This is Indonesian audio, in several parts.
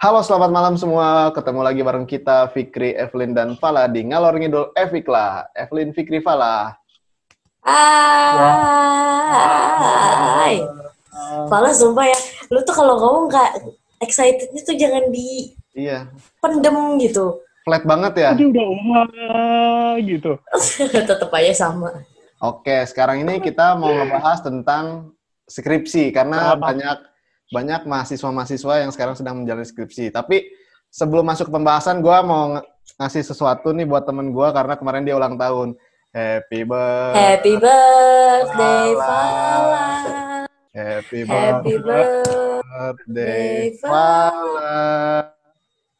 Halo, selamat malam semua. Ketemu lagi bareng kita, Fikri, Evelyn, dan Fala di Ngalor Ngidul Evikla. Evelyn, Fikri, Fala. Hai. Fala sumpah ya, lu tuh kalau ngomong gak excitednya tuh jangan Iya, dipendem gitu. flat banget ya. Aduh udah oma gitu. Tetep aja sama. Oke, sekarang ini kita mau ngebahas tentang skripsi karena Apa? banyak banyak mahasiswa-mahasiswa yang sekarang sedang menjalani skripsi. Tapi sebelum masuk ke pembahasan, gue mau ng- ngasih sesuatu nih buat temen gue karena kemarin dia ulang tahun. Happy birthday, Happy birthday Fala. happy birthday. Fala.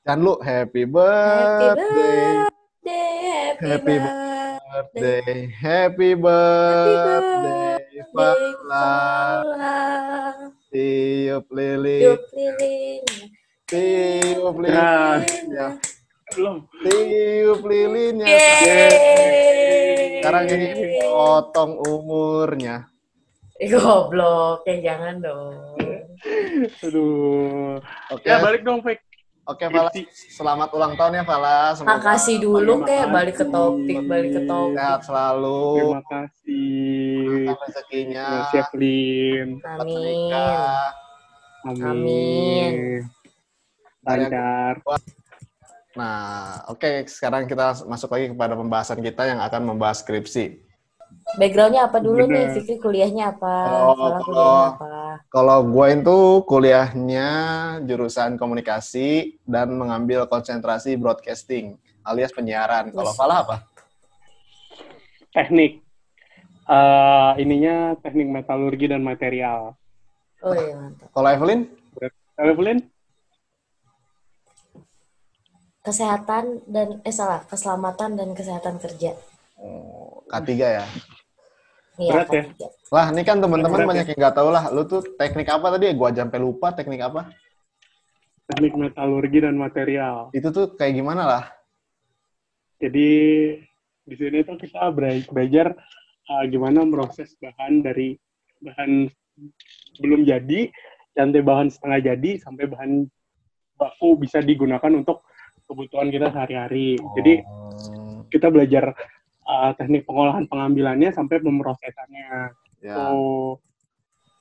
Dan lu happy Happy birthday. Happy birthday, happy birthday, Fala. Tiup lilin, Yuk lilin. tiup Nah. lilinnya, Belum. tiup lilinnya. Yeay. Sekarang ini potong umurnya. Eh, Goblok, ya jangan dong. Aduh. Oke, Ya balik dong, Fik. Oke Fala. Selamat ulang tahun ya Fala. Semoga Makasih dulu kasih. balik ke topik, balik ke topik. sehat selalu. Terima kasih. Rezekinya. Terima kasih, Evelyn. cepat Amin. Amin. Amin. Lancar. Nah, oke sekarang kita masuk lagi kepada pembahasan kita yang akan membahas skripsi. Backgroundnya apa dulu nih? Bener. Fikri kuliahnya apa? Oh, Salah kalau- kuliahnya apa? Kalau gue itu kuliahnya jurusan komunikasi dan mengambil konsentrasi broadcasting alias penyiaran. Kalau. Fala apa? Teknik. Eh, ininya teknik metalurgi dan material. Oh iya mantap. Kalau Evelyn? Evelyn? Kesehatan dan eh salah, keselamatan dan kesehatan kerja. Oh, K3 ya. Iya, Berat ya? Lah, ini kan teman-teman ya? banyak yang nggak tahu lah. Lu tuh teknik apa tadi? Gua aja sampai lupa teknik apa. Teknik metalurgi dan material. Itu tuh kayak gimana lah? Jadi di sini tuh kita bela- belajar uh, gimana proses bahan dari bahan belum jadi, sampai bahan setengah jadi, sampai bahan baku bisa digunakan untuk kebutuhan kita sehari-hari. Jadi Oh, kita belajar uh, teknik pengolahan pengambilannya sampai pemrosesannya. ya. So,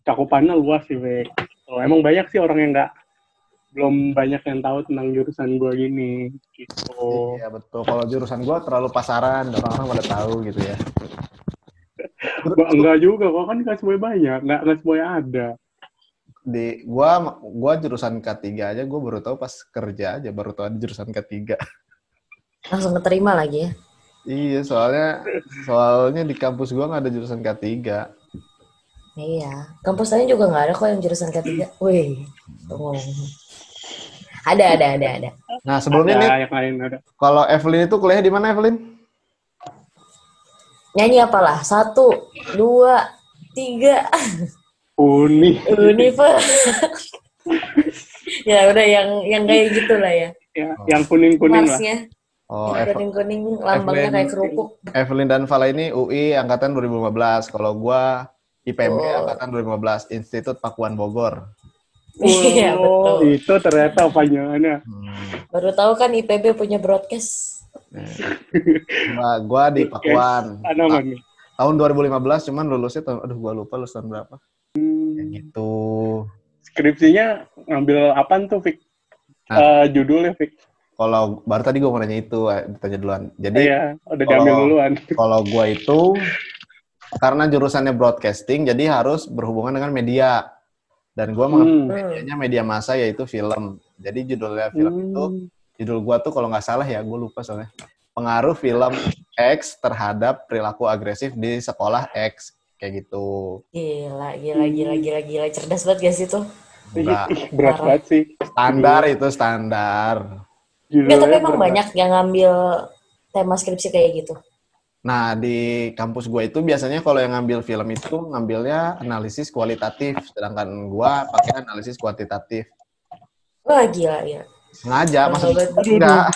cakupannya luas sih, Wek. So, emang banyak sih orang yang nggak belum banyak yang tahu tentang jurusan gua gini gitu. Iya betul. Kalau jurusan gua terlalu pasaran, orang-orang pada tahu gitu ya. Enggak juga, kok kan nggak semuanya banyak, nggak nggak semuanya ada. Di gua gua jurusan K3 aja gua baru tahu pas kerja aja baru tahu ada jurusan K3. Langsung keterima lagi ya. Iya, soalnya soalnya di kampus gua nggak ada jurusan K3. Iya. Kampus lain juga nggak ada kok yang jurusan ketiga. Wih. ngomong. Ada, ada, ada, ada. Nah, sebelumnya ada nih yang lain ada. kalau Evelyn itu kuliah di mana Evelyn? Nyanyi apalah? Satu, dua, tiga. Uni Univer. ya udah yang yang kayak gitu lah ya. ya, yang kuning-kuning lah. Marsnya. Oh, yang Ev- kuning-kuning lambangnya Evelyn. kayak kerupuk. Evelyn dan Fala ini UI angkatan 2015. Kalau gua IPB Oh. angkatan 2015, Institut Pakuan Bogor. Iya, Oh, betul. itu ternyata panjangannya. Hmm. Baru tahu kan IPB punya broadcast. Gua, gua di Pakuan. Tahun 2015 cuman lulusnya tahun aduh gua lupa lulus tahun berapa. Hmm, gitu. Skripsinya ngambil apaan tuh, Fik? Ah. Eh, judulnya, Fik? Kalau baru tadi gua mau nanya itu, eh, ditanya duluan. Jadi Iya, udah kalau- diambil duluan. kalau gua itu karena jurusannya broadcasting jadi harus berhubungan dengan media. Dan gua mengambil Hmm. medianya media massa yaitu film. Jadi judulnya film itu Hmm. judul gua tuh kalau nggak salah ya, gua lupa soalnya. Pengaruh film X terhadap perilaku agresif di sekolah X kayak gitu. Gila, gila, gila, gila, gila. Cerdas banget gak sih tuh? Enggak, Ih, berat banget sih. standar itu standar. Enggak, tapi emang berat banyak yang ngambil tema skripsi kayak gitu. Nah, di kampus gue itu biasanya kalau yang ngambil film itu ngambilnya analisis kualitatif, sedangkan gua pakai analisis kuantitatif. Wah, gila, gila. Sengaja, maksud. Aduh, enggak.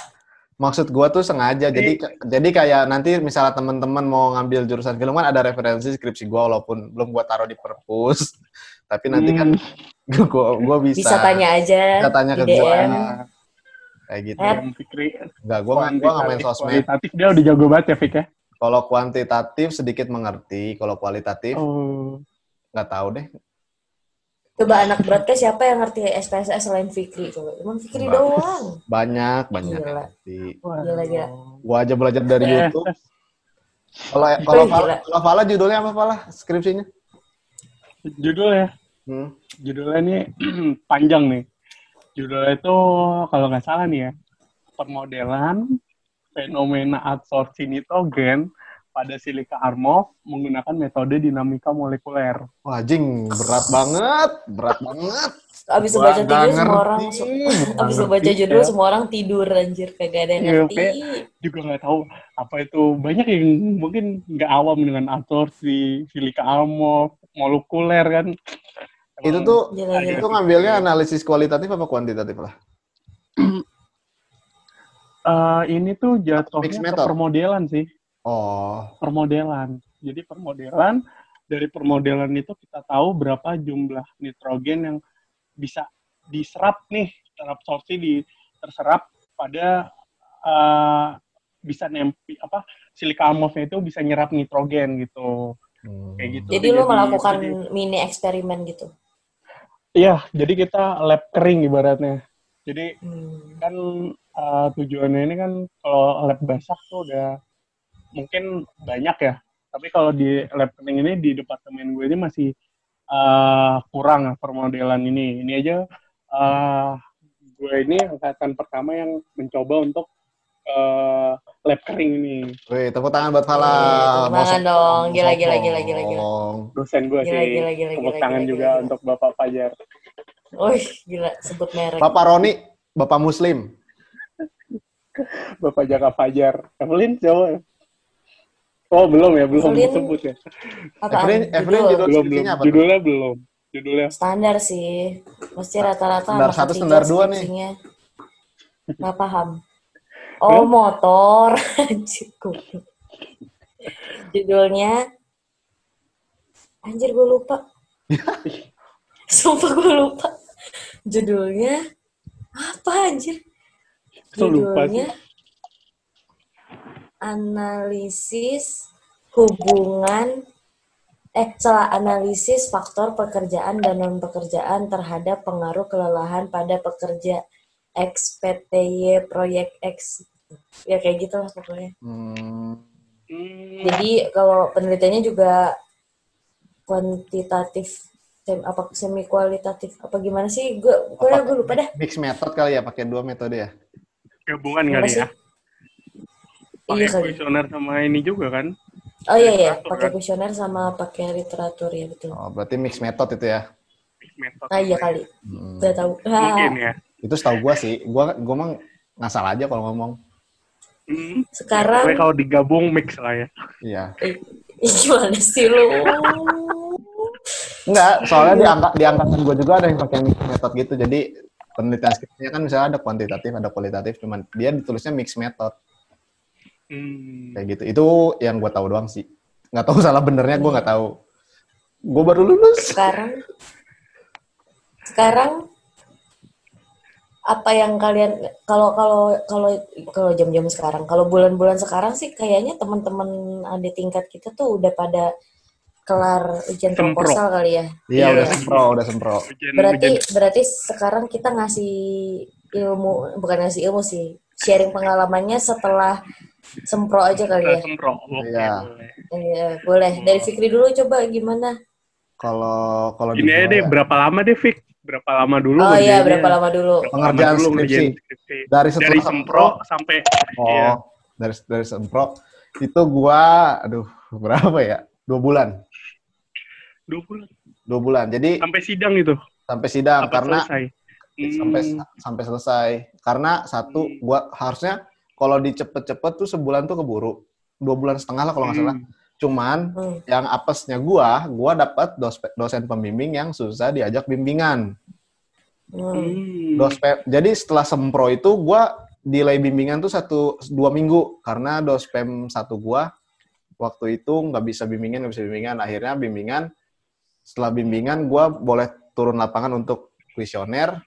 Maksud gua tuh sengaja. Jadi jadi kayak nanti misalnya teman-teman mau ngambil jurusan film kan ada referensi skripsi gua walaupun belum gua taruh di perpus. Tapi nanti kan gue gue bisa. Bisa tanya aja Bisa tanya ke gue. Kayak gitu. Eh. Fikri Enggak, gue nggak gua main kuantitatif- sosmed. Kualitatif dia udah jago banget ya, Fik ya? Kalau kuantitatif sedikit mengerti, kalau kualitatif Oh. nggak tahu deh. Coba anak broadcast siapa yang ngerti SPSS selain Fikri? Coba, emang Fikri Mbak. doang. Banyak, banyak. Gila. ngerti. Gila, gila. Gua aja belajar dari Eh, YouTube. Kalau kalau kalau Fala judulnya apa Fala? Skripsinya? Judulnya, Hmm. judulnya ini panjang nih. Judulnya itu kalau nggak salah nih ya, permodelan fenomena adsorpsi nitrogen pada silika armov menggunakan metode dinamika molekuler. Wah, jing, berat banget, berat banget. Abis baca judul semua orang ngerti. abis ngerti, baca judul ya. semua orang tidur anjir kagak ada yang Iya, ngerti. Juga nggak tahu apa itu banyak yang mungkin nggak awam dengan adsorpsi silika armov molekuler kan. Itu tuh Gila, gila. itu ngambilnya analisis kualitatif apa kuantitatif lah? Eh, ini tuh jatuhnya ke permodelan sih. Oh, permodelan. Jadi permodelan dari permodelan itu kita tahu berapa jumlah nitrogen yang bisa diserap nih terabsorpsi di terserap pada eh, bisa nempi apa silika armovnya itu bisa nyerap nitrogen gitu hmm. kayak gitu. Jadi lu melakukan jadi- mini eksperimen gitu. Iya, jadi kita lab kering ibaratnya. Jadi Hmm. kan eh, tujuannya ini kan kalau lab basah tuh udah mungkin banyak ya. Tapi kalau di lab kering ini di departemen gue ini masih eh, kurang permodelan ini. Ini aja eh, gue ini angkatan pertama yang mencoba untuk eh, lab kering ini. Wih, tepuk tangan buat Fala. Tepuk tangan dong. Gila, gila, gila, gila, gila. Dosen gue sih. gila, gila, Tepuk gila, tangan gila, juga gila. untuk Bapak Fajar. Wih, gila sebut merek. Bapak Roni, Bapak Muslim. Bapak Jaka Fajar. Evelyn siapa? Oh belum ya, belum Evelyn. disebut ya. Apaan? Evelyn, Evelyn Judul? Belum, belum. skripsinya apa? Judulnya belum. Judulnya Standar sih. Mesti rata-rata Standar satu, standar dua nih. Nggak paham. Oh, motor. Goblok. Judulnya Anjir gue lupa. Sumpah gue lupa. Judulnya apa anjir? Judulnya analisis hubungan eh salah analisis faktor pekerjaan dan non pekerjaan terhadap pengaruh kelelahan pada pekerja XPTY proyek X ya kayak gitu lah pokoknya Hmm. Hmm, jadi kalau penelitiannya juga kuantitatif sem, apa semi kualitatif apa gimana sih gue gue Apa- gue lupa dah Mix method kali ya, pakai dua metode ya. gabungan kali ya. Pakai iya kuesioner sama ini juga kan. oh iya iya pakai kan? kuesioner sama pakai literatur ya betul Oh, berarti mix method itu ya. Method. ah iya kali Hmm. udah tahu Mungkin ya. Itu setahu gua sih. Gua gua emang ngasal aja kalau ngomong. Hmm. sekarang Pokoknya kalau digabung mix lah ya. Iya. eh, gimana sih lu Enggak, soalnya di angka di angkatan gua juga ada yang pakai mix method gitu. Jadi penelitian skripsinya kan misalnya ada kuantitatif, ada kualitatif, cuman dia ditulisnya mix method Hmm. kayak gitu. Itu yang gua tahu doang sih. Nggak tahu salah benernya gua nggak tahu. Gua baru lulus. sekarang sekarang apa yang kalian kalau kalau kalau kalau jam-jam sekarang kalau bulan-bulan sekarang sih kayaknya teman-teman adik tingkat kita tuh udah pada kelar ujian Sempro. proposal kali ya Iya, udah Iya. sempro, udah sempro. Ujian- berarti ujian- berarti sekarang kita ngasih ilmu bukan ngasih ilmu sih sharing pengalamannya setelah sempro aja kali ya sempro. Oke, Iya. boleh. Iya, boleh dari Fikri dulu coba gimana Kalau kalau Ini aja deh, ya, berapa lama deh, Fik? Berapa lama dulu? oh iya berapa lama dulu Berapa Pengerjaan lama dulu skripsi. skripsi? dari setelah Dari sempro sampai Oh, Iya. dari dari sempro itu gua aduh berapa ya? Dua bulan. dua bulan. Dua bulan. Jadi Sampai sidang itu. sampai sidang Apa karena selesai? Hmm. sampai sampai selesai. Karena satu Hmm. gua harusnya kalau dicepet-cepet tuh sebulan tuh keburu. Dua bulan setengah lah kalau nggak salah. Cuman Hmm. yang apesnya gua, gua dapat dos- dosen pembimbing yang susah diajak bimbingan. Hmm. Dospem. Jadi setelah sempro itu gua delay bimbingan tuh satu dua minggu karena dospem satu gua waktu itu nggak bisa bimbingan nggak bisa bimbingan akhirnya bimbingan setelah bimbingan gue boleh turun lapangan untuk kuesioner.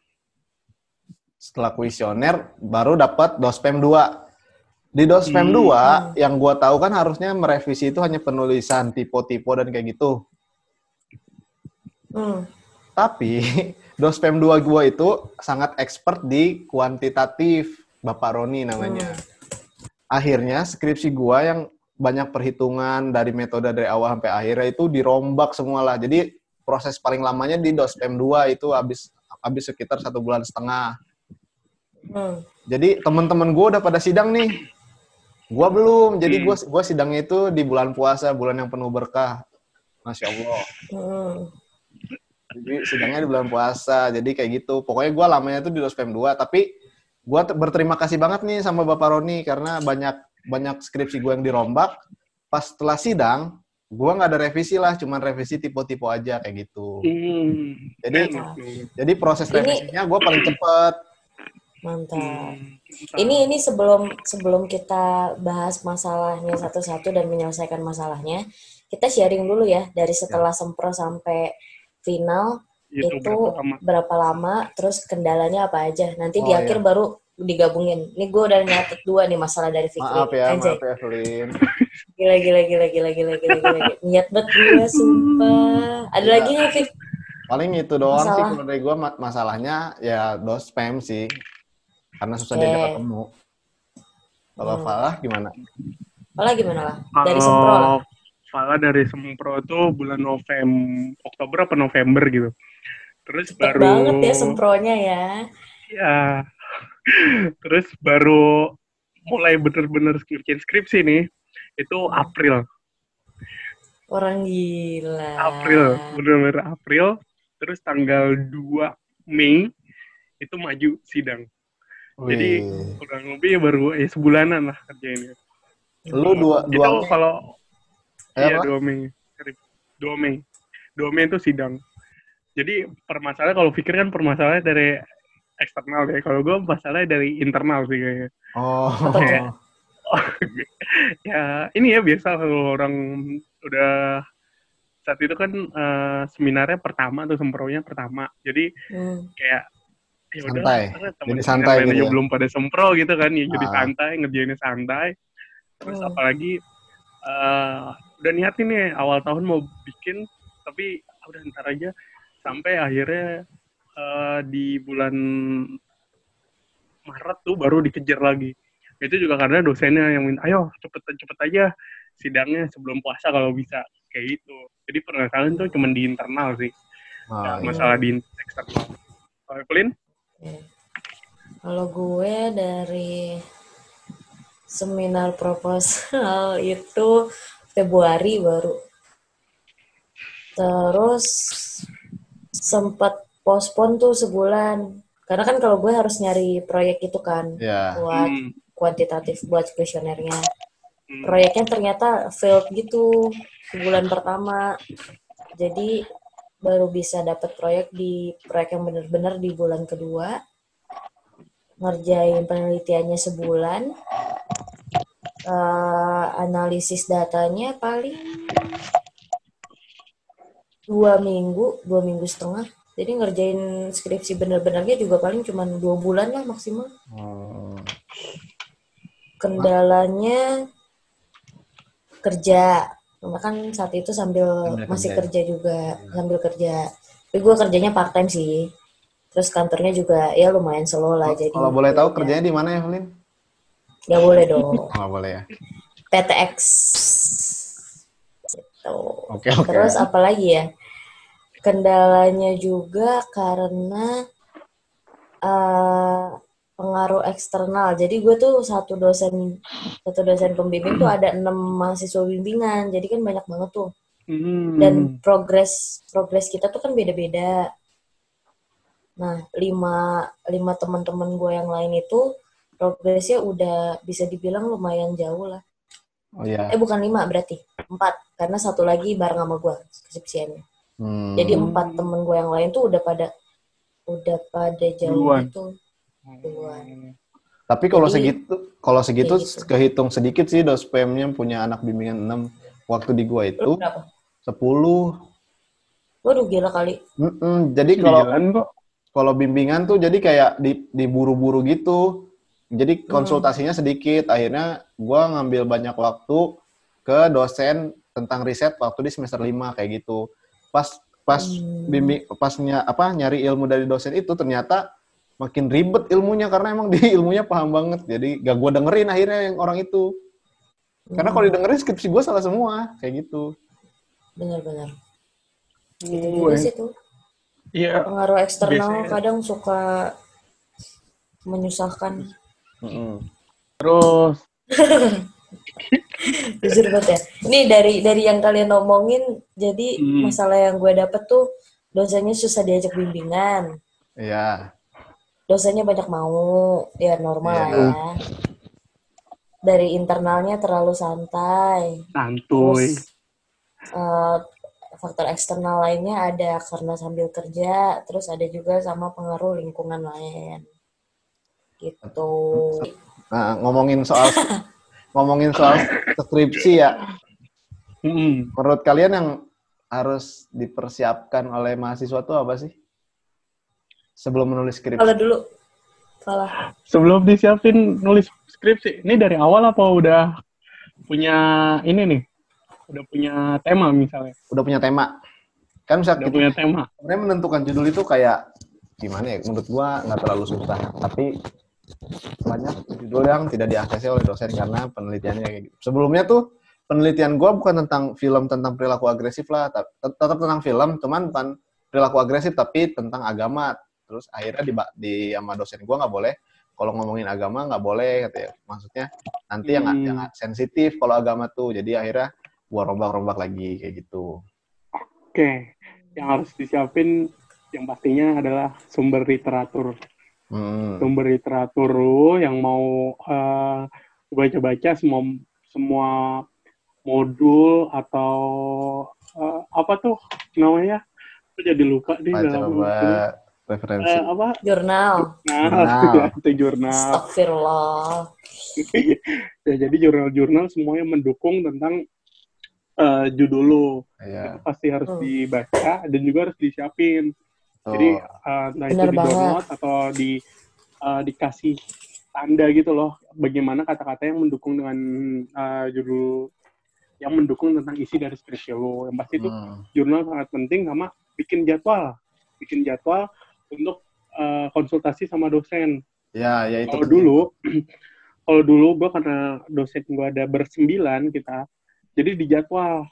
Setelah kuesioner baru dapat dospem 2. Di dospem Hmm. 2 yang gue tahu kan harusnya merevisi itu hanya penulisan tipe-tipe dan kayak gitu. Hmm. Tapi dospem 2 gue itu sangat expert di kuantitatif, Bapak Roni namanya. Akhirnya skripsi gue yang banyak perhitungan dari metode dari awal sampai akhirnya itu dirombak semua lah. Jadi proses paling lamanya di dospem 2 itu habis habis sekitar satu bulan setengah. Hmm. Jadi teman-teman gue udah pada sidang nih. Gua belum. Jadi gua gua sidangnya itu di bulan puasa, bulan yang penuh berkah. Masya Allah. Hmm. Jadi sidangnya di bulan puasa. Jadi kayak gitu. Pokoknya gua lamanya itu di Dospem 2. Tapi gua te- berterima kasih banget nih sama Bapak Roni karena banyak banyak skripsi gua yang dirombak. Pas setelah sidang, gua nggak ada revisi lah, cuman revisi tipe-tipe aja kayak gitu. Hmm. Jadi jadi proses revisinya gua paling cepet. Mantap. Hmm. Ini ini sebelum sebelum kita bahas masalahnya satu-satu dan menyelesaikan masalahnya, kita sharing dulu ya dari setelah sempro sampai final itu, itu berapa lama? berapa lama, terus kendalanya apa aja. Nanti di Oh, akhir iya. baru digabungin. Ini gue udah nyatet dua nih masalah dari Fikri. Maaf ya, Anjay. maaf ya, Evelyn. Gila gila gila gila gila gila gila. Niat banget gue sumpah. Ada Iya. lagi nggak Fik? Paling itu doang sih Masalah. kalau dari gue masalahnya ya dos spam sih. Karena susah Oke. diajak ketemu. Kalau Hmm. Falah gimana? Malah gimana lah? Dari sempro lah. Kalau Fala dari Sempro itu bulan November, Oktober apa November gitu. Terus Cepet baru banget ya sempronya ya. Ya. Terus baru mulai bener-bener skripsi skripsi nih itu April. Orang gila. April, bener-bener April. Terus tanggal 2 Mei itu maju sidang. Jadi kurang lebih baru ya sebulanan lah kerjainnya. lu dua itu dua kalau iya apa? 2 Mei. 2 Mei. 2 Mei itu sidang. Jadi permasalahan kalau pikir kan permasalahan dari eksternal ya. Kalau gue masalahnya dari internal sih kayaknya. Oh. Apa tuh? ya ini ya biasa kalau orang udah saat itu kan eh, seminarnya pertama tuh sempronya pertama. Jadi Hmm. kayak ya udah Santai. karena Jadi santai gitu ya? belum pada sempro gitu kan ya jadi Ah. santai ngerjainnya santai terus Hmm. apalagi eh, udah niatin nih awal tahun mau bikin tapi ah, udah ntar aja sampai akhirnya eh, di bulan Maret tuh baru dikejar lagi itu juga karena dosennya yang minta ayo cepet cepet aja sidangnya sebelum puasa kalau bisa kayak gitu jadi permasalahan tuh cuma di internal sih Oh, nggak iya. masalah di eksternal kalau Evelyn Oke. Kalau gue dari seminar proposal itu Februari baru. Terus sempat pospon tuh sebulan. Karena kan kalau gue harus nyari proyek itu kan Ya. buat Hmm, kuantitatif buat kuesionernya. hmm. Proyeknya ternyata failed gitu sebulan pertama. Jadi baru bisa dapat proyek di proyek yang benar-benar di bulan kedua. Ngerjain penelitiannya sebulan. Eh, analisis datanya paling dua minggu, dua minggu setengah. Jadi ngerjain skripsi bener-benernya juga paling cuma dua bulan lah maksimal. Oh. Kendalanya kerja. Karena kan saat itu sambil Sambil masih kerja. kerja juga, sambil kerja. Tapi gue kerjanya part time sih. Terus kantornya juga ya lumayan slow lah. jadi Kalau boleh tahu ya, kerjanya di mana Evelyn? Nggak boleh dong. Oh, nggak boleh ya. PTX. Gitu. Oke, oke. Terus apa lagi ya? Kendalanya juga karena eh, pengaruh eksternal. Jadi gue tuh satu dosen satu dosen pembimbing tuh ada enam mahasiswa bimbingan. Jadi kan banyak banget tuh. Hmm. Dan progres progres kita tuh kan beda-beda. Nah, lima lima teman-teman gue yang lain itu progresnya udah bisa dibilang lumayan jauh lah. Oh iya. Eh bukan lima berarti empat karena satu lagi bareng sama gue skripsiannya. Hmm. Jadi empat temen gue yang lain tuh udah pada udah pada jauh Duluan. gitu. Duluan. Tapi kalau segitu, kalau segitu kayak gitu. kehitung sedikit sih dospemnya punya anak bimbingan 6. Waktu di gua itu berapa? 10. Waduh gila kali. Mm-mm, jadi kalau kalau bimbingan tuh jadi kayak di diburu-buru gitu. Jadi konsultasinya sedikit. Akhirnya gua ngambil banyak waktu ke dosen tentang riset waktu di semester 5 kayak gitu. Pas pas Hmm. bimbing pasnya apa nyari ilmu dari dosen itu ternyata makin ribet ilmunya karena emang di ilmunya paham banget. Jadi gak gua dengerin akhirnya yang orang itu. Karena kalau didengerin skripsi gua salah semua kayak gitu. Benar-benar. Gitu Oh, juga sih tuh. Iya. Pengaruh eksternal Biasanya- kadang suka menyusahkan. Mm-mm. Terus Jujur banget ya. Ini dari dari yang kalian omongin, jadi Hmm. masalah yang gue dapet tuh dosennya susah diajak bimbingan. Iya. Dosennya banyak mau, ya normal Iya. lah ya. Dari internalnya terlalu santai. santuy. Terus eh, faktor eksternal lainnya ada karena sambil kerja, terus ada juga sama pengaruh lingkungan lain. Gitu. Nah, ngomongin soal ngomongin soal skripsi ya. Menurut kalian yang harus dipersiapkan oleh mahasiswa itu apa sih? Sebelum menulis skripsi. Kalau dulu, salah. Sebelum disiapin nulis skripsi, ini dari awal apa udah punya ini nih? Udah punya tema misalnya. Udah punya tema. Kan bisa Udah kita punya tema. sebenarnya menentukan judul itu kayak gimana ya? Menurut gua nggak terlalu susah, tapi banyak judul yang tidak diaksesi oleh dosen karena penelitiannya kayak gitu. Sebelumnya tuh penelitian gua bukan tentang film tentang perilaku agresif lah, tet- tetap tentang film, cuman bukan perilaku agresif tapi tentang agama. Terus akhirnya di, di sama dosen gua nggak boleh kalau ngomongin agama nggak boleh katanya. Maksudnya nanti yang Hmm. yang sensitif kalau agama tuh. Jadi akhirnya gua rombak-rombak lagi kayak gitu. Oke, yang harus disiapin yang pastinya adalah sumber literatur. Hmm. Sumber literatur lu yang mau eh, baca-baca semua semua modul atau eh, apa tuh namanya? Aku jadi lupa Baca dalam. Referensi. Eh, apa? Jurnal. Nah, Jurnal. itu jurnal. Astagfirullah. ya, jadi jurnal-jurnal semuanya mendukung tentang eh, judul lu. Iya. Itu pasti harus Hmm. dibaca dan juga harus disiapin. Tuh. Jadi eh, entah itu di download atau di eh, dikasih tanda gitu loh, bagaimana kata-kata yang mendukung dengan eh, judul yang mendukung tentang isi dari skripsi lo. Yang pasti itu Hmm. jurnal sangat penting sama bikin jadwal, bikin jadwal untuk eh, konsultasi sama dosen. Ya, ya itu. Kalau dulu, kalau dulu gue karena dosen gue ada bersembilan kita, jadi di jadwal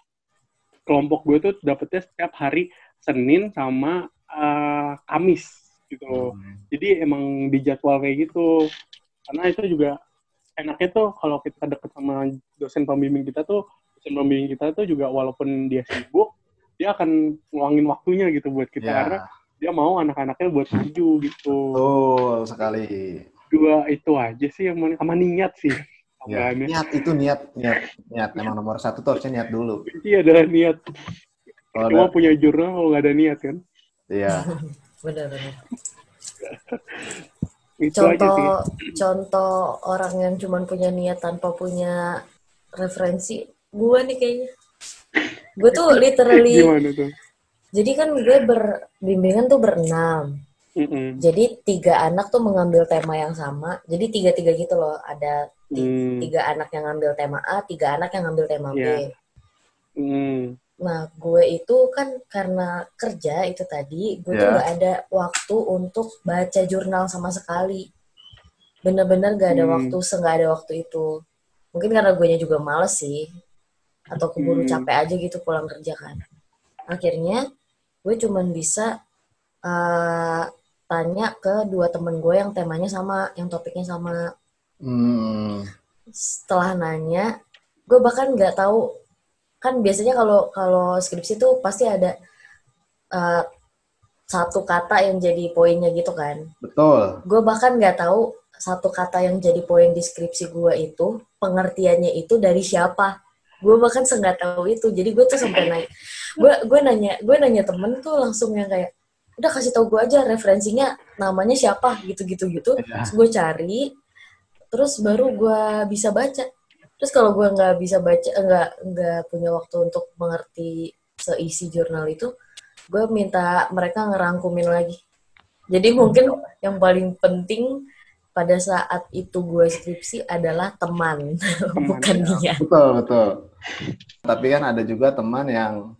kelompok gue tuh dapetnya setiap hari Senin sama eh, Kamis gitu loh. Hmm. Jadi emang di jadwal kayak gitu. Karena itu juga enaknya tuh kalau kita deket sama dosen pembimbing kita tuh, dosen pembimbing kita tuh juga walaupun dia sibuk, dia akan ngeluangin waktunya gitu buat kita Ya, karena dia mau anak-anaknya buat maju gitu. betul sekali. Dua itu aja sih yang mana- sama niat sih. Ya, niat itu niat, niat, niat. Emang nomor satu tuh harusnya niat dulu. Kunci adalah niat. Kalau Cuma ada, punya jurnal kalau nggak ada niat kan. iya, Benar-benar. Itu aja sih. Contoh contoh orang yang cuma punya niat tanpa punya referensi, gue nih kayaknya. Gue tuh literally, Gimana tuh? Jadi kan gue berbimbingan tuh berenam. Mm-mm. Jadi tiga anak tuh mengambil tema yang sama. Jadi tiga-tiga gitu loh. Ada Hmm. tiga anak yang ngambil tema A, tiga anak yang ngambil tema B. Iya. Hmm. Nah, gue itu kan karena kerja itu tadi, gue tuh Ya. nggak ada waktu untuk baca jurnal sama sekali. Bener-bener gak ada Hmm. waktu, seenggak ada waktu itu. Mungkin karena gue juga males sih. Atau keburu Hmm. capek aja gitu pulang kerja kan. Akhirnya, gue cuman bisa eh, tanya ke dua temen gue yang temanya sama, yang topiknya sama. hmm, Setelah nanya, gue bahkan nggak tahu kan biasanya kalau kalau skripsi tuh pasti ada eh, satu kata yang jadi poinnya gitu kan. betul. Gue bahkan nggak tahu satu kata yang jadi poin di skripsi gue itu pengertiannya itu dari siapa. Gue bahkan nggak tahu itu. Jadi gue tuh sampai nanya, gue gue nanya gue nanya temen tuh langsung yang kayak udah kasih tau gue aja referensinya namanya siapa gitu-gitu gitu. Iya. Terus gue cari, terus baru gue bisa baca. Terus kalau gue nggak bisa baca, nggak nggak punya waktu untuk mengerti seisi jurnal itu, gue minta mereka ngerangkumin lagi. Jadi mungkin yang paling penting pada saat itu gue skripsi adalah teman, bukan ya. dia. Betul, betul. Tapi kan ada juga teman yang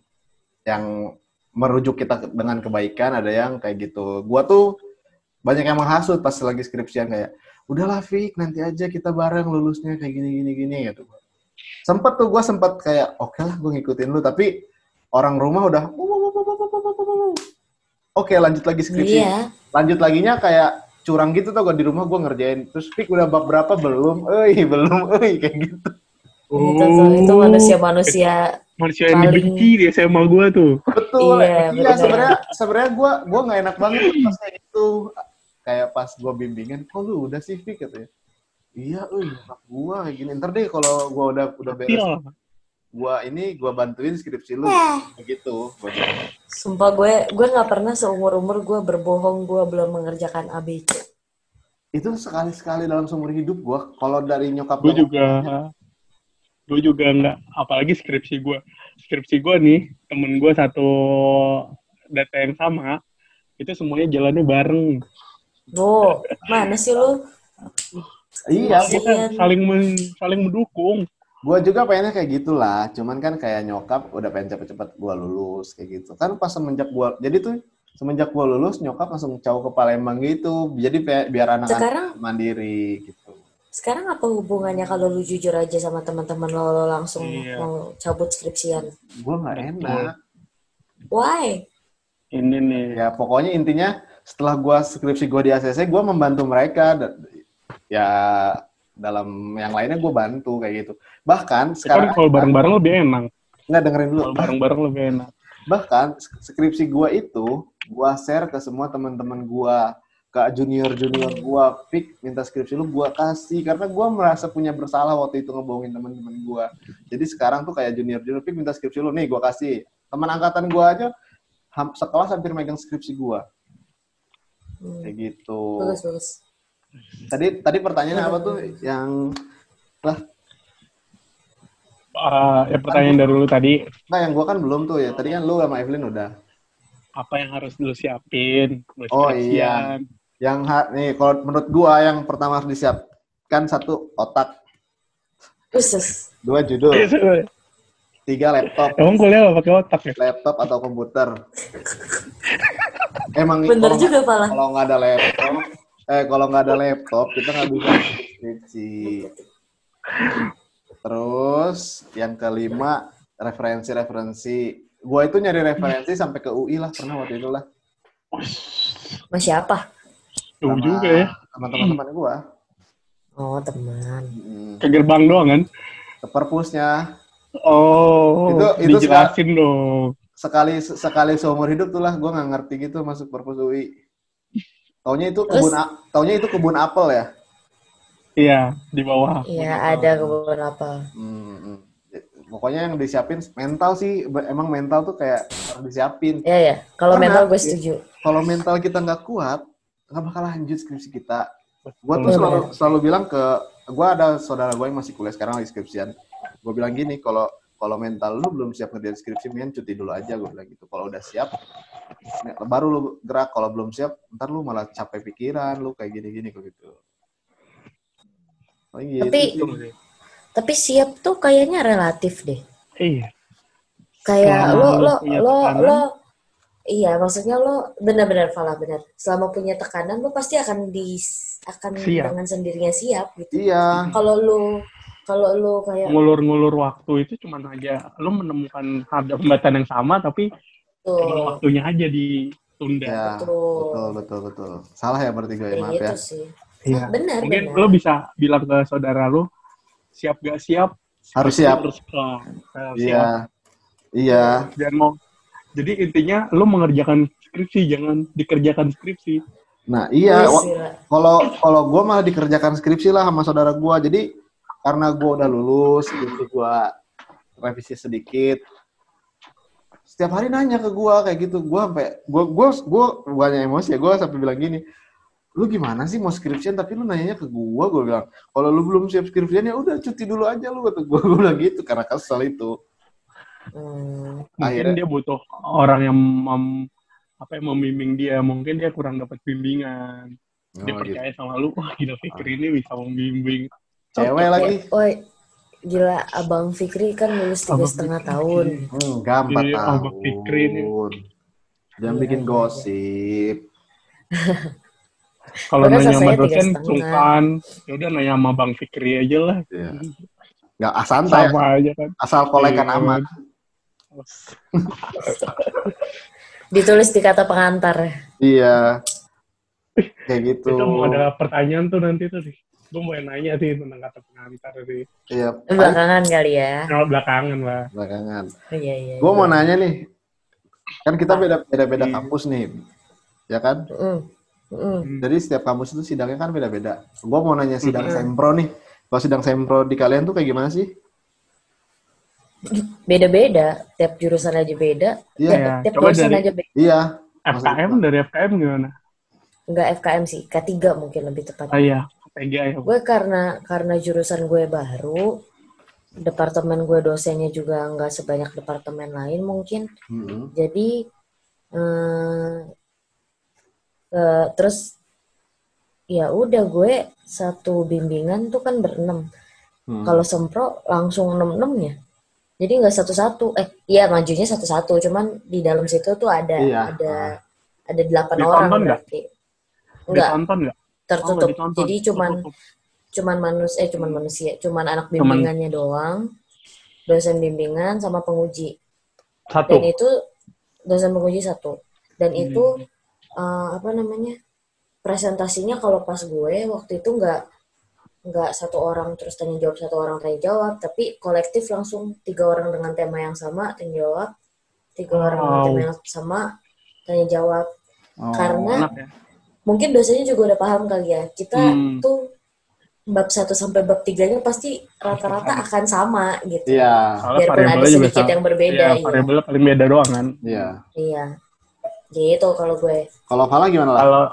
yang merujuk kita dengan kebaikan, ada yang kayak gitu. Gua tuh banyak yang menghasut pas lagi skripsian kayak, udahlah Fik, nanti aja kita bareng lulusnya kayak gini gini gini gitu. Sempet tuh gua sempet kayak, oke lah gue ngikutin lu, tapi orang rumah udah, oke lanjut lagi skripsi. Iya. Lanjut laginya kayak curang gitu tuh gue di rumah gue ngerjain. Terus Fik udah bab berapa belum? Eh belum, eh kayak gitu. Itu tuh, itu manusia-manusia manusia yang paling- dibenci di SMA gue tuh. Betul. Iya, Iya, benar. sebenarnya sebenarnya gue gua nggak enak banget pas kayak gitu. Kayak pas gue bimbingan, kok lu udah sih Fik katanya. Iya, eh nyokap gue kayak gini. Ntar deh kalau gue udah udah beres, Iya. gue ini gue bantuin skripsi lu. Kayak gitu. Gua bilang. Sumpah gue gue nggak pernah seumur umur gue berbohong gue belum mengerjakan ABC. Itu sekali-sekali dalam seumur hidup gue. Kalau dari nyokap Gue gua- juga, gue juga nggak, apalagi skripsi gue. Skripsi gue nih, temen gue satu data yang sama, itu semuanya jalannya bareng. Bo, mana sih lu? Iya. Kita saling men- saling mendukung. Gue juga pengennya kayak gitulah, cuman kan kayak nyokap udah pengen cepet-cepet gue lulus kayak gitu. Kan pas semenjak gue, jadi tuh semenjak gue lulus nyokap langsung caw ke Palembang gitu, jadi biar anak-anak mandiri gitu. Sekarang apa hubungannya kalau lu jujur aja sama teman-teman lo, lo langsung Iya. mau cabut skripsian? Gue nggak enak. Why? Ini nih. Ya pokoknya intinya setelah gue skripsi gue di ACC, gue membantu mereka. Ya dalam yang lainnya gue bantu kayak gitu. Bahkan Kan sekarang kalau bareng-bareng lebih enak. nggak dengerin dulu. Kalau bareng-bareng lebih enak. bahkan sk- skripsi gua itu gua share ke semua teman-teman gua ke junior junior gua pick minta skripsi lu gua kasih. Karena gua merasa punya bersalah waktu itu ngebohongin teman-teman gua. Jadi sekarang tuh kayak junior junior pick minta skripsi lu nih gua kasih. Teman angkatan gua aja ham- sekelas hampir megang skripsi gua. Hmm, kayak gitu. Bagus bagus. tadi tadi pertanyaannya apa tuh? Yang lah. Ah, ya pertanyaan dari lu tadi, nah yang gua kan belum tuh ya. Tadi kan lu sama Evelyn udah. Apa yang harus lu siapin? buat Oh, skripsian? Yang ha- nih kalau menurut gua yang pertama harus disiapkan satu otak Khusus. dua judul tiga laptop Emang kuliah gak pakai otak ya? laptop atau komputer emang Bener kalau juga pala. kalau nggak ada laptop eh kalau nggak ada laptop kita nggak bisa skripsi terus yang kelima referensi-referensi gua itu nyari referensi sampai ke UI lah pernah waktu itu lah Sama siapa? Tuh Sama- juga ya. sama teman-teman gua Oh teman. Hmm, Ke gerbang doang kan? ke perpusnya Oh, Itu- itu dijelasin dong. sekali sekali seumur hidup tuh lah gue nggak ngerti gitu masuk perpus UI taunya itu Terus? kebun a- taunya itu kebun apel ya Iya, di bawah. Iya ada kebun apa? Hmm, pokoknya yang disiapin mental sih emang mental tuh kayak harus disiapin Iya ya. Kalau mental gue setuju. kalau mental kita nggak kuat nggak bakal lanjut skripsi kita. Gue tuh selalu, selalu bilang ke gue ada saudara gue yang masih kuliah sekarang lagi skripsian. Gue bilang gini kalau kalau mental lu belum siap ngerjain skripsi mending cuti dulu aja gue bilang gitu. Kalau udah siap baru lu gerak. Kalau belum siap ntar lu malah capek pikiran lu kayak gini gini kok gitu. Oh, gitu. Tapi- sih. Tapi siap tuh kayaknya relatif deh. Iya. Kayak lo lo lo lo iya maksudnya lo benar-benar Fala benar. Selama punya tekanan lo pasti akan di akan Siap. dengan sendirinya siap gitu. iya Kalau lo kalau lo kayak Ngulur-ngulur waktu itu cuma aja lo menemukan harga pembatasan yang sama tapi cuma tuh waktunya aja ditunda. ya Betul. betul betul betul salah ya berarti gue kayak maaf gitu ya sih. Iya. Benar Mungkin benar. lo bisa bilang ke saudara lo siap gak siap? Harus siap. Harus, harus siap. iya iya Dan mau jadi intinya lo mengerjakan skripsi jangan dikerjakan skripsi. nah iya Iya kalau kalau gue malah dikerjakan skripsi lah sama saudara gue jadi karena gue udah lulus skripsi gue revisi sedikit. Setiap hari nanya ke gue kayak gitu. Gue sampai gue gue gue banyak emosi ya. Gue sampai bilang gini lu gimana sih mau skripsian? Tapi lu nanyanya ke gue gue bilang kalau lu belum siap skripsian ya udah cuti dulu aja lu kata gue gue bilang gitu karena kesel itu Hmm. Mungkin Akhirnya- dia butuh orang yang mem, apa yang membimbing dia. Mungkin dia kurang dapat bimbingan. Dia Oh, gitu. percaya sama lu, wah gila Fikri ini bisa membimbing. Cewek lagi. Woi, gila Abang Fikri kan lulus tiga setengah Fikri. tahun. Enggak, empat Iya, tahun. Abang Fikri nih. Jangan Iya, bikin iya, gosip. Kalau nanya sama dosen, sungkan. Ya udah nanya sama Bang Fikri aja lah. Iya. Nggak ah, santai, Sama aja kan. asal kolekan Iya. aman. Ditulis di kata pengantar. Iya. Kayak gitu. Kita mau ada pertanyaan tuh nanti tuh sih. Gue mau nanya sih tentang kata pengantar sih. Iya. Belakangan kali ya. Kalau belakangan lah. Belakangan. Oh, iya, iya. Gue iya. mau nanya nih. Kan kita beda beda beda Iya. kampus nih. Ya kan? Mm, mm. Jadi setiap kampus itu sidangnya kan beda-beda. Gue mau nanya sidang Mm-mm. sempro nih. Kalau sidang sempro di kalian tuh kayak gimana sih? Beda-beda. Tiap jurusan aja beda. Iya. Tiap, Ya, tiap coba dosen dari- aja beda. Iya. FKM dari FKM gimana? Enggak FKM sih. K3 mungkin lebih tepat. Oh iya, PGA ya. Gue karena karena jurusan gue baru, departemen gue dosennya juga nggak sebanyak departemen lain mungkin. Mm-mm. Jadi eh, eh, terus ya udah gue satu bimbingan tuh kan berenam. Hmm. Kalau sempro langsung enam enamnya. Jadi nggak satu-satu. Eh, iya majunya satu-satu. Cuman di dalam situ tuh ada Iya. ada ada delapan orang berarti. Enggak, Ditonton nggak? Oh, tertutup. ditonton. Jadi cuman Tertutup. cuman manusia eh cuman manusia, cuman anak Cuman- bimbingannya doang. Dosen bimbingan sama penguji. satu. Dan itu dosen penguji satu. Dan Hmm. itu eh, apa namanya? presentasinya kalau pas gue waktu itu nggak nggak satu orang terus tanya jawab satu orang tanya jawab tapi kolektif langsung tiga orang dengan tema yang sama tanya jawab tiga orang dengan tema yang sama tanya jawab Oh. karena Enak ya. mungkin dosennya juga udah paham kali ya kita Hmm. tuh bab satu sampai bab tiganya pasti rata-rata akan sama gitu Iya. Soalnya biarpun ada variabelnya juga sedikit sama. yang berbeda Iya, iya variabelnya paling beda doang kan. Iya. iya gitu kalau gue Kalau Fala gimana lah? Kalau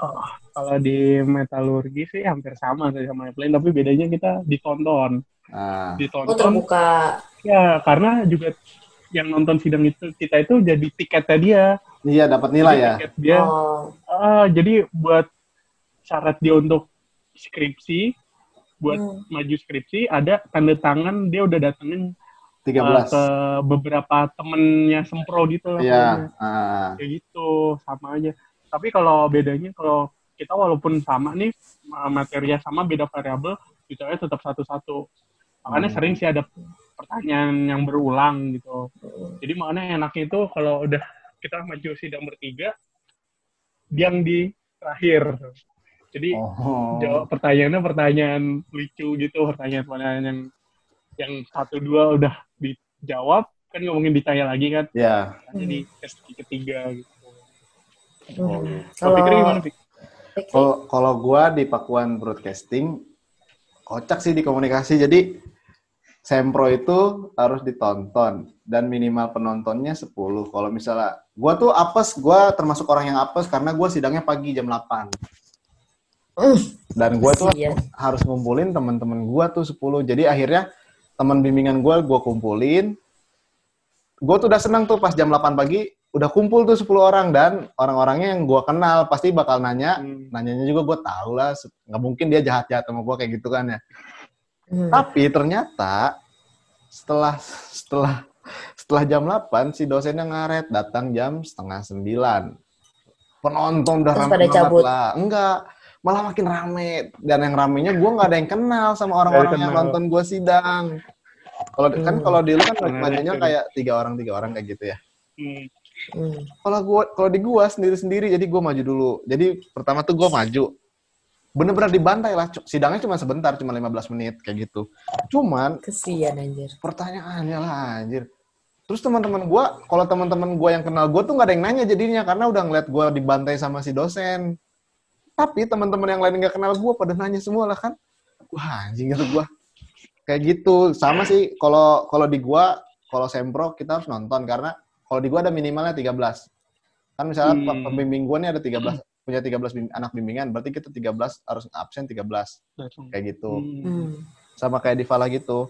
kalau di metalurgi sih hampir sama sih sama yang lain, tapi bedanya kita ditonton. Oh Ditonton terbuka ya karena juga yang nonton sidang itu kita itu jadi tiketnya dia. iya dapat nilai Jadi ya. Tiket dia. oh Ah, jadi buat syarat dia untuk skripsi, buat Hmm. maju skripsi ada tanda tangan dia udah datengin uh, 13. ke beberapa temennya sempro gitu lah. Iya. Ah. Kayak gitu, sama aja. Tapi kalau bedanya kalau kita walaupun sama nih ma- materinya sama beda variabel, ditanya tetap satu-satu. Makanya Hmm. sering sih ada pertanyaan yang berulang gitu. Jadi makanya enaknya itu kalau udah kita maju sidang bertiga, yang di terakhir. Jadi Oh. jawab pertanyaannya pertanyaan lucu gitu, pertanyaan-pertanyaan yang yang satu dua udah dijawab kan nggak mungkin ditanya lagi kan. Ya. Jadi tes ketiga gitu. Hmm. Kalau pikir kalau Kalau kalau gua di Pakuan Broadcasting kocak sih di komunikasi. Jadi Sempro itu harus ditonton dan minimal penontonnya 10. Kalau misalnya gua tuh apes, gua termasuk orang yang apes karena gua sidangnya pagi jam 8. Hmm. Dan gua tuh Kasian. harus ngumpulin teman-teman gua tuh 10. Jadi akhirnya teman bimbingan gua gua kumpulin. Gua tuh udah senang tuh pas jam 8 pagi udah kumpul tuh 10 orang dan orang-orangnya yang gua kenal pasti bakal nanya Hmm. nanyanya juga gue tahu lah nggak mungkin dia jahat jahat sama gue kayak gitu kan ya Hmm. tapi ternyata setelah setelah setelah jam 8 si dosennya ngaret datang jam setengah sembilan penonton udah Terus rame banget cabut. lah enggak malah makin rame dan yang ramenya gue nggak ada yang kenal sama orang-orang yang kenal. nonton gue sidang kalau kan Hmm. kalau di lu kan banyaknya kayak tiga orang tiga orang kayak gitu ya Hmm. Hmm. kalau gua kalau di gua sendiri sendiri jadi gua maju dulu. Jadi pertama tuh gua maju. Bener-bener dibantai lah. Sidangnya cuma sebentar cuma 15 menit kayak gitu. Cuman Kesian anjir. pertanyaannya lah anjir. Terus teman-teman gua kalau teman-teman gua yang kenal gua tuh nggak ada yang nanya jadinya karena udah ngeliat gua dibantai sama si dosen. Tapi teman-teman yang lain nggak kenal gua pada nanya semua lah kan. Wah anjing gitu gua. Kayak gitu. Sama sih kalau kalau di gua kalau sempro kita harus nonton. Karena kalau di gua ada minimalnya 13 kan misalnya Hmm. pembimbing gua nih ada 13 punya 13 bim- anak bimbingan berarti kita 13 harus absen 13 Langsung. kayak gitu Hmm. Hmm. sama kayak di Fala gitu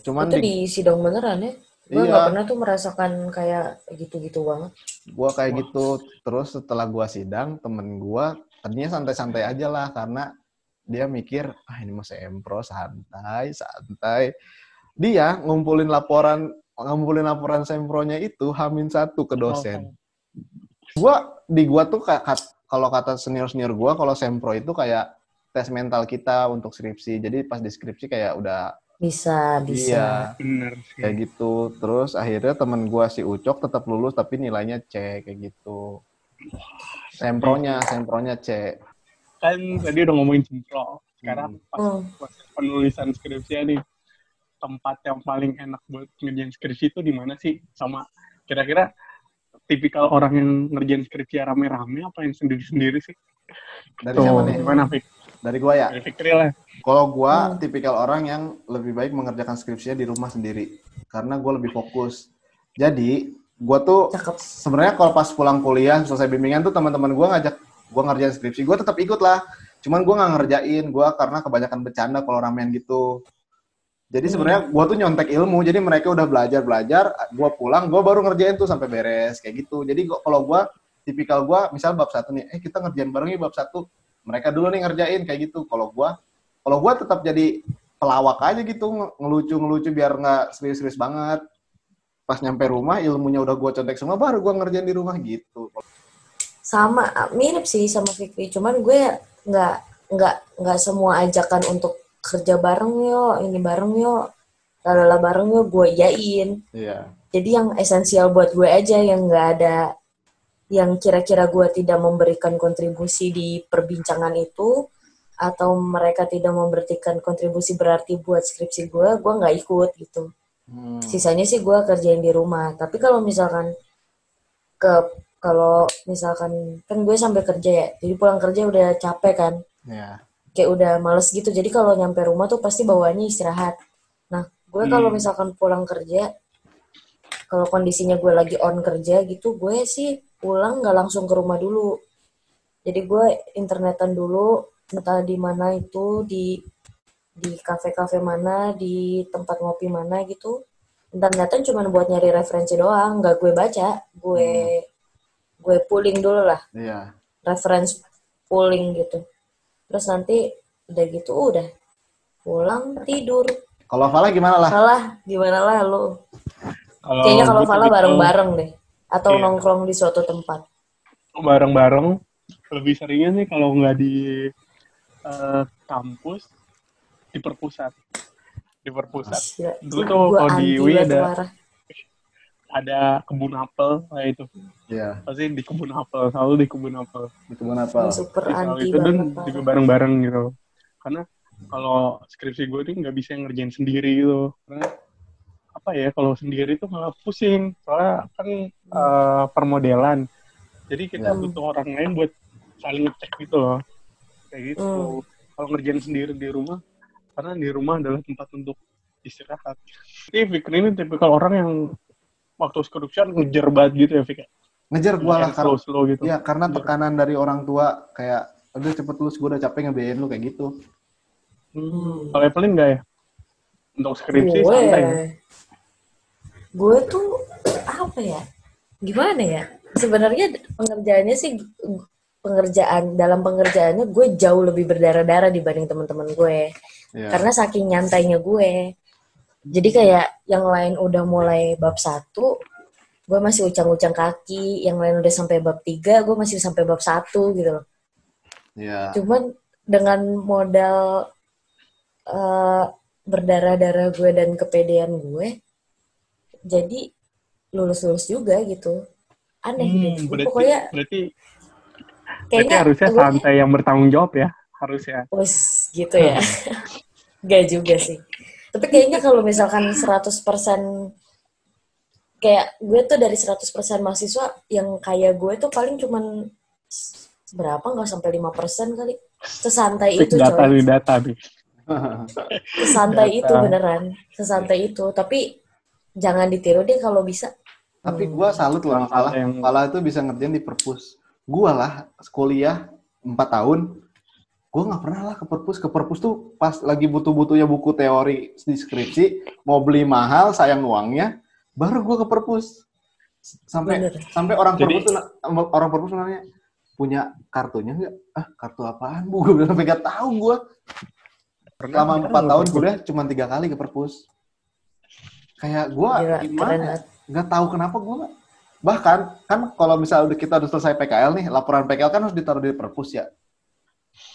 cuman Itu di, di sidang beneran ya? Gue Iya. nggak pernah tuh merasakan kayak gitu-gitu banget. Gua kayak gitu. Terus setelah gua sidang, temen gua tadinya santai-santai aja lah karena dia mikir, ah ini mah sempro santai, santai. Dia ngumpulin laporan ngumpulin laporan sempronya itu hamin satu ke dosen. Gua di gua tuh kayak kat- kalau kata senior-senior gua kalau sempro itu kayak tes mental kita untuk skripsi. Jadi pas di skripsi kayak udah Bisa, bisa. iya Bener sih. kayak gitu. Terus akhirnya temen gua si Ucok tetap lulus tapi nilainya C kayak gitu. Sempronya, sempronya C. Kan tadi udah ngomongin sempro. Sekarang Hmm. pas Hmm. proses penulisan skripsi nih, tempat yang paling enak buat ngerjain skripsi itu di mana sih? Sama kira-kira tipikal orang yang ngerjain skripsi rame-rame apa yang sendiri-sendiri sih? Dari Tuh, siapa nih? gimana, Fik? Dari gua ya. Dari Fikri lah. Kalau gua Hmm. tipikal orang yang lebih baik mengerjakan skripsinya di rumah sendiri karena gua lebih fokus. Jadi gua tuh Cakep. sebenarnya kalau pas pulang kuliah selesai bimbingan tuh teman-teman gua ngajak gua ngerjain skripsi, gua tetap ikut lah. Cuman gua nggak ngerjain, gua karena kebanyakan bercanda kalau ramean gitu. Jadi Hmm. sebenarnya gua tuh nyontek ilmu, jadi mereka udah belajar belajar, gua pulang, gua baru ngerjain tuh sampai beres kayak gitu. Jadi gua- kalau gua tipikal gua misal bab satu nih, eh kita ngerjain bareng yuk bab satu, mereka dulu nih ngerjain kayak gitu. Kalau gua, kalau gua tetap jadi pelawak aja gitu, nge- ngelucu-ngelucu biar nggak serius-serius banget. Pas nyampe rumah ilmunya udah gua contek semua, baru gua ngerjain di rumah gitu. Sama, mirip sih sama Fikri. Cuman gue nggak nggak nggak semua ajakan untuk kerja bareng yo, ini bareng yo, lalala bareng yo, gue yain. Iya. Jadi yang esensial buat gue aja yang nggak ada yang kira-kira gue tidak memberikan kontribusi di perbincangan itu atau mereka tidak memberikan kontribusi berarti buat skripsi gue, gue nggak ikut gitu. Hmm. Sisanya sih gue kerjain di rumah. Tapi kalau misalkan ke kalau misalkan kan gue sampai kerja ya, jadi pulang kerja udah capek kan, Iya. Kayak udah males gitu. Jadi kalau nyampe rumah tuh pasti bawaannya istirahat. Nah, gue kalau Hmm. misalkan pulang kerja, kalau kondisinya gue lagi on kerja gitu, gue sih pulang nggak langsung ke rumah dulu. Jadi gue internetan dulu, entah di mana itu di di kafe-kafe mana, di tempat ngopi mana gitu. Internetan cuma buat nyari referensi doang, nggak gue baca, gue gue pooling dulu lah Iya. reference pooling gitu. Terus nanti udah gitu udah pulang tidur. Kalau Fala gimana lah? Salah gimana lah lu? Kalau Kayaknya kalau Fala tipikal bareng-bareng deh atau Iya. nongkrong di suatu tempat. bareng-bareng lebih seringnya sih kalau nggak di eh, kampus di perpusat di perpusat Dulu tuh kalau di UI ada- marah. Ada kebun apel kayak itu Iya. pasti di kebun apel selalu di kebun apel. Di kebun apa? Gua super Jadi anti itu dan juga bareng-bareng gitu. Karena kalau skripsi gue tuh nggak bisa ngerjain sendiri gitu. Karena apa ya kalau sendiri tuh malah pusing. Soalnya kan eh, permodelan. Jadi kita Ya. butuh orang lain buat saling ngecek gitu loh. Kayak gitu. Hmm. kalau ngerjain sendiri di rumah karena di rumah adalah tempat untuk istirahat. Jadi Fikri ini tipikal orang yang waktu skripsian ngejar banget gitu ya Fikri Ngejar gua lah karena slow slow gitu Iya, karena tekanan dari orang tua kayak udah cepet lulus gue udah capek ngebiayain lu kayak gitu. Hmm. Kalau Evelyn nggak ya? Untuk skripsi gue santai. ya? gue tuh apa ya gimana ya sebenarnya pengerjaannya sih pengerjaan dalam pengerjaannya gue jauh lebih berdarah-darah dibanding teman-teman gue Iya. karena saking nyantainya gue jadi kayak yang lain udah mulai bab satu gue masih ucang-ucang kaki yang lain udah sampai bab tiga gue masih sampai bab satu gitu loh Iya. cuman dengan modal eh, berdarah-darah gue dan kepedean gue jadi lulus-lulus juga gitu aneh Hmm, gitu berarti, pokoknya berarti, berarti kayaknya harusnya gue- santai yang bertanggung jawab ya. Harusnya. Wes, gitu ya gak juga sih tapi kayaknya kalau misalkan 100% kayak gue tuh dari 100% mahasiswa yang kayak gue tuh paling cuman berapa? Nggak sampai 5% kali. Sesantai itu data coy. nih, data nih. sesantai Data. itu beneran. Sesantai itu. Tapi jangan ditiru deh kalau bisa. Tapi gua salut loh yang- Fala itu bisa ngerjain di perpus. Gua lah kuliah 4 tahun, gua nggak pernah lah ke perpus. Ke perpus tuh pas lagi butuh-butuhnya buku teori di skripsi, mau beli mahal, sayang uangnya. baru gue ke perpus sampai Bener. sampai orang Jadi- perpus tuh orang perpus nanya punya kartunya nggak ah kartu apaan bu gue bilang sampai nggak tahu gue selama empat tahun kuliah cuma tiga kali ke perpus kayak gue gimana ya? nggak tahu kenapa gue bahkan kan kalau misalnya udah kita udah selesai PKL nih laporan PKL kan harus ditaruh di perpus ya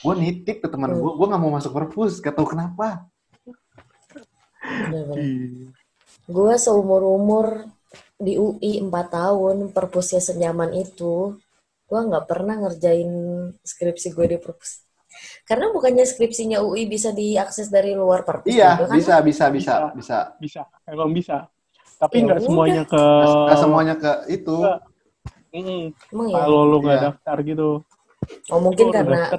gue nitip ke teman gue gue nggak mau masuk perpus gak tahu kenapa Bener-bener. Gue seumur-umur di UI 4 tahun, perpusnya senyaman itu, gue nggak pernah ngerjain skripsi gue di perpus. Karena bukannya skripsinya UI bisa diakses dari luar perpus iya juga kan? bisa bisa bisa bisa bisa emang bisa tapi Ya nggak udah. semuanya ke Nggak semuanya ke itu Nggak. Mm, ya? kalau lu nggak Iya. daftar gitu Oh mungkin karena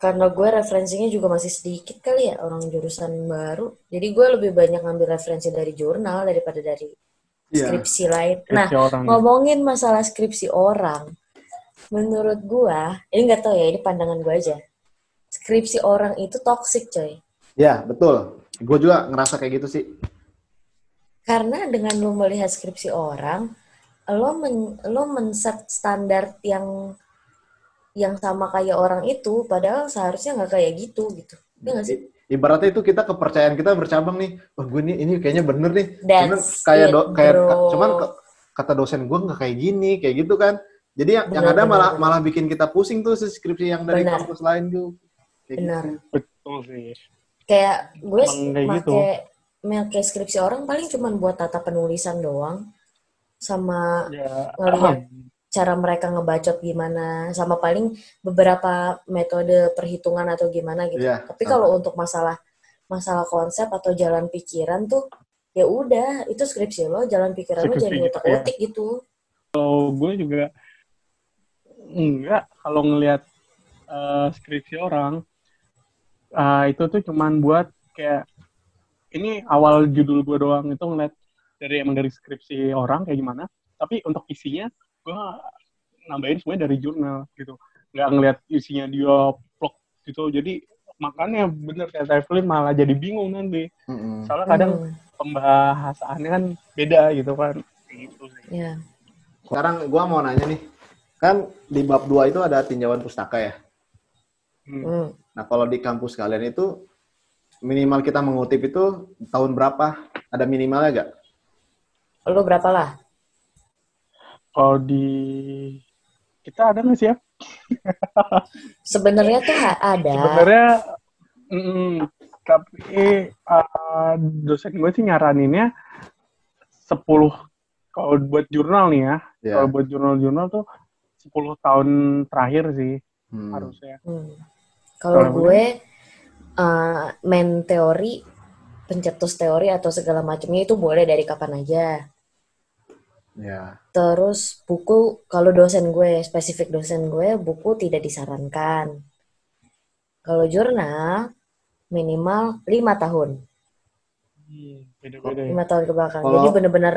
karena gue referensinya juga masih sedikit kali ya orang jurusan baru. Jadi gue lebih banyak ngambil referensi dari jurnal daripada dari Iya. skripsi lain. Nah, Skripsi orang ngomongin masalah skripsi orang, menurut gua, ini nggak tahu ya, ini pandangan gua aja. Skripsi orang itu toxic, coy. ya betul gue juga ngerasa kayak gitu sih Karena dengan lo melihat skripsi orang, lo men, lo men-set standar yang yang sama kayak orang itu, padahal seharusnya nggak kayak gitu, gitu. Nggak sih? Ibaratnya itu kita kepercayaan kita bercabang nih wah gue nih ini kayaknya bener nih cuman kayak it, do- kayak bro. cuman ke- kata dosen gue nggak kayak gini kayak gitu kan jadi yang, yang Benar, ada benar, malah benar. malah bikin kita pusing tuh si skripsi yang dari Benar. kampus lain tuh kayak Benar. gitu. betul sih Kayak gue kayak gitu. make make skripsi orang paling cuma buat tata penulisan doang, sama ya ngelihat cara mereka ngebacot gimana sama paling beberapa metode perhitungan atau gimana gitu. Iya, Tapi sama. kalau untuk masalah masalah konsep atau jalan pikiran tuh ya udah itu skripsi lo jalan pikiran lo Skripsi jadi gitu, utak-utik gitu. kalau gue juga enggak kalau ngelihat eh, skripsi orang eh, itu tuh cuman buat kayak ini awal judul gue doang itu ngeliat dari emang dari skripsi orang kayak gimana tapi untuk isinya gue nambahin semuanya dari jurnal gitu nggak ngeliat isinya dia vlog gitu jadi makanya bener kata Evelyn malah jadi bingung nanti Mm-mm. soalnya kadang Hmm, pembahasannya kan beda gitu kan Kayak gitu sih ya. sekarang gue mau nanya nih kan di bab 2 itu ada tinjauan pustaka ya Hmm. Hmm. nah kalau di kampus kalian itu minimal kita mengutip itu tahun berapa ada minimalnya gak? Lo berapa lah? Kalau di kita ada nggak sih ya? Sebenarnya tuh ada. Sebenarnya, mm, tapi uh, dosen gue sih nyaraninnya 10 kalau buat jurnal nih ya. Ya. Kalau buat jurnal-jurnal tuh 10 tahun terakhir sih Hmm. harusnya. Hmm. Kalau Kalau gue uh, main teori, pencetus teori atau segala macamnya itu boleh dari kapan aja. Ya. Terus buku, kalau dosen gue, spesifik dosen gue, buku tidak disarankan. Kalau jurnal, minimal lima tahun. Hmm, ya. lima tahun ke belakang. Jadi bener-bener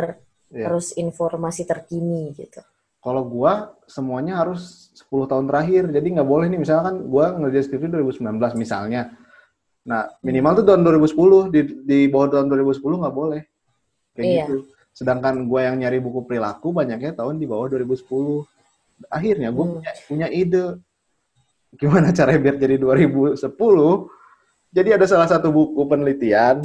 Ya. harus informasi terkini gitu. Kalau gua semuanya harus 10 tahun terakhir. Jadi nggak boleh nih misalkan gua ngerjain skripsi 2019 misalnya. Nah, minimal tuh tahun 2010 di di bawah tahun 2010 nggak boleh. Kayak Iya. gitu. Sedangkan gua yang nyari buku perilaku banyaknya tahun di bawah 2010. Akhirnya gua Hmm. punya, punya ide gimana caranya biar jadi 2010. Jadi ada salah satu buku penelitian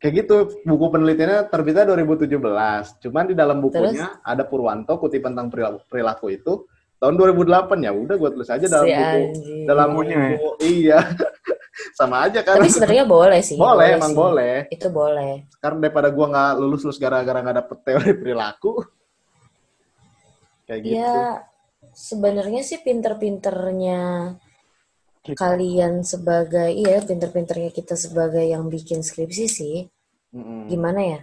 kayak gitu buku penelitiannya terbitnya 2017 cuman di dalam bukunya ada Purwanto kutipan tentang perilaku, perilaku itu tahun 2008 ya udah gue tulis aja dalam Si buku anjing. dalam Bukunya buku iya sama aja kan Tapi sebenarnya boleh sih. boleh emang sih. boleh Itu boleh. karena daripada gue nggak lulus lulus gara-gara nggak dapet teori perilaku kayak gitu Ya, sebenarnya sih pinter-pinternya kalian sebagai, iya pinter-pinternya kita sebagai yang bikin skripsi sih. Mm-mm. Gimana ya?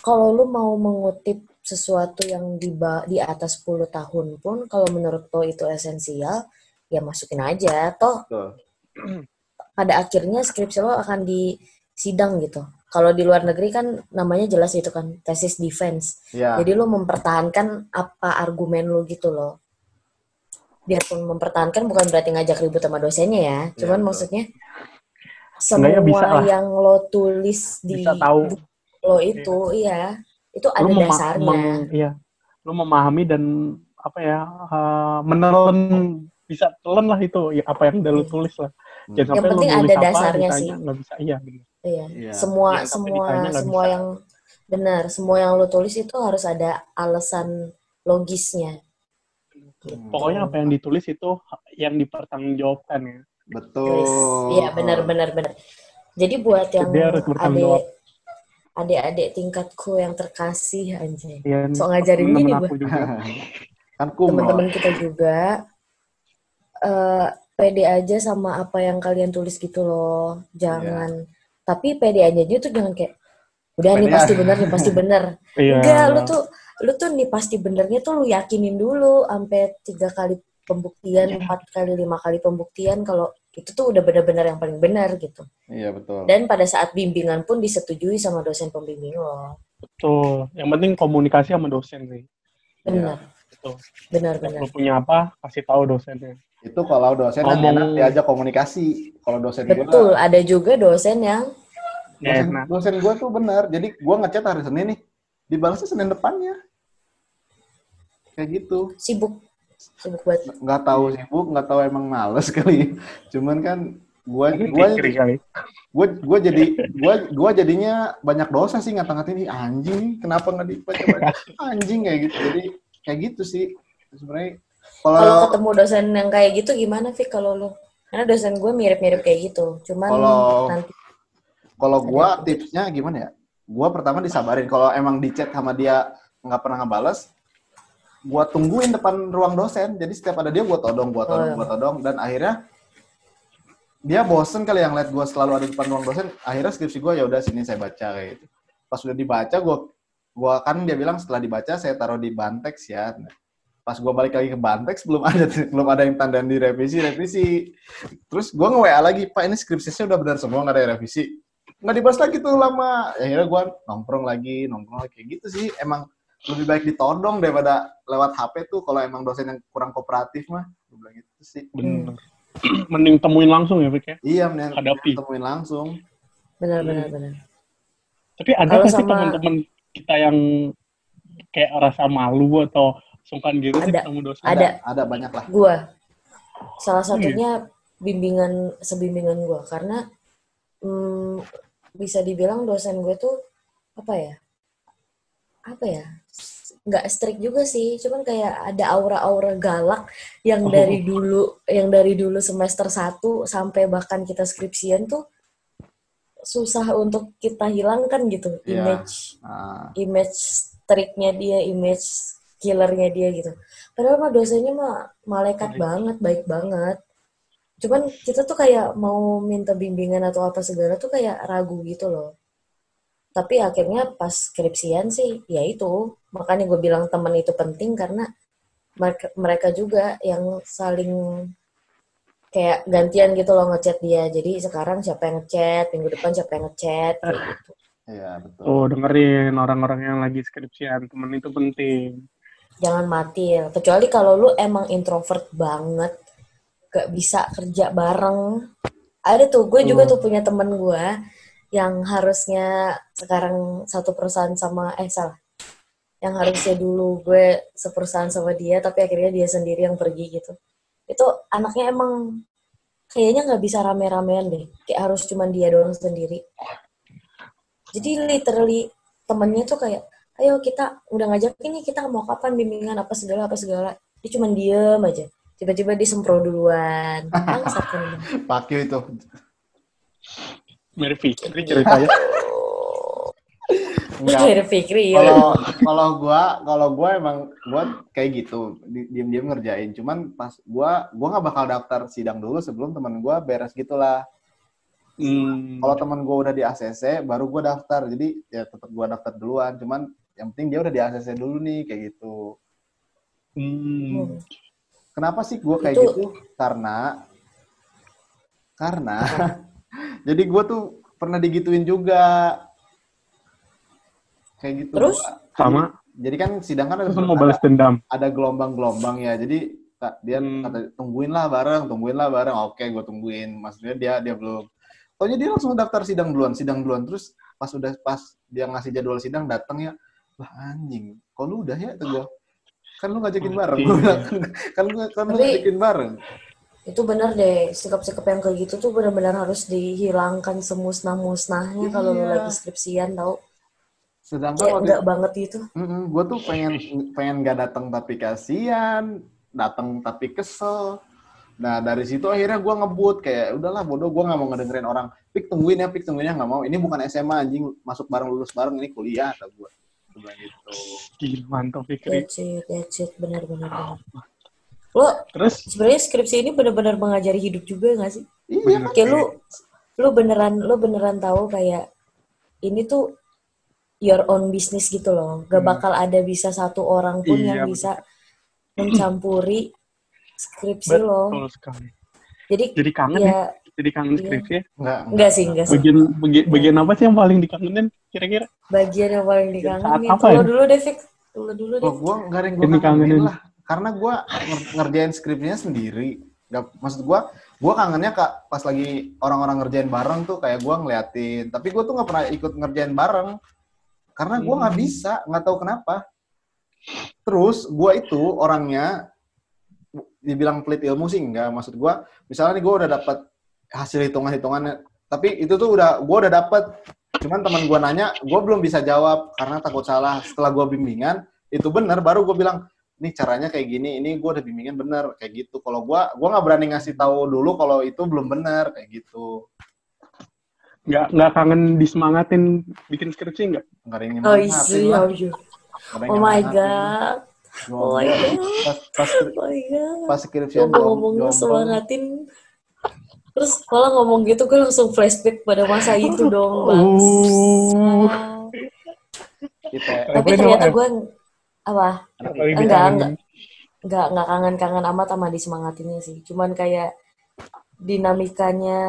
Kalau lu mau mengutip sesuatu yang di, di atas 10 tahun pun, kalau menurut lo itu esensial, ya masukin aja. Toh Betul. pada akhirnya skripsi lo akan disidang gitu. Kalau di luar negeri kan namanya jelas itu kan tesis defense. ya Jadi lo mempertahankan apa argumen lo gitu loh. Biarpun mempertahankan bukan berarti ngajak ribut sama dosennya ya. Cuman betul. maksudnya semua bisa lah. yang lo tulis di Bisa tahu. lo itu, iya. Itu ada lu mema- dasarnya. meng- iya. Lu memahami dan apa ya uh, menelan bisa telan lah itu ya, apa yang udah lu tulis lah. Jangan Yang sampai penting ada apa, dasarnya ditanya sih. nggak bisa iya. Iya. Iya. Semua tapi semua ditanya semua bisa. yang benar, semua yang lo tulis itu harus ada alasan logisnya. Hmm. Pokoknya apa yang ditulis itu yang dipertanggungjawabkan ya. Betul. Iya, benar benar benar. Jadi buat yang Dia harus bertanggung adik adik-adik tingkatku yang terkasih anjay. Iya, Sok ngajarin gini gua. juga. kan. Teman-teman kita juga eh pede aja sama apa yang kalian tulis gitu loh. Jangan tapi pede aja tuh jangan kayak udah nih pasti bener nih pasti bener. Iya. Enggak, lu tuh lu tuh nih pasti benernya tuh lu yakinin dulu sampai tiga kali pembuktian, Iya. empat kali, lima kali pembuktian kalau itu tuh udah benar-benar yang paling benar gitu. Iya betul. Dan pada saat bimbingan pun disetujui sama dosen pembimbing lo. Betul. Yang penting komunikasi sama dosen sih. Benar, Betul. benar-benar. Lu punya apa, kasih tahu dosennya. Itu kalau dosen Ngomong- enak diajak komunikasi. Kalau dosen gue Betul, ada juga dosen yang Ya, dosen, enak. dosen gue tuh benar. Jadi gue ngechat hari Senin nih, dibalasnya Senin depannya. Kayak gitu. sibuk, sibuk banget. Nggak tahu sibuk, nggak tahu emang males kali. Cuman kan gue gue gue gue jadi gue gue jadinya banyak dosa sih ngata-ngatain "Ih, anjing kenapa nggak dibaca anjing kayak gitu. Jadi kayak gitu sih sebenarnya. Kalau ketemu dosen yang kayak gitu gimana Fik kalau lu? Karena dosen gue mirip-mirip kayak gitu. Cuman Kalau- nanti Kalau gua tipsnya gimana ya? Gua pertama disabarin. Kalau emang di chat sama dia nggak pernah ngebales, gua tungguin depan ruang dosen. Jadi setiap ada dia gua todong, gua todong, Oh. gua todong dan akhirnya dia bosen kali yang lihat gua selalu ada di depan ruang dosen. Akhirnya skripsi gua ya udah sini saya baca kayak gitu. Pas udah dibaca gua gua kan dia bilang setelah dibaca saya taruh di Bantex ya. Pas gua balik lagi ke Bantex belum ada belum ada yang tanda di revisi revisi. Terus gua nge-WA lagi, "Pak, ini skripsinya udah benar semua nggak ada yang revisi." nggak dibahas lagi tuh lama. Ya, akhirnya gue nongkrong lagi, nongkrong lagi kayak gitu sih. Emang lebih baik ditodong daripada lewat HP tuh kalau emang dosen yang kurang kooperatif mah. Gue bilang gitu sih. Bener. Mending temuin langsung ya, Fik ya. Iya, mending Hadapi. temuin langsung. benar-benar benar. Tapi ada Kalau nggak sih sama- teman-teman kita yang kayak rasa malu atau sungkan gitu sih Ada. ketemu dosen? Ada. Ada banyak lah. Gua salah satunya bimbingan sebimbingan gua karena hmm, bisa dibilang dosen gue tuh apa ya? Apa ya? nggak strict juga sih, cuman kayak ada aura-aura galak yang Oh. dari dulu yang dari dulu semester 1 sampai bahkan kita skripsian tuh susah untuk kita hilangkan gitu Iya. image Nah, image striknya dia, image killernya dia gitu. Padahal mah dosennya mah malaikat Baik. banget, baik banget. Cuman kita tuh kayak mau minta bimbingan atau apa segala tuh kayak ragu gitu loh. Tapi akhirnya pas skripsian sih, ya itu. Makanya gue bilang teman itu penting karena mereka, mereka juga yang saling kayak gantian gitu loh ngechat dia. Jadi sekarang siapa yang ngechat, minggu depan siapa yang ngechat, kayak gitu. iya betul. Oh, dengerin orang-orang yang lagi skripsian. Temen itu penting. Jangan mati ya. Kecuali kalau lu emang introvert banget, gak bisa kerja bareng. Ada tuh, gue juga tuh punya temen gue yang harusnya sekarang satu perusahaan sama, eh salah. Yang harusnya dulu gue seperusahaan sama dia, tapi akhirnya dia sendiri yang pergi gitu. Itu anaknya emang kayaknya nggak bisa rame-ramean deh. Kayak harus cuman dia doang sendiri. Jadi literally temennya tuh kayak, ayo kita udah ngajakin nih kita mau kapan bimbingan apa segala apa segala. Dia cuma diem aja. Tiba-tiba disempro duluan. Bangsat kan. Pakyu itu. Mirip Fikri ceritanya. Enggak. Dari Fikri ya. Kalau kalau gua kalau gua emang gua kayak gitu, di- diem-diem ngerjain. Cuman pas gua gua nggak bakal daftar sidang dulu sebelum teman gua beres gitulah. Hmm. Kalau teman gue udah di ACC, baru gue daftar. Jadi ya tetap gue daftar duluan. Cuman yang penting dia udah di ACC dulu nih, kayak gitu. Hmm. Hmm. Kenapa sih gue kayak Itu- gitu? Karena, karena, jadi gue tuh pernah digituin juga. Kayak gitu. Terus? Gua- Sama. Jadi kan sidang kan ada, mau balas dendam. ada gelombang-gelombang ya. Jadi dia Hmm. kata tungguin lah bareng, tungguin lah bareng. Oke, gue tungguin. Maksudnya dia dia belum. Taunya dia langsung daftar sidang duluan, sidang duluan. Terus pas udah pas dia ngasih jadwal sidang datang ya, lah anjing, kok lu udah ya? Tuh gua. Kan lu ngajakin bareng. Gua bilang, kan lu kan lu ngajakin bareng. Itu benar deh, sikap-sikap yang kayak gitu tuh benar-benar harus dihilangkan semusnah-musnahnya kalau lu Iya. lagi skripsian tau. Sedangkan waktu enggak banget itu. gue tuh pengen pengen gak datang tapi kasihan, datang tapi kesel. Nah dari situ akhirnya gue ngebut kayak udahlah bodoh gue nggak mau ngedengerin orang. Pik tungguin ya, pik tungguin ya nggak mau. Ini bukan SMA anjing masuk bareng lulus bareng ini kuliah kata gue. Bilang gitu. Gila, mantap Fikri. That's it, that's it, benar-benar. benar. Lo Terus sebenarnya skripsi ini benar-benar mengajari hidup juga gak sih? Iya kan? Kayak lu, lu beneran, lu beneran tahu kayak ini tuh your own business gitu loh. Gak Hmm. bakal ada bisa satu orang pun Iya, yang betul. bisa mencampuri skripsi lo. betul sekali. Jadi Jadi kangen ya, ya jadi kangen Iya. skripsi ya. Enggak. enggak sih, enggak sih. Bagian, bagian, bagian apa sih yang paling dikangenin kira-kira? Bagian yang paling Saat dikangenin. apa Lo ya? dulu deh, Fik. Lo dulu deh. Oh, gue nggak ada yang gue Ini kangenin lah. Karena gue ngerjain skripnya sendiri. Gak, maksud gue, gue kangennya kak pas lagi orang-orang ngerjain bareng tuh kayak gue ngeliatin. Tapi gue tuh nggak pernah ikut ngerjain bareng. Karena gue nggak Hmm. bisa, nggak tahu kenapa. Terus gue itu orangnya dibilang pelit ilmu sih enggak. Maksud gue, misalnya nih gue udah dapat hasil hitungan-hitungannya. Tapi itu tuh udah gue udah dapet. Cuman teman gue nanya, gue belum bisa jawab karena takut salah. Setelah gue bimbingan, itu bener. Baru gue bilang, nih caranya kayak gini. Ini gue udah bimbingan bener kayak gitu. Kalau gue, gue nggak berani ngasih tahu dulu kalau itu belum bener kayak gitu. Nggak, nggak kangen disemangatin bikin skripsi nggak? Nggak ada yang Oh iya, lah. iya. Oh my god. Gua Oh my god. pas pas Oh my god. pas skripsian Ngomong-ngomong jomblo. semangatin. Terus malah ngomong gitu gue langsung flashback pada masa itu dong, Uh. bangsa. kita Tapi ternyata gue apa? Enggak, enggak. Enggak, enggak kangen-kangen amat sama disemangatinnya sih. Cuman kayak dinamikanya,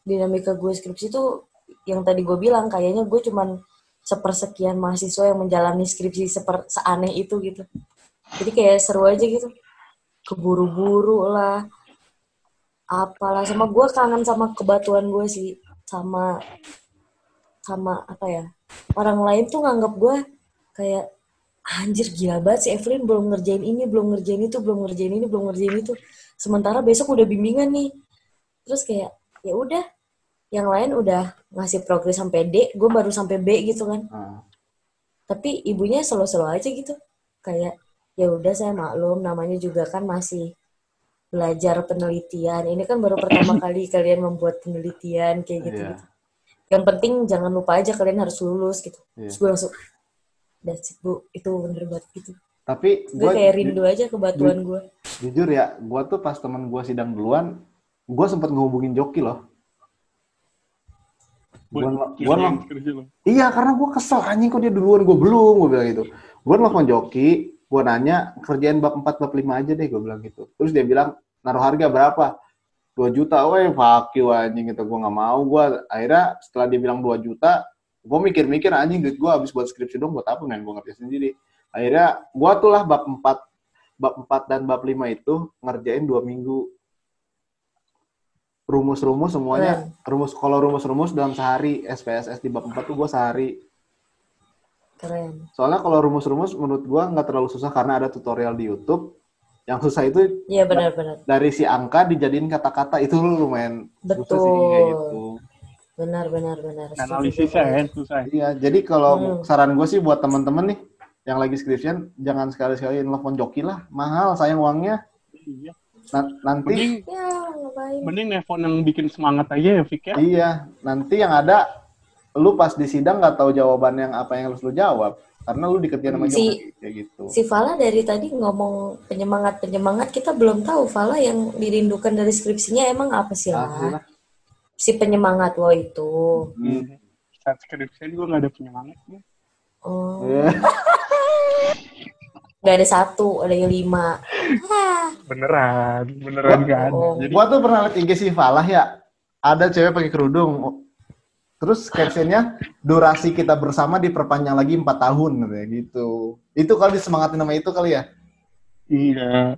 dinamika gue skripsi tuh yang tadi gue bilang kayaknya gue cuman sepersekian mahasiswa yang menjalani skripsi seper, seaneh itu gitu. Jadi kayak seru aja gitu. Keburu-buru lah. Apalah sama gue kangen sama kebatuan gue sih. Sama sama apa ya? Orang lain tuh nganggap gue kayak anjir gila banget si Evelyn belum ngerjain ini belum ngerjain itu belum ngerjain ini belum ngerjain itu. Sementara besok udah bimbingan nih. Terus kayak ya udah yang lain udah ngasih progres sampai D gue baru sampai B gitu kan. Nah, tapi ibunya selo-selo aja gitu. Kayak ya udah saya maklum namanya juga kan masih belajar penelitian ini kan baru pertama kali kalian membuat penelitian kayak gitu Iya. gitu yang penting jangan lupa aja kalian harus lulus gitu Iya. terus gue langsung that's it bu itu bener banget gitu tapi gue gue kayak rindu aja kebatuan gue jujur ya gue tuh pas temen gue sidang duluan gue sempet ngehubungin joki loh Buat Gua- lo. Iya, karena gue kesel anjing kok dia duluan, gue belum, gue bilang gitu. Gue nelfon Joki, gue nanya, kerjain bab 4, bab 5 aja deh, gue bilang gitu. Terus dia bilang, naruh harga berapa? 2 juta, weh, fuck you anjing gitu. Gue gak mau, gue akhirnya setelah dia bilang 2 juta, gue mikir-mikir anjing duit gue habis buat skripsi dong, buat apa men, gue ngerti sendiri. Akhirnya, gue tuh lah bab 4, bab 4 dan bab 5 itu ngerjain 2 minggu. Rumus-rumus semuanya, rumus kalau rumus-rumus dalam sehari, SPSS di bab 4 tuh gue sehari. Keren Soalnya kalau rumus-rumus menurut gua nggak terlalu susah karena ada tutorial di YouTube. Yang susah itu iya benar-benar dari si angka dijadiin kata-kata itu lumayan susah sih Betul. kayak gitu. benar-benar benar Setuju Analisisnya ya, susah. Iya, jadi kalau Hmm. saran gue sih buat teman-teman nih yang lagi skripsian jangan sekali-sekali nelfon joki lah, mahal sayang uangnya. Iya. Na- nanti Mending, ya mending nelfon yang bikin semangat aja ya, Fik ya. iya, nanti yang ada lu pas di sidang nggak tahu jawaban yang apa yang harus lu jawab karena lu dikerjain sama Si- kayak gitu. si Fala dari tadi ngomong penyemangat penyemangat kita belum tahu Fala yang dirindukan dari skripsinya emang apa sih lah si penyemangat lo itu Hmm. Saat skripsian gue gak ada penyemangat. ya. oh Iya. nggak ada satu ada yang lima Beneran, beneran Wah, gak ada. oh. Jadi Gua tuh pernah liat IG si Falah ya. Ada cewek pakai kerudung. Terus captionnya durasi kita bersama diperpanjang lagi 4 tahun katanya gitu. Itu kali disemangatin sama itu kali ya. iya.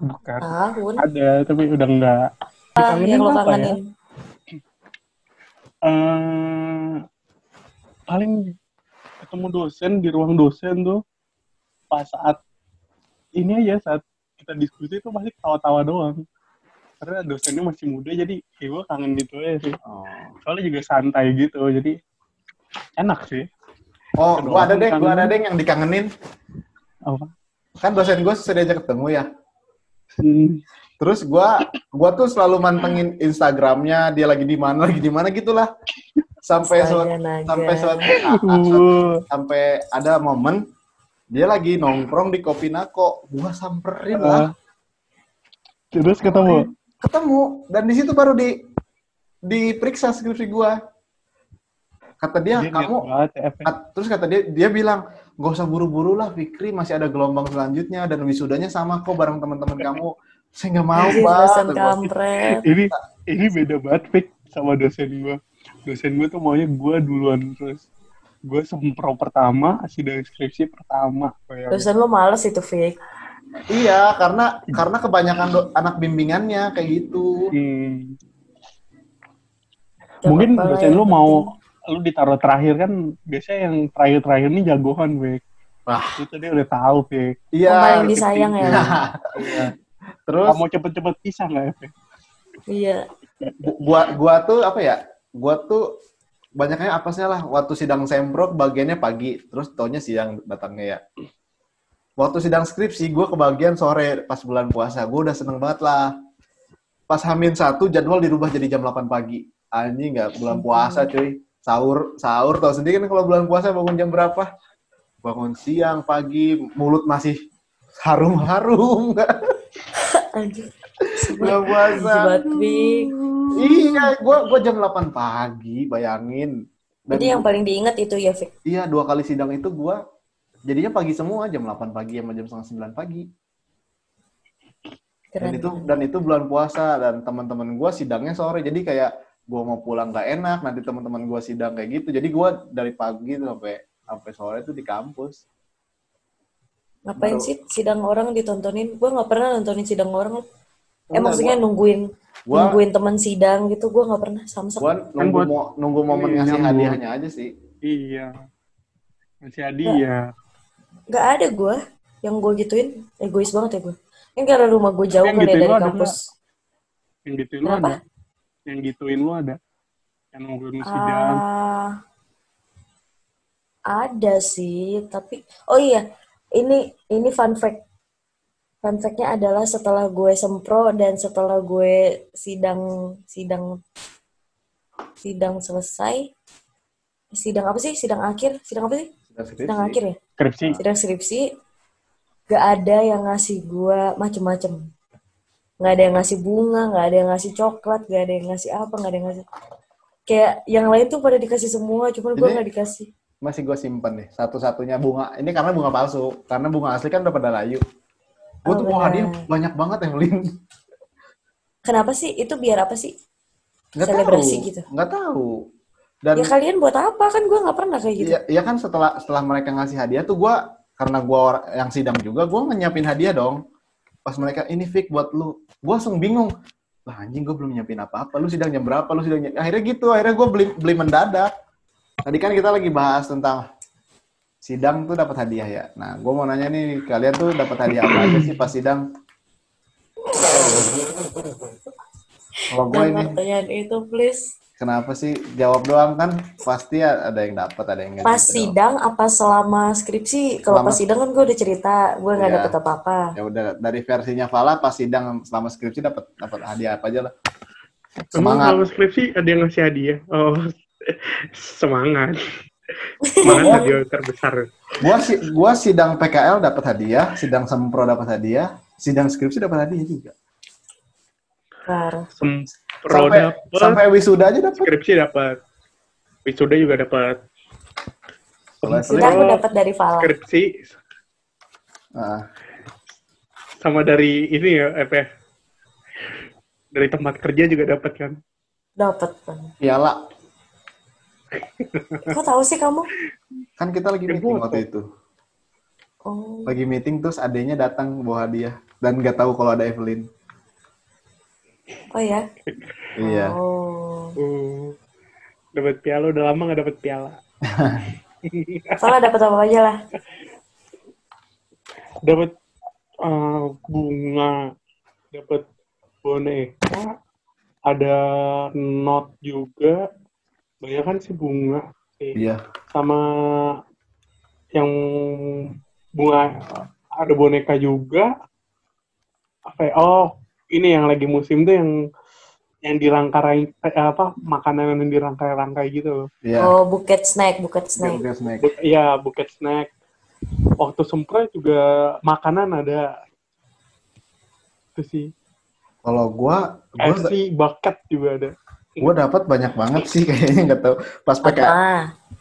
Bukan. tahun Ada, tapi udah enggak. Ah, yang lo apa ya? kangenin eh paling ketemu dosen di ruang dosen tuh pas saat ini aja saat kita diskusi itu pasti tawa-tawa doang karena dosennya masih muda jadi ya gue kangen gitu aja sih. Oh, soalnya juga santai gitu jadi enak sih. Oh gua ada deh, gua ada deh yang dikangenin. apa? Kan dosen gue susah diajak ketemu ya. Hmm, Terus gua gua tuh selalu mantengin Instagramnya dia lagi di mana lagi di mana gitulah. Sampai naga. sampai suatu saat- suatu- uh, sampai ada momen dia lagi nongkrong di kopi nako gua samperin lah. Uh, terus ketemu ketemu. Dan di situ baru di diperiksa skripsi gua. Kata dia, Dia kamu banget ya, kat- terus kata dia dia bilang gak usah buru-buru lah Fikri masih ada gelombang selanjutnya dan wisudanya sama kok bareng teman-teman kamu. Saya nggak mau Anjir, pak ini ini beda banget Fik, sama dosen gue dosen gue tuh maunya gue duluan terus. Gue sempro pertama sidang skripsi pertama kayak Dosen lo males itu, Fik. Iya karena karena kebanyakan do- anak bimbingannya kayak gitu Hmm. Mungkin dosen yang lu penting. mau lu ditaruh terakhir kan biasanya yang terakhir-terakhir ini jagoan Fik. Wah. itu dia udah tahu Fik. iya Yang paling disayang ya. Iya. terus Kamu cepet-cepet pisah nggak ya? Iya. Gua gua tuh apa ya gua tuh banyaknya apesnya lah waktu sidang sempro bagiannya pagi terus taunya siang datangnya ya waktu sidang skripsi gua kebagian sore pas bulan puasa gua udah seneng banget lah pas hamin satu jadwal dirubah jadi jam 8 pagi anjing nggak bulan puasa cuy sahur sahur tau sendiri kan kalau bulan puasa bangun jam berapa bangun siang pagi mulut masih harum-harum Anjir. bulan puasa. Iya, gua gua jam 8 pagi, bayangin. Dan Jadi yang paling diingat itu ya, Fik. iya, dua kali sidang itu gua jadinya pagi semua, jam 8 pagi sama jam setengah 9 pagi. Dan Keren. itu dan itu bulan puasa dan teman-teman gua sidangnya sore. Jadi kayak gua mau pulang gak enak, nanti teman-teman gua sidang kayak gitu. Jadi gua dari pagi tuh sampai sampai sore tuh di kampus. Ngapain Baru- sih sidang orang ditontonin? Gue nggak pernah nontonin sidang orang. Eh Enggak, maksudnya gua- nungguin Gua nungguin teman sidang gitu. Gue nggak pernah samsak. gua nunggu mo- nunggu momen Iya, ngasih hadiahnya aja sih. Iya. Masih hadiah. Nggak ada gue yang gue gituin. Egois banget ya gue. Yang karena rumah gue jauh Yang kan ya dari lo ada kampus. Yang gituin lu Kenapa? ada. Yang gituin lu ada. Yang nungguin. Ah, ada sih, tapi oh iya, ini ini fun fact. Fun fact-nya adalah setelah gue sempro dan setelah gue sidang sidang sidang selesai, sidang apa sih? Sidang akhir? Sidang apa sih? Sidang skripsi. Sidang akhir ya? Skripsi. Sidang skripsi gak ada yang ngasih gue macem-macem. Gak ada yang ngasih bunga, gak ada yang ngasih coklat, gak ada yang ngasih apa, gak ada yang ngasih kayak yang lain tuh pada dikasih semua, cuman gue gak dikasih. Masih gue simpen nih, satu-satunya bunga. Ini karena bunga palsu, karena bunga asli kan udah pada layu. Gue Oh, tuh mau hadiah banyak banget Evelyn. Kenapa sih? Itu biar apa sih? Nggak Selebrasi tahu. gitu. Nggak tahu. Dan Ya kalian buat apa? Kan gue gak pernah kayak gitu. iya iya kan setelah setelah mereka ngasih hadiah tuh gue karena gue yang sidang juga gue nyiapin hadiah dong. Pas mereka ini fake buat lu, gue langsung bingung. Lah anjing gue belum nyiapin apa-apa. Lu sidang jam berapa? Lu sidang jam... akhirnya gitu. Akhirnya gue beli beli mendadak. Tadi kan kita lagi bahas tentang sidang tuh dapat hadiah ya. Nah, gue mau nanya nih, kalian tuh dapat hadiah apa aja sih pas sidang? Kalau gue ini, pertanyaan itu, please. Kenapa sih jawab doang kan? Pasti ada yang dapat, ada yang nggak. Pas gitu. sidang apa selama skripsi? Kalau Selama- pas sidang kan gue udah cerita, gue gak Iya. dapet apa-apa. ya udah dari versinya Fala pas sidang selama skripsi dapat dapat hadiah apa aja lah Emang semangat kalau skripsi ada yang ngasih hadiah? Oh, semangat. Semangat hadiah terbesar. gua si gua sidang PKL dapat hadiah sidang sempro dapat hadiah sidang skripsi dapat hadiah juga Parah. Sempro sampai dapat, sampai wisuda aja dapat skripsi dapat, wisuda juga dapat. Sudah aku dapat dari Fala. skripsi Nah, sama dari ini ya, apa ya? Dari tempat kerja juga dapat kan? Dapat. Piala Kok tahu sih kamu? kan kita lagi meeting waktu itu Oh, lagi meeting terus adanya datang bawa hadiah dan nggak tahu kalau ada Evelyn oh ya? iya Oh. Oh. dapat piala udah lama nggak dapat piala Salah dapat apa aja lah. dapat eh, bunga dapat boneka ada not juga banyak kan sih bunga sih. Iya. sama yang bunga ada boneka juga apa ya? oh ini yang lagi musim tuh yang yang dirangkai eh, apa makanan yang dirangkai-rangkai gitu Iya. Oh, buket snack, buket snack. Oke, snack. Bu- Iya, buket snack. Waktu sempra juga makanan ada. Itu sih. Kalau gua gua FC bucket juga ada. gua dapat banyak banget sih kayaknya nggak tahu. Pas PK, Apa?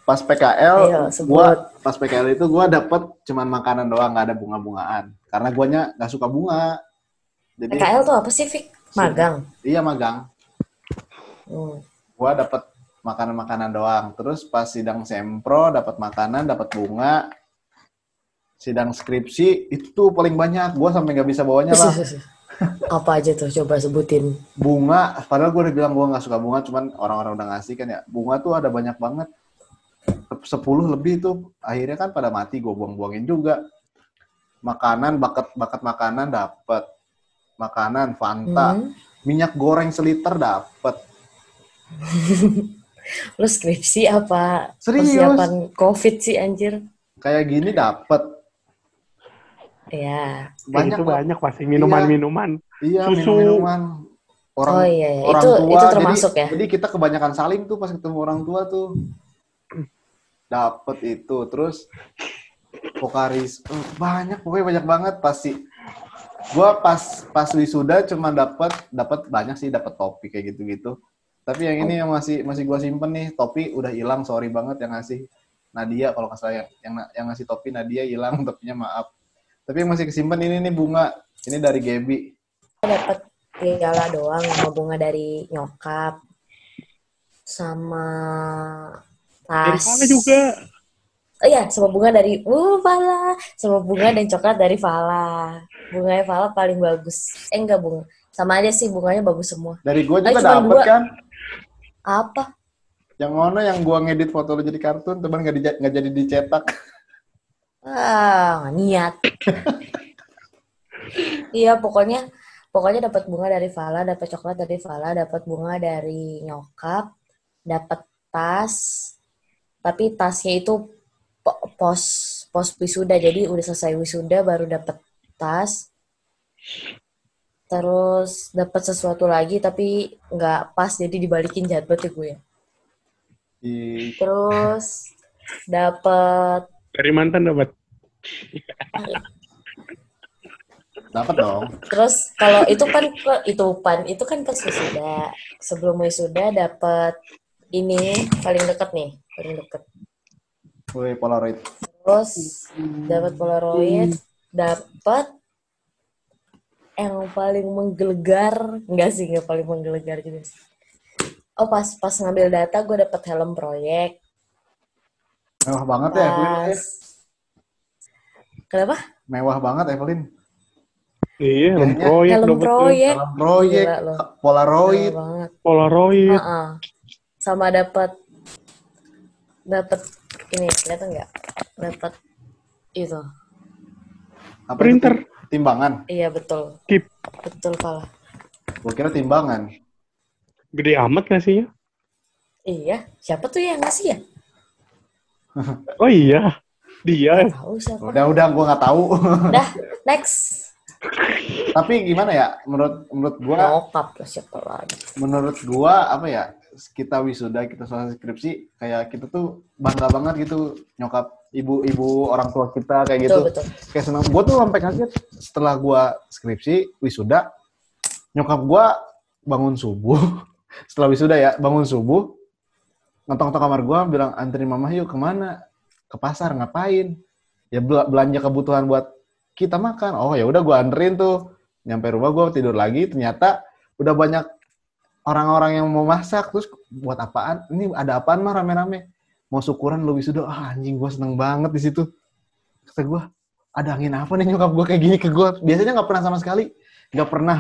pas PKL Ayo, sebut. gua pas PKL itu gua dapat cuman makanan doang nggak ada bunga-bungaan. Karena guanya nggak suka bunga. Jadi PKL tuh apa sih, Fik? Magang. iya magang. Hmm. Gua dapat makanan-makanan doang. Terus pas sidang sempro dapat makanan, dapat bunga. Sidang skripsi itu tuh paling banyak. Gua sampai nggak bisa bawanya lah. apa aja tuh? Coba sebutin. bunga padahal gue udah bilang gue nggak suka bunga cuman orang-orang udah ngasih kan ya bunga tuh ada banyak banget sepuluh lebih tuh akhirnya kan pada mati gue buang-buangin juga makanan bakat bakat makanan dapat makanan fanta Hmm. minyak goreng seliter dapat Lu skripsi apa? Serius? Persiapan COVID sih, anjir. kayak gini dapat Ya. banyak itu banyak pasti minuman-minuman. iya Susu. minum-minuman orang oh iya, iya. orang itu tua itu termasuk jadi, ya. jadi kita kebanyakan saling tuh pas ketemu orang tua tuh dapet itu terus Pokaris eh, banyak pokoknya banyak banget pasti gua pas pas wisuda cuma dapat dapat banyak sih dapat topi kayak gitu-gitu. Tapi yang ini yang masih masih gua simpen nih topi udah hilang sorry banget yang ngasih Nadia kalau nggak salah yang, yang yang ngasih topi Nadia hilang topinya maaf. Tapi yang masih kesimpan ini nih bunga. Ini dari Gaby. Dapat piala doang sama bunga dari nyokap sama tas. Juga. Oh iya sama bunga dari uh Fala sama bunga dan coklat dari Fala bunganya Fala paling bagus. Eh enggak bunga. Sama aja sih bunganya bagus semua. Dari gua Ayo, juga dapet dua. kan? Apa? Yang mana? Yang gua ngedit foto lu jadi kartun, teman nggak dija- nggak jadi dicetak. ah niat. Iya pokoknya pokoknya dapat bunga dari Fala dapat coklat dari Fala dapat bunga dari nyokap dapat tas. Tapi tasnya itu pos pos wisuda jadi udah selesai wisuda baru dapat tas terus dapat sesuatu lagi tapi nggak pas jadi dibalikin jahat banget ya gue ya. Terus dapat Dari mantan dapat. dapat dong. Terus kalau itu kan ke- itu pan itu kan pas wisuda. Sebelum wisuda dapat ini paling deket nih, paling deket. Woi, Polaroid. Terus dapat Polaroid, dapat yang paling menggelegar, enggak sih, enggak paling menggelegar juga sih. Oh pas pas ngambil data gue dapat helm proyek. Mewah banget ya, Evelyn. Pas ya. Kenapa? Mewah banget, Evelyn. Iya, helm proyek Helm proyek. Dalam proyek. Polaroid. Banget. Polaroid. Heeh. Sama dapat dapat ini kelihatan nggak? Dapat itu. Apa itu, Printer. tim- Timbangan. Iya betul. Keep. Betul pala. Gua kira timbangan. Gede amat gak sih ya? Iya, siapa tuh yang ngasih ya? Oh iya. Dia. Tahu siapa. Udah, udah, gua nggak tahu. Dah, next. Tapi gimana ya? Menurut menurut gua, Nyokap lah siapa lagi. menurut gua apa ya? Kita wisuda, kita selesai skripsi, kayak kita tuh bangga banget gitu nyokap ibu-ibu orang tua kita kayak gitu. Betul. Betul. kayak senang. Gue tuh sampai kaget. Setelah gue skripsi wisuda nyokap gue bangun subuh. Setelah wisuda ya bangun subuh ngetong-tong kamar gue bilang anterin mama yuk ke mana? Ke pasar ngapain? Ya bel- belanja kebutuhan buat kita makan. Oh ya udah gue anterin tuh. Nyampe rumah gue tidur lagi ternyata udah banyak orang-orang yang mau masak terus buat apaan ini ada apaan mah rame-rame mau syukuran lu wisuda ah anjing gue seneng banget di situ kata gue ada angin apa nih nyokap gue kayak gini ke gue biasanya nggak pernah sama sekali nggak pernah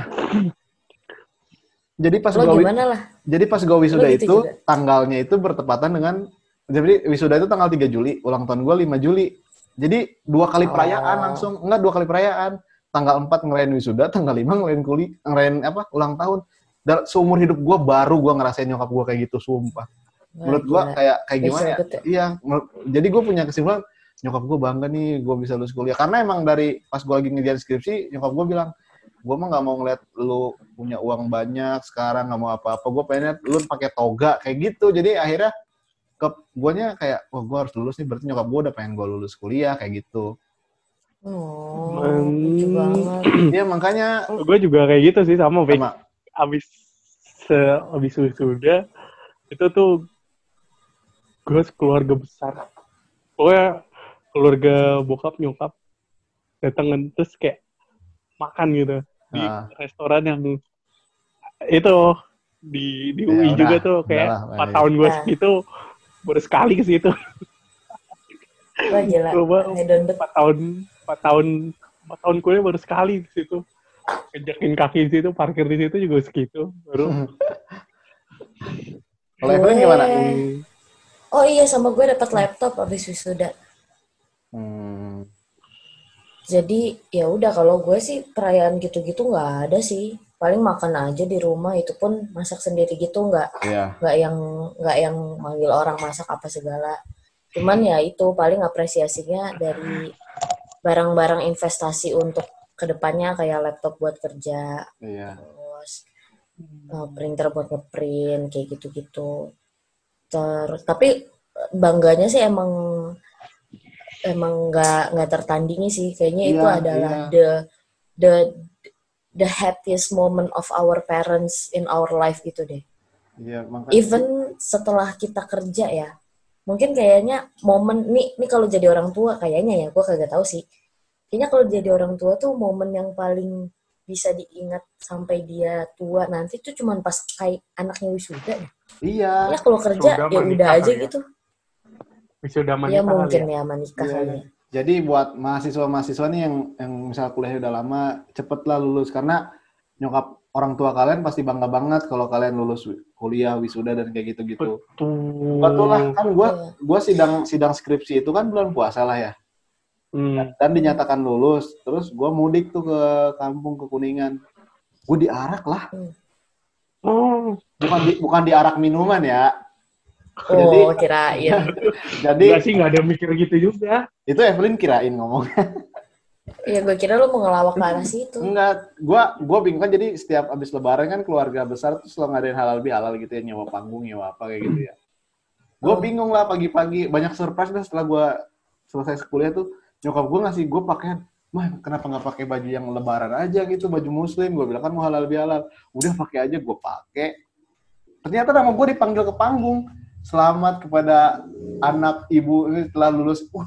Jadi pas gimana lah? jadi pas gue wisuda gitu itu juga? tanggalnya itu bertepatan dengan jadi wisuda itu tanggal 3 Juli, ulang tahun gue 5 Juli. Jadi dua kali perayaan Oh. langsung, enggak dua kali perayaan. Tanggal 4 ngerayain wisuda, tanggal 5 ngerayain kuli, ngerayain apa? ulang tahun. Dan seumur hidup gue baru gue ngerasain nyokap gue kayak gitu, sumpah. Menurut gue kayak kayak gimana ya? Ya? Iya, jadi gue punya kesimpulan nyokap gue bangga nih gue bisa lulus kuliah karena emang dari pas gue lagi ngejar skripsi nyokap gue bilang gue mah nggak mau ngeliat lu punya uang banyak sekarang nggak mau apa-apa gue pengen liat lu pakai toga kayak gitu jadi akhirnya ke guanya kayak wah gue harus lulus nih berarti nyokap gue udah pengen gue lulus kuliah kayak gitu Oh, Hmm. lucu banget. Iya makanya gue juga kayak gitu sih sama sama abis se abis wisuda itu tuh gue keluarga besar pokoknya keluarga bokap nyokap datang terus kayak makan gitu di Ah. restoran yang itu di di Ya, UI udah, juga tuh kayak empat tahun gue Nah. segitu baru sekali ke situ Wah gila. Coba. Empat tahun empat tahun empat tahun kuliah baru sekali ke situ kejakin kaki di situ parkir di situ juga segitu baru kalau Evelyn gimana Oh iya sama gue dapat laptop abis wisuda. hmm, Jadi ya udah kalau gue sih perayaan gitu-gitu nggak ada sih. Paling makan aja di rumah itu pun masak sendiri gitu nggak iya nggak yang nggak yang manggil orang masak apa segala. Cuman ya itu paling apresiasinya dari barang-barang investasi untuk ke depannya kayak laptop buat kerja, iya terus uh, printer buat ngeprint kayak gitu-gitu. Terus tapi eh, bangganya sih emang emang nggak nggak tertandingi sih. Kayaknya itu Iya, adalah iya. the the the happiest moment of our parents in our life gitu deh. iya makanya Even setelah kita kerja ya, mungkin kayaknya momen nih nih kalau jadi orang tua kayaknya ya gue kagak tahu sih. Kayaknya kalau jadi orang tua tuh momen yang paling bisa diingat sampai dia tua nanti tuh cuman pas kayak anaknya wisuda deh. iya Ya kalau kerja ya menikah udah aja ya. gitu. wisuda Ya menikah kali mungkin ya. ya menikah Iya, iya. ya. Jadi buat mahasiswa-mahasiswa nih yang yang misal kuliahnya udah lama, cepetlah lulus karena nyokap orang tua kalian pasti bangga banget kalau kalian lulus kuliah, wisuda dan kayak gitu-gitu. Betul. Betul lah, kan gua Iya. gua sidang sidang skripsi itu kan bulan puasa lah ya. Hmm. Dan dinyatakan lulus, terus gua mudik tuh ke kampung ke Kuningan. Gue diarak lah, Oh, bukan di, bukan diarak minuman ya. Oh, Jadi- kirain. Jadi enggak sih nggak ada mikir gitu juga. itu Evelyn kirain ngomong. Ya gue kira lu mau ngelawak ke arah situ. Enggak, gua gua bingung kan jadi setiap abis lebaran kan keluarga besar tuh selalu ngadain halal bihalal gitu ya nyewa panggung nyewa apa kayak gitu ya. Gue Oh. bingung lah pagi-pagi banyak surprise dah setelah gua selesai kuliah tuh nyokap gua ngasih gue pakaian Wah, kenapa nggak pakai baju yang lebaran aja gitu, baju muslim? Gue bilang kan mau halal bihalal. Udah pakai aja, gue pakai. Ternyata nama gue dipanggil ke panggung. Selamat kepada anak ibu ini telah lulus. Uh,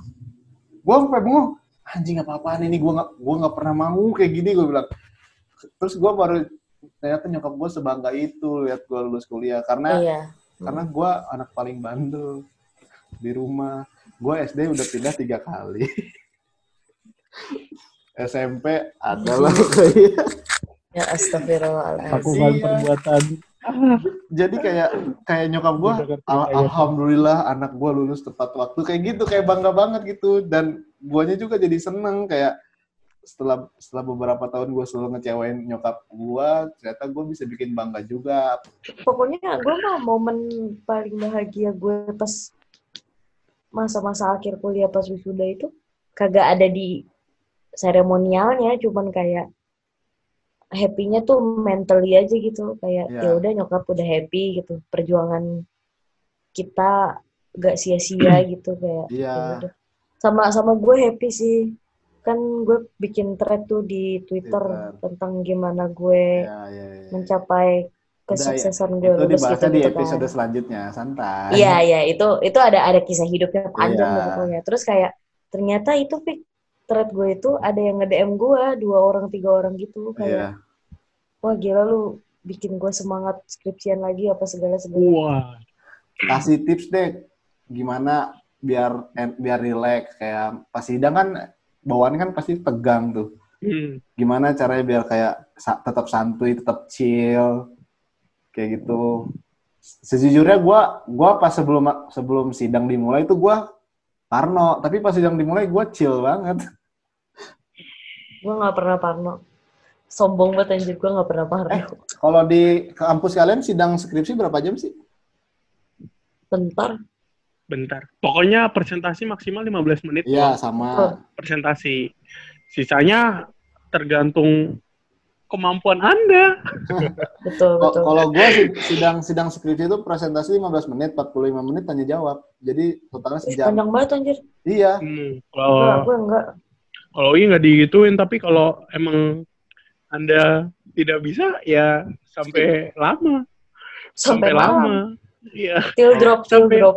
gue sampai bingung. Anjing apa-apaan ini? Gue nggak gue nggak pernah mau kayak gini. Gue bilang. Terus gue baru ternyata nyokap gue sebangga itu lihat gue lulus kuliah karena Iya. karena gue anak paling bandel di rumah. Gue SD udah pindah tiga kali. SMP adalah Ya astagfirullahaladzim. Lakukan Iya. perbuatan. jadi kayak kayak nyokap gue al- kayak alhamdulillah anak gue lulus tepat waktu kayak gitu kayak bangga banget gitu dan guanya juga jadi seneng kayak setelah setelah beberapa tahun gue selalu ngecewain nyokap gue ternyata gue bisa bikin bangga juga Pokoknya gue mah momen paling bahagia gue pas masa-masa akhir kuliah pas wisuda itu kagak ada di seremonialnya, cuman kayak happy-nya tuh mentally aja gitu, kayak Iya. ya udah nyokap udah happy gitu, perjuangan kita gak sia-sia gitu kayak Iya. ya. Sama sama gue happy sih. Kan gue bikin thread tuh di Twitter Twitter. tentang gimana gue ya, ya, ya. mencapai kesuksesan gue itu lulus dibahasnya gitu, di gitu episode kan. selanjutnya santai Iya iya itu itu ada ada kisah hidupnya panjang tuh pokoknya. Terus kayak ternyata itu Fik, thread gue itu ada yang nge-DM gue dua orang tiga orang gitu Iya. kayak wah gila lu bikin gue semangat skripsian lagi apa segala segala. Wah. kasih tips deh gimana biar biar relax kayak pas sidang kan bawaan kan pasti tegang tuh Hmm. gimana caranya biar kayak sa- tetap santuy tetap chill kayak gitu sejujurnya gue gua pas sebelum sebelum sidang dimulai itu gue parno tapi pas sidang dimulai gue chill banget Gue nggak pernah parno. Sombong banget anjir, gue nggak pernah parno. Eh. kalau di kampus kalian sidang skripsi berapa jam sih Bentar. Bentar. Pokoknya presentasi maksimal 15 menit. iya loh, sama Presentasi. Sisanya tergantung kemampuan Anda. Betul, betul. kalau gue sidang sidang skripsi itu presentasi 15 menit 45 menit tanya jawab jadi totalnya sejam panjang banget anjir. iya Hmm, Enggak, kalau gue enggak. kalau ini nggak digituin, tapi kalau emang Anda tidak bisa, ya sampai lama. Sampai, malam. Iya, Till drop, till Sampai- drop.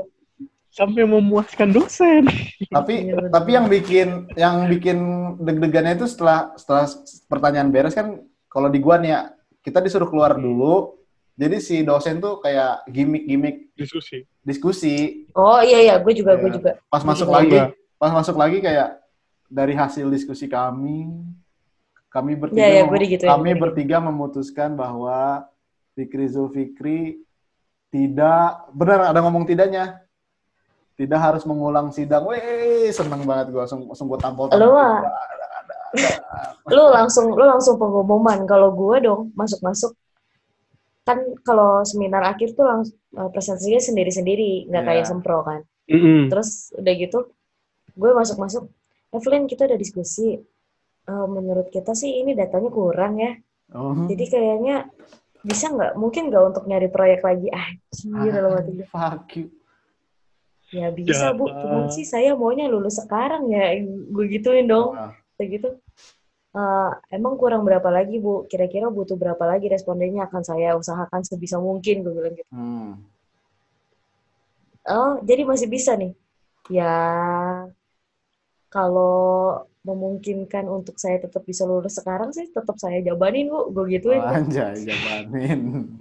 sampai memuaskan dosen. tapi Iya, tapi yang bikin yang bikin deg-degannya itu setelah setelah pertanyaan beres kan kalau di gua nih ya kita disuruh keluar dulu jadi si dosen tuh kayak gimmick-gimmick Diskusi. diskusi Oh iya iya, gue juga, gue Iya. juga. pas Gua masuk juga. lagi pas masuk lagi kayak dari hasil diskusi kami kami bertiga Iya, iya, mem- gua digituin, kami gua bertiga memutuskan bahwa Fikri Zulfikri tidak benar ada ngomong tidaknya tidak harus mengulang sidang. Wih, seneng banget gue langsung langsung gue tampol. Lu mah. Lu langsung lu langsung pengumuman kalau gue dong masuk-masuk kan kalau seminar akhir tuh langsung presentasinya sendiri-sendiri, nggak Iya. kayak sempro kan. Mm-mm. Terus udah gitu, gue masuk-masuk, Evelyn kita udah diskusi. Eh, menurut kita sih ini datanya kurang ya. Oh. Jadi kayaknya bisa nggak? Mungkin nggak untuk nyari proyek lagi. Ah, dalam hati gue. Fuck you. Ya bisa bu, cuman sih saya maunya lulus sekarang ya. Gue gituin dong. Kayak gitu. Eh, emang kurang berapa lagi bu? Kira-kira butuh berapa lagi respondennya akan saya usahakan sebisa mungkin. Gue bilang gitu. Hmm. Oh, jadi masih bisa nih? Ya, kalau memungkinkan untuk saya tetap bisa lulus sekarang sih tetap saya jabanin bu, gue gituin. Oh, anjay, jabanin.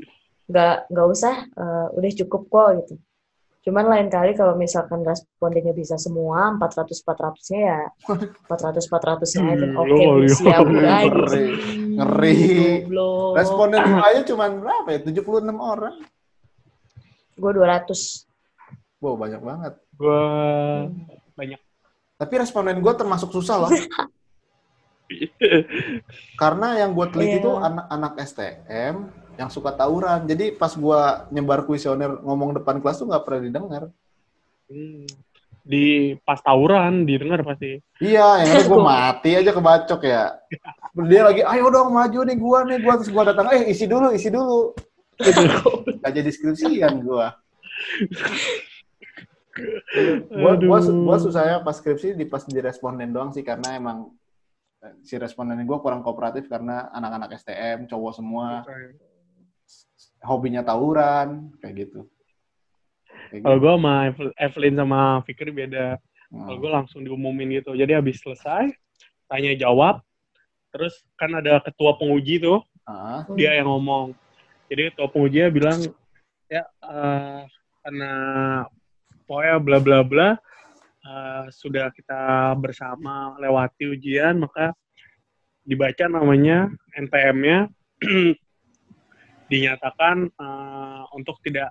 Nggak, nggak usah, eh, udah cukup kok gitu. Cuman lain kali kalau misalkan respondennya bisa semua 400-400-nya ya 400-400-nya aja. Hmm, Oke, lo. siap Ngeri. guys. Ngeri. Goblok. Responden aja cuma berapa ya? 76 orang. Gue 200. Wow, banyak banget. Gua banyak. Tapi responden gue termasuk susah loh. Karena yang gue teliti Iya. tuh anak-anak STM yang suka tawuran. Jadi pas gue nyebar kuesioner ngomong depan kelas tuh nggak pernah didengar. Hmm. Di pas tawuran didengar pasti. Iya, yang ada gue mati aja kebacok ya. Dia lagi, ayo dong maju nih gua nih gua terus gua datang, eh isi dulu, isi dulu. Gak jadi skripsian gua. gua, gua, gua susahnya pas skripsi di pas di responden doang sih karena emang eh, si responden gua kurang kooperatif karena anak-anak STM cowok semua hobinya tawuran kayak gitu. Kayak Kalau gitu. gue sama Evel- Evelyn sama Fikri beda. Hmm. Kalau gue langsung diumumin gitu. Jadi habis selesai, tanya jawab. Terus kan ada ketua penguji tuh, Ah, dia yang ngomong. Jadi ketua pengujinya bilang, ya eh, karena pokoknya bla bla bla, eh, sudah kita bersama lewati ujian, maka dibaca namanya NPM-nya dinyatakan eh, untuk tidak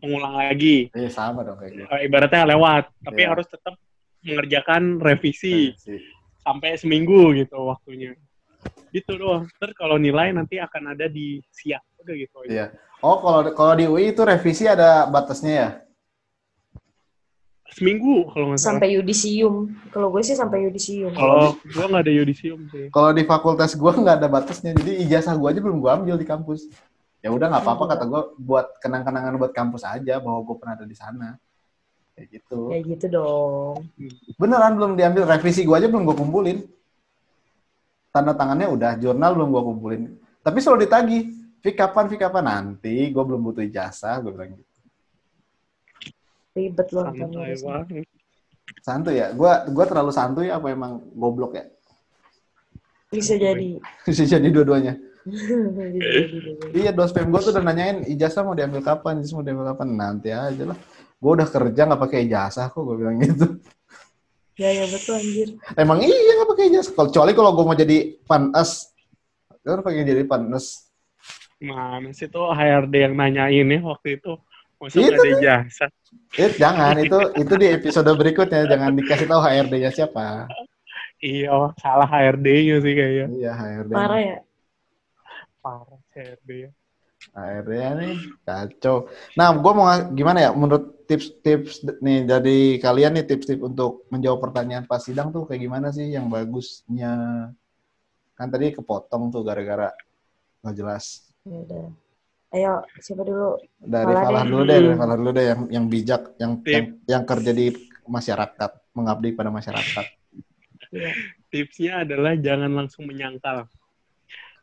mengulang lagi. eh sama dong kayak gitu. Eh, ibaratnya lewat, tapi Iya. harus tetap mengerjakan revisi Sih. sampai seminggu gitu waktunya. Gitu doang. Terus kalau nilai nanti akan ada di siap udah gitu aja. Iya. Oh, kalau kalau di UI itu revisi ada batasnya ya? Seminggu kalau nggak salah. Sampai yudisium. Kalau gue sih sampai yudisium. Kalau gua nggak ada yudisium sih. Kalau di fakultas gua nggak ada batasnya, jadi ijazah gua aja belum gua ambil di kampus. Ya udah nggak apa-apa kata gua buat kenang-kenangan buat kampus aja bahwa gua pernah ada di sana. Kayak gitu. Ya gitu dong. Beneran belum diambil revisi gua aja belum gua kumpulin. Tanda tangannya udah, jurnal belum gua kumpulin. Tapi selalu ditagih, Fik kapan, Fik kapan? Nanti, gua belum butuh ijazah, gua bilang gitu. Ribet loh. Banget. Santuy ya? Gua gua terlalu santuy apa emang goblok ya? Bisa jadi. Bisa jadi dua-duanya. Jadi. Iya, dospem gue tuh udah nanyain ijazah mau diambil kapan, ijazah mau diambil kapan, nanti aja lah. Gue udah kerja nggak pakai ijazah kok, gue bilang gitu. Ya ya betul anjir. Emang iya nggak pakai ijazah. Kecuali kalau gue mau jadi panas, kan pakai jadi panas. Mana sih tuh HRD yang nanyain ya waktu itu. Masa Itu nggak ada jasa? Eh, jangan itu itu di episode berikutnya jangan dikasih tahu HRD-nya siapa. Iya, salah HRD-nya sih kayaknya. Iya HRD. Parah ya. Parah HRD ya. HRD-nya nih kacau. Nah, gue mau gimana ya? Menurut tips-tips nih dari kalian nih tips-tips untuk menjawab pertanyaan pas sidang tuh kayak gimana sih yang bagusnya? Kan tadi kepotong tuh gara-gara nggak jelas. Ya udah. Ayo, siapa dulu? Dari Falah Falah deh. dulu deh, dari Falah dulu deh yang yang bijak, yang Tip. yang, yang kerja di masyarakat, mengabdi pada masyarakat. Iya. tipsnya adalah jangan langsung menyangkal.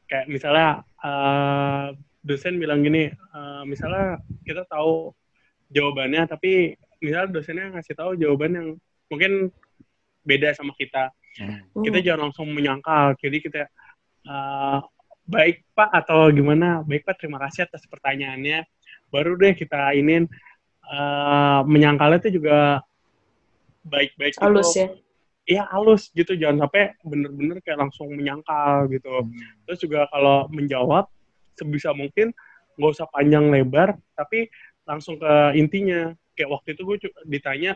Kayak misalnya eh, dosen bilang gini, eh, misalnya kita tahu jawabannya, tapi misalnya dosennya ngasih tahu jawaban yang mungkin beda sama kita. Hmm. Kita jangan langsung menyangkal. Jadi kita eh, baik Pak atau gimana? Baik Pak, terima kasih atas pertanyaannya. Baru deh kita inin eh, menyangkalnya itu juga baik-baik gitu halus ya. Ya halus gitu. Jangan sampai bener-bener kayak langsung menyangkal gitu. Terus juga kalau menjawab sebisa mungkin nggak usah panjang lebar tapi langsung ke intinya. Kayak waktu itu gue ditanya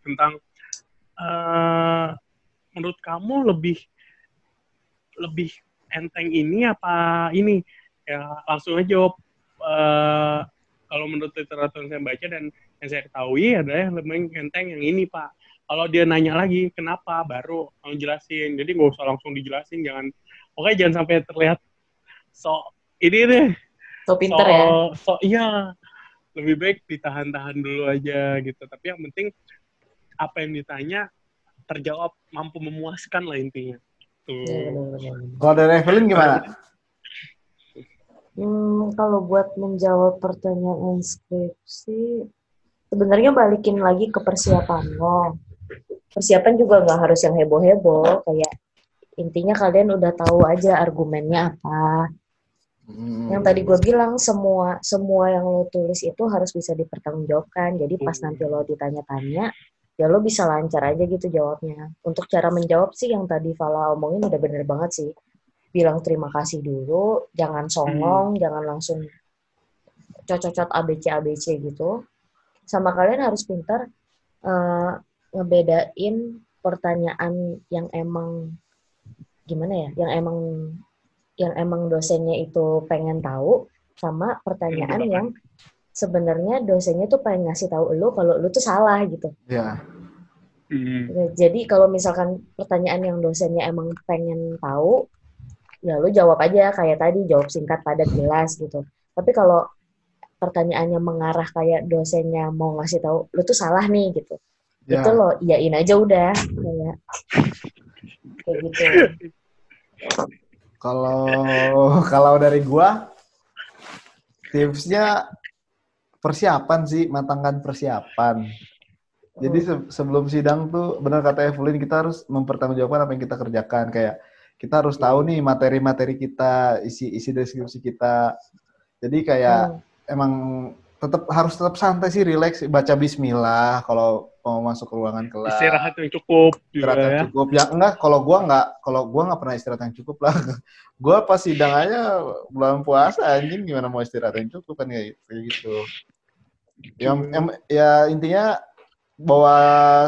tentang eh menurut kamu lebih lebih enteng ini apa ini? Ya langsung aja jawab eh, kalau menurut literatur yang saya baca dan yang saya ketahui adalah yang lebih enteng yang ini pak kalau dia nanya lagi kenapa baru kamu jelasin jadi nggak usah langsung dijelasin jangan oke jangan sampai terlihat so ini deh So pinter so, ya. so iya lebih baik ditahan-tahan dulu aja gitu tapi yang penting apa yang ditanya terjawab mampu memuaskan lah intinya tuh Iya, benar-benar. Kalau dari Evelyn gimana? Hmm, kalau buat menjawab pertanyaan skripsi, sebenarnya balikin lagi ke persiapan lo. Persiapan juga nggak harus yang heboh-heboh, kayak intinya kalian udah tahu aja argumennya apa. Hmm. Yang tadi gue bilang semua semua yang lo tulis itu harus bisa dipertanggungjawabkan. Jadi pas Hmm. nanti lo ditanya-tanya, ya lo bisa lancar aja gitu jawabnya. Untuk cara menjawab sih yang tadi Fala omongin udah bener banget sih. Bilang terima kasih dulu, jangan songong, jangan langsung cocot-cocot ABC ABC gitu. Sama kalian harus pintar eh, ngebedain pertanyaan yang emang gimana ya, yang emang yang emang dosennya itu pengen tahu sama pertanyaan Yang yang sebenarnya dosennya tuh pengen ngasih tahu lu kalau lu tuh salah gitu. Ya. Hmm. Ya, Jadi kalau misalkan pertanyaan yang dosennya emang pengen tahu, ya lu jawab aja kayak tadi, jawab singkat, padat, jelas gitu. Tapi kalau pertanyaannya mengarah kayak dosennya mau ngasih tahu, lu tuh salah nih gitu. Ya. Itu lo iyain aja udah kayak kayak gitu. Kalau kalau dari gua tipsnya persiapan sih, matangkan persiapan. Jadi se- sebelum sidang tuh benar kata Evelyn kita harus mempertanggungjawabkan apa yang kita kerjakan kayak kita harus tahu nih materi-materi kita, isi isi deskripsi kita. Jadi kayak Hmm. emang tetap harus tetap santai sih, relax, baca bismillah kalau mau masuk ke ruangan kelas. istirahat yang cukup juga istirahat yang ya. cukup. Ya enggak kalau gua enggak kalau gua nggak pernah istirahat yang cukup lah. Gua pas sidang aja bulan puasa anjing. Gimana mau istirahat yang cukup kan kayak gitu. Ya, Hmm. em- ya intinya bawa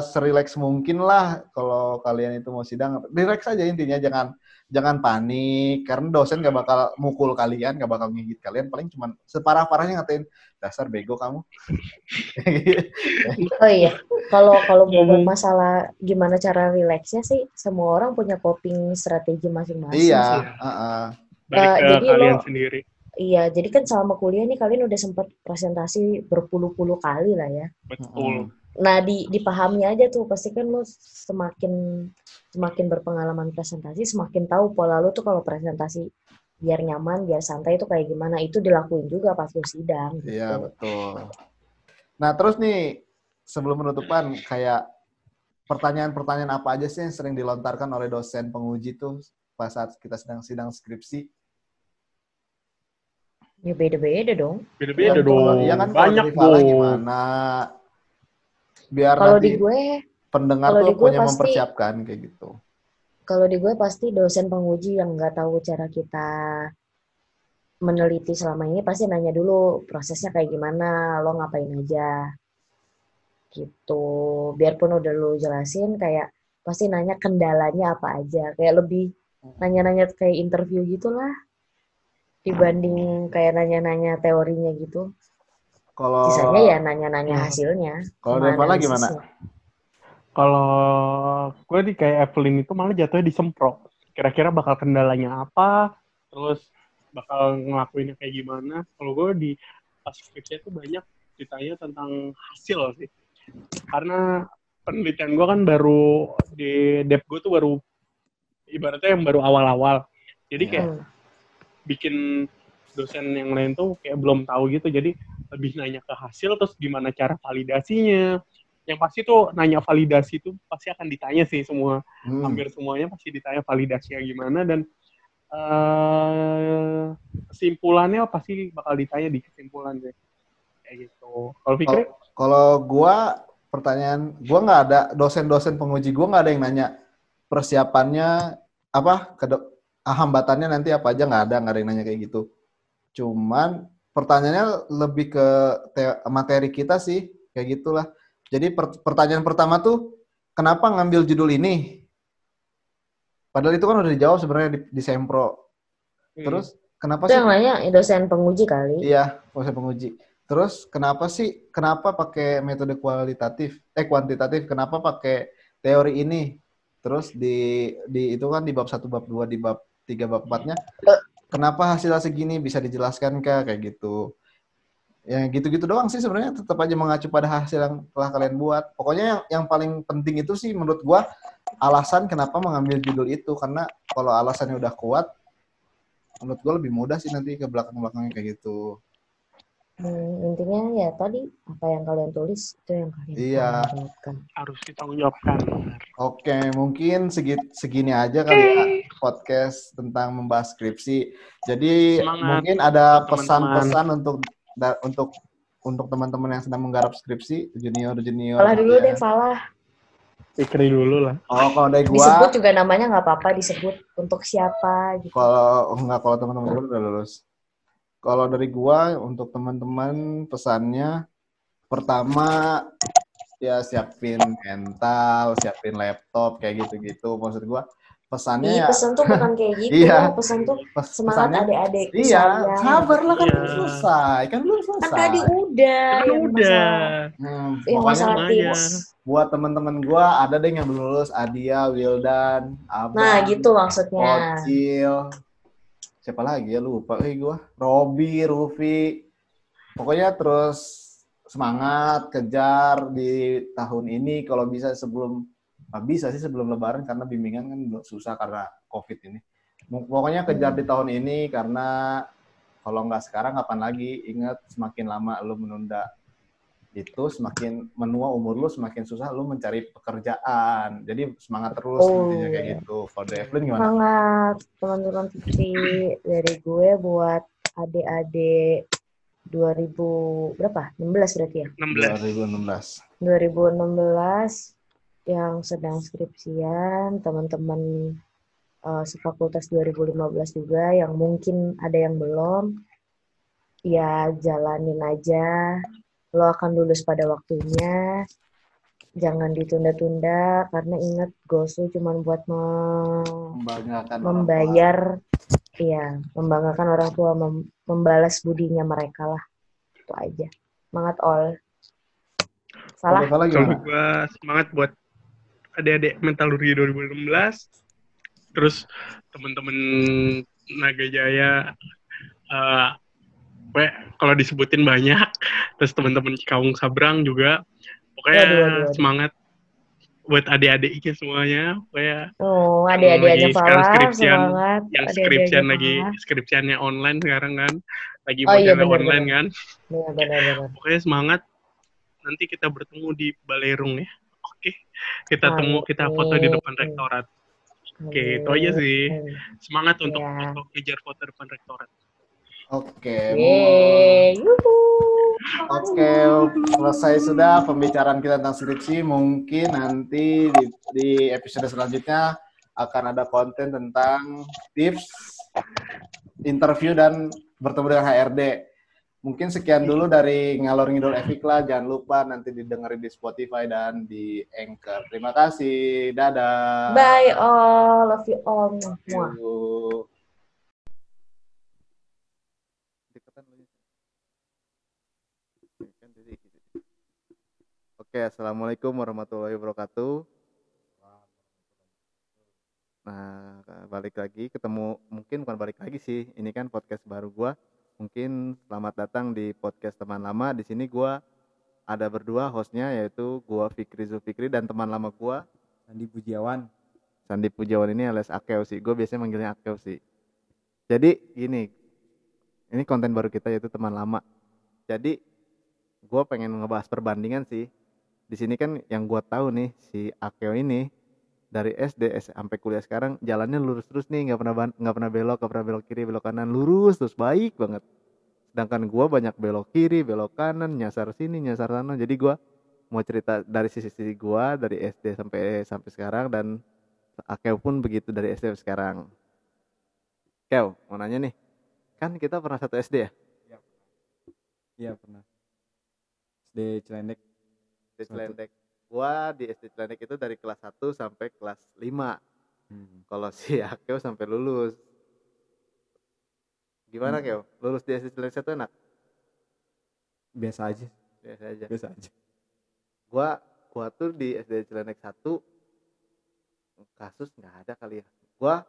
serileks mungkin lah kalau kalian itu mau sidang. Relax aja intinya jangan jangan panik karena dosen gak bakal mukul kalian gak bakal ngigit kalian paling cuman separah parahnya ngatain dasar bego kamu Oh iya, kalau kalau Ngomong. masalah gimana cara rileksnya sih, semua orang punya coping strategi masing-masing sih. iya heeh. balik Eh, ke jadi kalian lo- sendiri Iya, jadi kan selama kuliah nih kalian udah sempat presentasi berpuluh-puluh kali lah ya. betul Nah, di, dipahami aja tuh, pasti kan lo semakin semakin berpengalaman presentasi, semakin tahu pola lo tuh kalau presentasi biar nyaman, biar santai itu kayak gimana. Itu dilakuin juga pas lo sidang. Gitu. Iya betul. Nah terus nih sebelum penutupan kayak pertanyaan-pertanyaan apa aja sih yang sering dilontarkan oleh dosen penguji tuh pas saat kita sedang sidang skripsi? Ya beda-beda dong. beda-beda Iya, dong kalau- Iya kan banyak dong gimana? Biar Kalau di gue, pendengar tuh gue punya pasti- mempersiapkan kayak gitu. kalau di gue pasti dosen penguji yang nggak tahu cara kita meneliti selama ini pasti nanya dulu prosesnya kayak gimana, lo ngapain aja. Gitu. Biarpun udah lo jelasin kayak pasti nanya kendalanya apa aja. Kayak lebih nanya-nanya kayak interview gitulah dibanding kayak nanya-nanya teorinya gitu. Kalau Sisanya ya nanya-nanya hasilnya. kalau Devala gimana? Kalau gue di kayak Evelyn itu malah jatuhnya disemprot. Kira-kira bakal kendalanya apa, terus bakal ngelakuinnya kayak gimana. Kalau gue di pas skripsi itu banyak ditanya tentang hasil sih. Karena penelitian gue kan baru di dep gue tuh baru ibaratnya yang baru awal-awal. Jadi Iya. kayak Hmm. bikin dosen yang lain tuh kayak belum tahu gitu jadi lebih nanya ke hasil terus gimana cara validasinya. Yang pasti tuh nanya validasi itu pasti akan ditanya sih semua. Hmm. hampir semuanya pasti ditanya validasinya gimana dan eh kesimpulannya pasti bakal ditanya di kesimpulan deh kayak gitu. Kalau Fikri? Kalau gua pertanyaan, gua nggak ada dosen-dosen penguji gua nggak ada yang nanya persiapannya apa ke hambatannya nanti apa aja nggak ada nggak ada yang nanya kayak gitu. Cuman pertanyaannya lebih ke te- materi kita sih kayak gitulah. Jadi per- pertanyaan pertama tuh kenapa ngambil judul ini? Padahal itu kan udah dijawab sebenarnya di, di Sempro. Hmm. Terus kenapa Itu sih? yang nanya dosen penguji kali. Iya, proses penguji. Terus kenapa sih kenapa pakai metode kualitatif eh kuantitatif? Kenapa pakai teori ini? Terus di di itu kan di bab 1 bab 2 di bab 3 bab 4-nya kenapa hasilnya segini bisa dijelaskan kah kayak gitu. Ya gitu-gitu doang sih sebenarnya tetap aja mengacu pada hasil yang telah kalian buat. Pokoknya yang yang paling penting itu sih menurut gua alasan kenapa mengambil judul itu karena kalau alasannya udah kuat menurut gua lebih mudah sih nanti ke belakang-belakangnya kayak gitu. Hmm, intinya ya tadi apa yang kalian tulis itu yang kalian Iya. jawabkan. harus ditanggung jawabkan Oke, mungkin segi, segini aja kali ya podcast tentang membahas skripsi. Jadi Semangat mungkin ada pesan-pesan untuk da- untuk untuk teman-teman yang sedang menggarap skripsi, junior junior. Falah dulu ya. deh, Falah. Fikri dulu lah Oh, kalau dari gua, Disebut juga namanya nggak apa-apa, disebut untuk siapa gitu. kalau oh, enggak kalau teman-teman gua udah lulus. Kalau dari gua untuk teman-teman pesannya pertama ya siapin mental, siapin laptop kayak gitu-gitu. Maksud gua pesannya Ih, ya pesan tuh bukan kayak gitu. Iya. Pesan tuh pes- semangat adik-adik. Iya, sayang. sabar lah kan Iya. belum selesai, kan belum selesai. Kan tadi udah Kan yang udah masalah, Hmm, yang masalah tips. buat teman-teman gua ada deh yang belum lulus, Adia, Wildan, Abang, Nah, gitu maksudnya. Ocil, siapa lagi ya lupa eh gua, Robi, Rufi, pokoknya terus semangat kejar di tahun ini kalau bisa sebelum nggak bisa sih sebelum Lebaran karena bimbingan kan susah karena COVID ini. Pokoknya kejar di tahun ini karena kalau nggak sekarang kapan lagi? Ingat semakin lama lu menunda itu semakin menua umur lu semakin susah lu mencari pekerjaan. Jadi semangat terus Oh. intinya kayak gitu. Kalau dari Evelyn gimana? Semangat teman-teman Fikri dari gue buat adik-adik 2000 berapa? 16 berarti ya? 16 2016. 2016 yang sedang skripsian, teman-teman eh, sefakultas 2015 juga yang mungkin ada yang belum, ya jalanin aja. Lo akan lulus pada waktunya. Jangan ditunda-tunda karena ingat GOSU cuma buat me- Membanggakan orang tua. membayar, iya, membanggakan orang tua, mem- membalas budinya mereka lah. Itu aja. Semangat all. Salah. Kalau gue semangat buat adik-adik Mentalurgi 2016, terus teman-teman Naga Jaya, eh, gue kalau disebutin banyak, terus teman-teman Cikaung Sabrang juga, pokoknya Waduh, waduh, waduh. semangat buat adik-adiknya semuanya, pokoknya Oh, Yang adik-adiknya lagi sekarang skripsian, semangat. yang skripsian lagi skripsiannya online sekarang kan, lagi Oh, iya, benar, online benar. kan, Benar-benar. pokoknya semangat. Nanti kita bertemu di Balerung ya. Oke, kita temu, kita foto di depan Amin. rektorat. Oke, itu aja sih. Amin. Semangat untuk Iya. foto, kejar foto depan rektorat. Oke. Yuhu. Oke, selesai sudah pembicaraan kita tentang skripsi. Mungkin nanti di, di episode selanjutnya akan ada konten tentang tips interview dan bertemu dengan HRD. Mungkin sekian dulu dari ngalor ngidul Evikla. Jangan lupa nanti didengerin di Spotify dan di Anchor. Terima kasih. Dadah. Bye all, love you all. Muah. Yuk. Oke, assalamualaikum warahmatullahi wabarakatuh. Nah, balik lagi ketemu mungkin bukan balik lagi sih. Ini kan podcast baru gua. Mungkin selamat datang di podcast teman lama. Di sini gua ada berdua hostnya yaitu gua Fikri Zulfikri dan teman lama gua Sandi Pujiawan. Sandi Pujawan ini alias Akeo sih. Gue biasanya manggilnya Akeo sih. Jadi gini, ini konten baru kita yaitu teman lama. Jadi gue pengen ngebahas perbandingan sih. Di sini kan yang gue tahu nih si Akeo ini dari SD sampai kuliah sekarang jalannya lurus terus nih nggak pernah nggak pernah belok nggak pernah belok kiri belok kanan lurus terus baik banget. Sedangkan gue banyak belok kiri belok kanan nyasar sini nyasar sana. Jadi gue mau cerita dari sisi-sisi gue dari SD sampai sampai sekarang dan Akeo pun begitu dari SD sampai sekarang. Keo mau nanya nih kan kita pernah satu SD ya? Iya pernah. SD Cilendek. Satu. Cilendek gua di SD Cilendek itu dari kelas 1 sampai kelas 5 Hmm. kalau si Akeo sampai lulus gimana Hmm. Keo lulus di SD Cilendek satu enak Biasa aja. biasa aja Biasa aja. gua gua tuh di SD Cilendek satu kasus nggak ada kali ya gua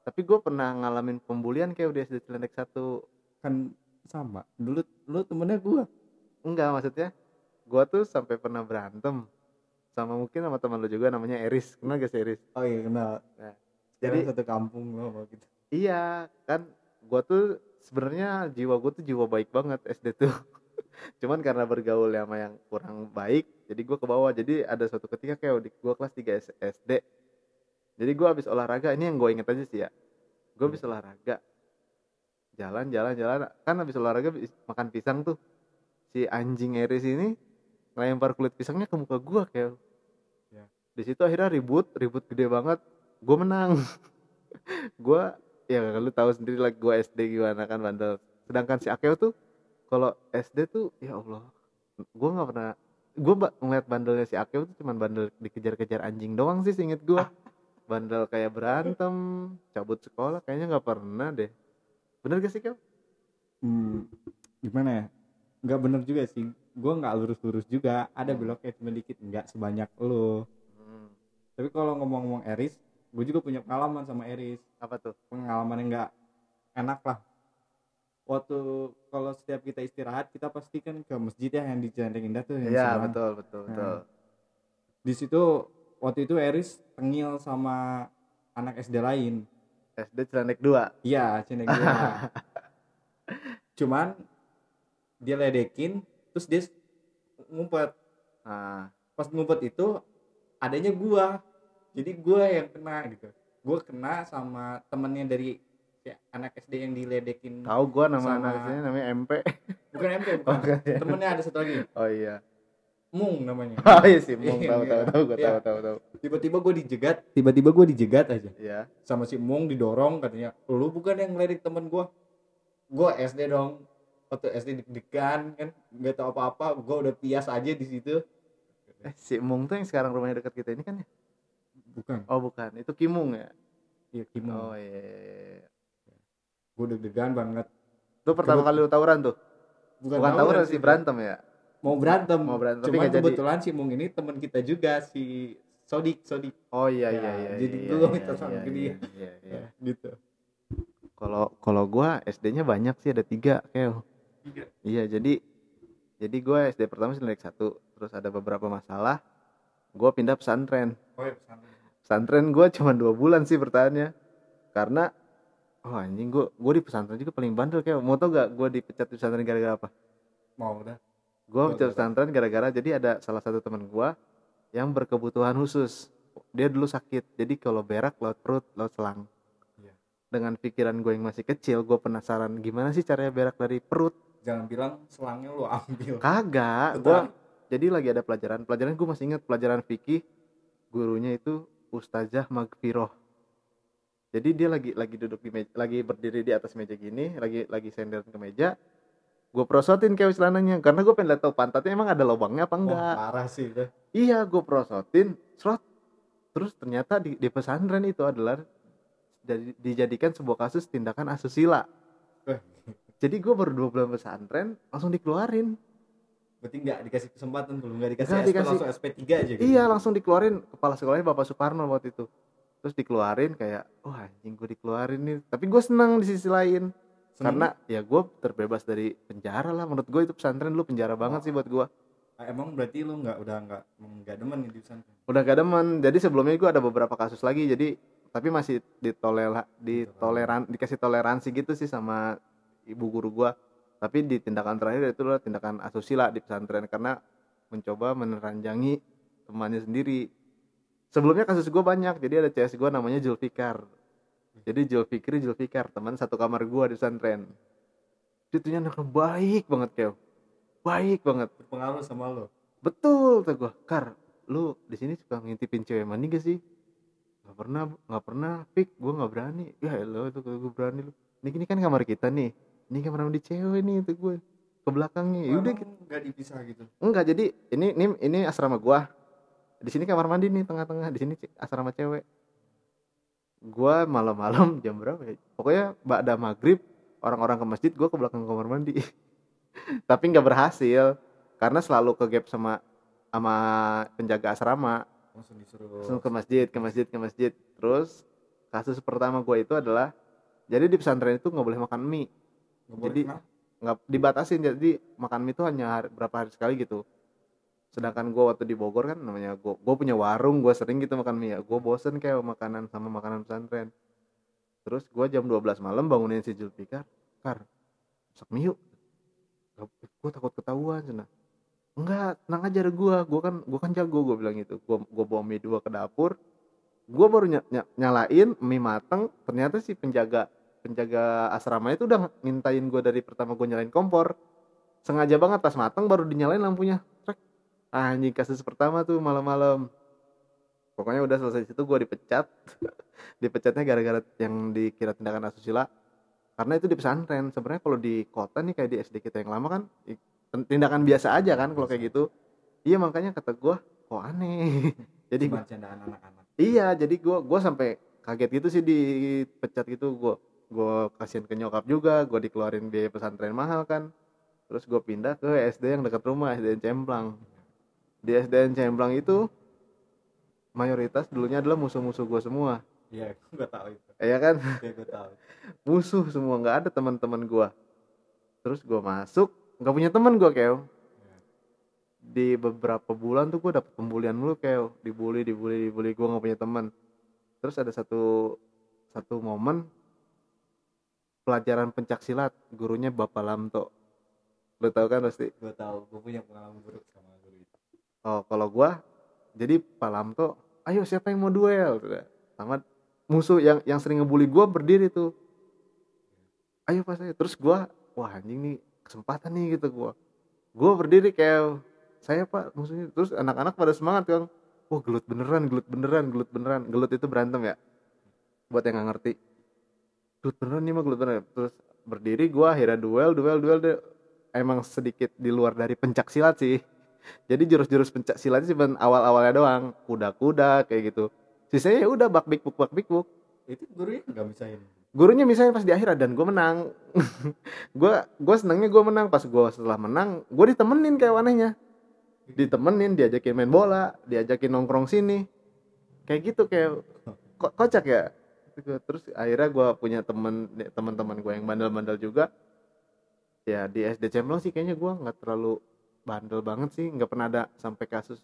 tapi gua pernah ngalamin pembulian kayak di SD Cilendek satu Kan sama. Dulu lu temennya gua. enggak maksudnya gua tuh sampai pernah berantem sama mungkin sama teman lu juga namanya Eris kenal gak sih Eris Oh iya kenal. Nah, Jadi satu kampung sama gitu. Iya, kan gua tuh sebenarnya jiwa gua tuh jiwa baik banget SD tuh. Cuman karena bergaul sama yang kurang baik, jadi gua ke bawah. Jadi ada suatu ketika kayak di gua kelas 3 S- SD. Jadi gua habis olahraga, ini yang gue inget aja sih ya. Gua habis olahraga. Jalan, jalan, jalan. Kan habis olahraga makan pisang tuh. Si anjing Eris ini ngelempar kulit pisangnya ke muka gua kayak. Ya. Di situ akhirnya ribut, ribut gede banget. Gue menang. gua ya lu tahu sendiri lah gua SD gimana kan bandel sedangkan si Akeo tuh kalau SD tuh ya Allah gua nggak pernah gua ba- ngeliat bandelnya si Akeo tuh cuman bandel dikejar-kejar anjing doang sih seinget gua bandel kayak berantem cabut sekolah kayaknya nggak pernah deh bener gak sih Keo? Hmm, gimana ya? Nggak bener juga sih. Gua nggak lurus-lurus juga. Ada Hmm. beloknya cuma dikit. Nggak sebanyak lu. Hmm, Tapi kalau ngomong-ngomong Eris, gue juga punya pengalaman sama Eris. apa tuh? Pengalaman yang nggak enak lah. Waktu kalau setiap kita istirahat, kita pasti kan ke masjid ya yang di Cilendek Indah tuh. Iya betul betul betul di situ waktu itu Eris tengil sama anak SD lain SD Cilendek 2 iya cendek dua cuman dia ledekin terus dia ngumpet. Nah pas ngumpet itu adanya gua. Jadi gua yang kena gitu. Gua kena sama temennya dari si anak SD yang diledekin tahu gua nama Sama- anak SD namanya MP bukan MP oh, bukan. Bukan. Ya? temennya ada satu lagi. Oh iya. Mung namanya. Oh iya sih Mung. Tahu Iya. tahu tahu gua Iya. tahu tahu tahu. Tiba-tiba gua dijegat tiba-tiba gua dijegat aja. Iya. Sama si Mung didorong katanya lu bukan yang ngeledik temen gua. Gua SD dong waktu SD deg-degan kan nggak tahu apa-apa gua udah pias aja di situ eh si Mung tuh yang sekarang rumahnya dekat kita ini kan ya bukan oh bukan itu Kimung ya iya Kimung Oh iya. iya, iya. gua deg-degan banget Itu pertama Kebet- kali lu tawuran tuh? Bukan, tawuran sih berantem ya. mau berantem Mau berantem, tapi cuman nggak jadi. kebetulan si Mung ini teman kita juga si Sodik Sodik Oh iya Ya, iya iya. jadi iya, gua iya, minta sama iya, iya, iya, iya. gitu Kalau kalau gua SD-nya banyak sih ada tiga kayak. Tiga? Iya jadi jadi gua SD pertama sih satu terus ada beberapa masalah gua pindah pesantren oh ya pesan pesantren gua cuma dua bulan sih bertahannya karena oh anjing gua gua di pesantren juga paling bandel kayak mau tau gak gua dipecat di pesantren gara-gara apa mau udah Gua pecat pesantren gara-gara jadi ada salah satu teman gua yang berkebutuhan khusus. Dia dulu sakit, jadi kalau berak lewat perut, lewat selang. Iya. Dengan pikiran gue yang masih kecil, gue penasaran gimana sih caranya berak dari perut. Jangan bilang selangnya lu ambil Kagak, Betul. gua jadi lagi ada pelajaran. Pelajaran gue masih ingat pelajaran fikih. Gurunya itu Ustazah Magfiroh. jadi dia lagi lagi duduk di meja, lagi berdiri di atas meja gini lagi lagi sender ke meja gue prosotin kayak celananya karena gue pengen lihat tahu pantatnya emang ada lubangnya apa Wah, enggak parah sih itu iya gue prosotin serot terus ternyata di, di pesantren itu adalah jadi dijadikan sebuah kasus tindakan asusila Eh. Jadi gue baru dua bulan pesantren langsung dikeluarin berarti nggak dikasih kesempatan belum nggak dikasih Nggak SP dikasih. langsung SP 3 aja gitu Iya langsung dikeluarin kepala sekolahnya Bapak Soekarno waktu itu. Terus dikeluarin kayak, wah anjing gue dikeluarin nih. Tapi gue senang di sisi lain. Seneng Karena ya gue terbebas dari penjara lah. Menurut gue itu pesantren lu penjara banget sih buat gue. Ah, emang berarti lu nggak udah nggak nggak demen nih di pesantren Udah gak demen. Jadi sebelumnya gue ada beberapa kasus lagi. Jadi tapi masih ditolera, ditoleran, dikasih toleransi gitu sih sama ibu guru gue. Tapi di tindakan terakhir itu adalah tindakan asusila di pesantren karena mencoba meneranjangi temannya sendiri. Sebelumnya kasus gue banyak, jadi ada CS gue namanya Julfikar. Jadi Julfikri Julfikar, teman satu kamar gue di pesantren. Dia tuh anaknya baik banget kayak, baik banget. berpengaruh sama lo Betul kata gue, Kar, lu di sini suka ngintipin cewek mandi gak sih? Gak pernah, gak pernah, Pik, gue gak berani. Ya lo itu gue berani lu. Ini, ini kan kamar kita nih, ini kamar mandi cewek nih itu gue ke belakangnya. Ya udah Emang nggak dipisah gitu Enggak, jadi ini ini ini asrama gua. Di sini kamar mandi nih tengah-tengah, di sini asrama cewek. Gua malam-malam jam berapa ya? Pokoknya ba'da maghrib orang-orang ke masjid, gua ke belakang kamar mandi. Tapi nggak berhasil karena selalu ke gap sama sama penjaga asrama. langsung disuruh Langsung ke masjid, ke masjid, ke masjid. Terus kasus pertama gua itu adalah jadi di pesantren itu nggak boleh makan mie Jadi- nggak dibatasin. Jadi makan mie itu hanya hari- berapa hari sekali gitu. Sedangkan gue waktu di Bogor kan namanya gue gue punya warung gue sering gitu makan mie ya. Gue bosen kayak makanan sama makanan pesantren. Terus gue jam 12 malam bangunin si Julfikar kar masak mie yuk. Gue takut ketahuan cina. Enggak tenang aja ada gue gue kan gue kan jago gue bilang gitu. Gue gue bawa mie dua ke dapur. Gue baru ny- ny- nyalain mie mateng. Ternyata si penjaga penjaga asrama itu udah ngintain gue dari pertama gue nyalain kompor. Sengaja banget pas mateng baru dinyalain lampunya. Trek. Ah, anjing kasus pertama tuh malam-malam. Pokoknya udah selesai situ gue dipecat. Dipecatnya gara-gara yang dikira tindakan asusila. Karena itu di pesantren. Sebenarnya kalau di kota nih kayak di SD kita yang lama kan tindakan biasa aja kan kalau kayak gitu. Iya makanya kata gue kok aneh? Jadi gua- anak-anak. Iya, jadi gua gua sampai kaget gitu sih dipecat gitu. Gua gua kasihan ke nyokap juga, gua dikeluarin biaya pesantren mahal kan. Terus gua pindah ke SD yang dekat rumah, SDN Cemplang. Di SDN Cemplang itu mayoritas dulunya adalah musuh-musuh gua semua. iya gue tahu itu Iya kan? iya gue tahu Musuh semua, nggak ada teman-teman gua. Terus gua masuk, nggak punya teman gua kayak di beberapa bulan tuh gue dapet pembulian mulu kayak dibully dibully dibully gue nggak punya teman terus ada satu satu momen pelajaran pencak silat gurunya bapak Lamto. Lo tau kan pasti? Gue tahu gue punya pengalaman buruk sama guru itu. Oh kalau gue jadi Pak Lamto ayo siapa yang mau duel? Udah. sama musuh yang yang sering ngebully gue berdiri tuh. Ayo pas saya. Terus gue wah anjing nih kesempatan nih gitu gue gue berdiri kayak saya pak musuhnya. Terus anak-anak pada semangat kan wah gelut beneran gelut beneran gelut beneran. Gelut itu berantem ya buat yang nggak ngerti gelut beneran nih mah gelut beneran terus berdiri gue akhirnya duel duel duel. Deh emang sedikit di luar dari pencak silat sih. Jadi jurus-jurus pencak silat sih awal-awalnya doang. Kuda-kuda kayak gitu. Sisanya ya udah bak bik buk bak bik buk itu gurunya nggak misahin gurunya misalnya pas di akhirat dan gue menang. Gue gue senangnya gue menang. Pas gue setelah menang gue ditemenin kayak anehnya. Ditemenin diajakin main bola diajakin nongkrong sini. Kayak gitu kayak ko- kocak ya terus akhirnya gue punya temen teman-teman gue yang bandel-bandel juga. Ya di SD Cemplong sih kayaknya gue nggak terlalu bandel banget sih. Nggak pernah ada sampai kasus